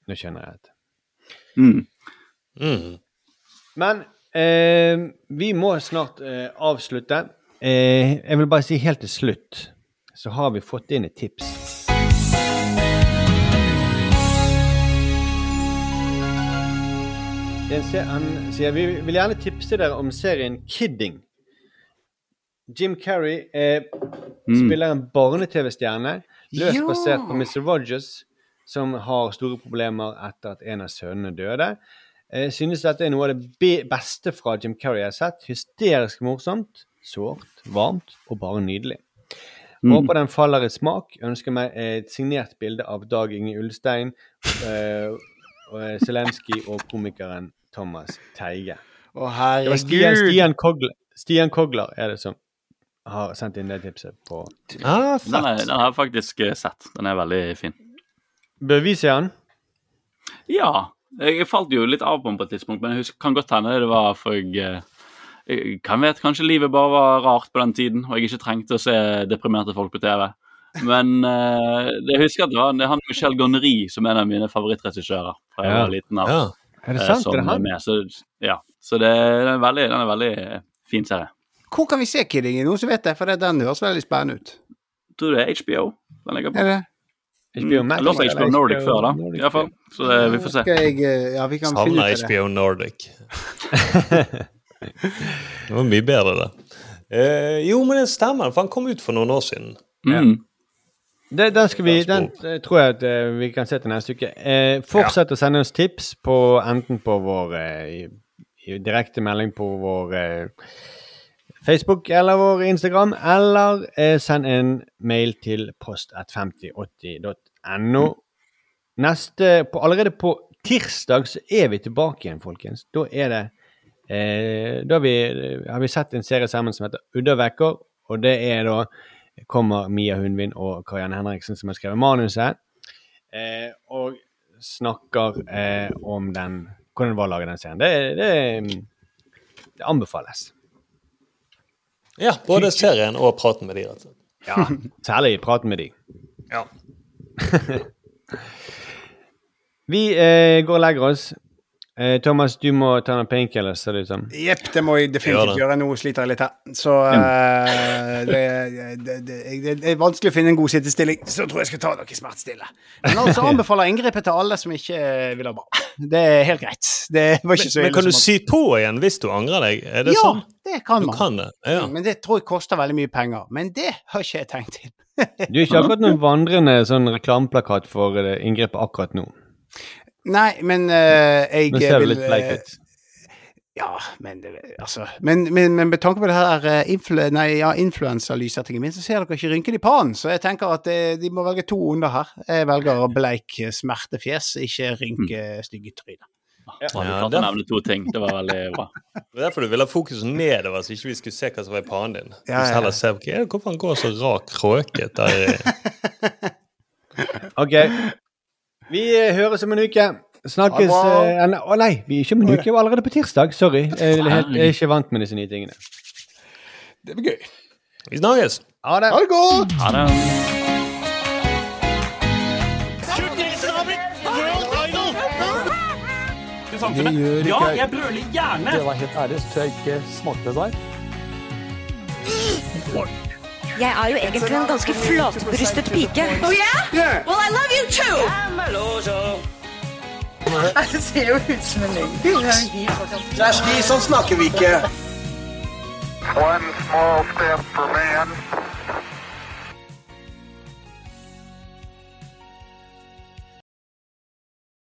Nå skjønner jeg det. Mm. Mm. Men eh, vi må snart eh, avslutte. Eh, jeg vil bare si helt til slutt så har vi fått inn et tips. Han sier vi vil gjerne tipse dere om serien Kidding. Jim Carrey eh, spiller en barne-TV-stjerne løst Ja. basert på Mr. Rogers, som har store problemer etter at en av sønnene døde. Jeg synes dette er noe av det beste fra Jim Carrey jeg har sett. Hysterisk morsomt, sårt, varmt og bare nydelig. Mm. Håper den faller i smak. Ønsker meg et signert bilde av Dag Inge Ulstein, eh, og, eh, Zelenskyj og komikeren Thomas Teige. Å, herregud! Stian! Stian, Kogler, Stian Kogler er det som har sendt inn det tipset på Ah, Den, er, den har jeg faktisk eh, sett. Den er veldig fin. Bør vi se den? Ja. Jeg falt jo litt av på den på et tidspunkt, men jeg husker, kan godt hende det var for jeg, eh, jeg kan vet, Kanskje livet bare var rart på den tiden, og jeg ikke trengte å se deprimerte folk på TV. Men uh, jeg husker at det var det er han Michel Gonnery som er en av mine favorittregissører fra jeg Ja. var liten av. Ja. Er det sant? som Er det han? Med. Så, ja. så det, den er veldig, den er veldig fin serie. Hvor kan vi se Kidding? Noen som vet det? For den høres veldig spennende ut. Tror du det er HBO den ligger på? Er det? HBO Max? Jeg låste eller HBO Nordic før, da. Nordic, I hvert fall. Så det, vi får se. Skal jeg, eh, ja, vi kan finne ut Savner av det. HBO Nordic. det var mye bedre, det. Uh, jo, men den stemmer, for han kom ut for noen år siden. Mm. Det, den, skal vi, den eh, tror jeg at uh, vi kan se til neste uke. Uh, fortsett å sende oss tips på enten på vår i, i direkte melding på vår Facebook eller vår Instagram, eller eh, send en mail til post5080.no. Neste på, Allerede på tirsdag så er vi tilbake igjen, folkens. Da er det eh, Da har vi, har vi sett en serie sammen som heter Uddavekker, og det er da kommer Mia Hundvin og Karianne Henriksen, som har skrevet manuset, eh, og snakker eh, om den hvordan det var å lage den serien. Det, det, det anbefales. Ja, både serien og praten med de, rett og slett. Ja, særlig praten med de. Ja. Vi eh, går og legger oss. Eh, Thomas, du må ta noen painkillers, ser det ut som. Jepp, det må jeg definitivt gjøre. Nå sliter jeg litt her. Så eh, det, det, det, det, det er vanskelig å finne en god sittestilling, så jeg tror jeg skal ta noe smertestille. Men altså anbefaler inngrepet til alle som ikke vil ha barn. Det er helt greit. Det var ikke så Men ille kan du sy på igjen hvis du angrer deg? Er det ja, sånn? det kan man. kan det? Ja. Men det tror jeg koster veldig mye penger. Men det har ikke jeg tenkt til. Du er ikke akkurat noen vandrende sånn reklameplakat for eh, inngrepet akkurat nå. Nei, men uh, jeg Nå ser vil litt bleik eh, ut. Ja, men altså Men, men, men med tanke på det her eh, influ, nei, ja, influensalyssettingen min, så ser dere ikke rynken i pannen. Så jeg tenker at det, de må velge to onder her. Jeg velger bleik eh, smertefjes, ikke rynke stygge tryne. Ja, du kan klarte å nevne to ting. Det var veldig bra. Det er derfor du ville ha fokus nedover, så ikke vi skulle se hva som var i pannen din. Ja, ja. heller se er hvorfor han går så rak kråket der OK. Vi eh, høres om en uke. Snakkes Å det bra. eh, nei, Å nei, vi er ikke om en uke. Vi er allerede på tirsdag. Sorry. Jeg er, helt, jeg er ikke vant med disse nye tingene. Det blir gøy. Vi snakkes! Ha det. Ha det godt! Ha det. Det gjør ikke Ja, jeg. brøler gjerne! Det var helt ærlig, så jeg ikke smakte der. Jeg er jo egentlig en ganske flatbrystet pike. Oh yeah? Well, I love you too! Det ser jo ut som en løgn. Er Kjersti, sånn snakker vi ikke. One small step for man,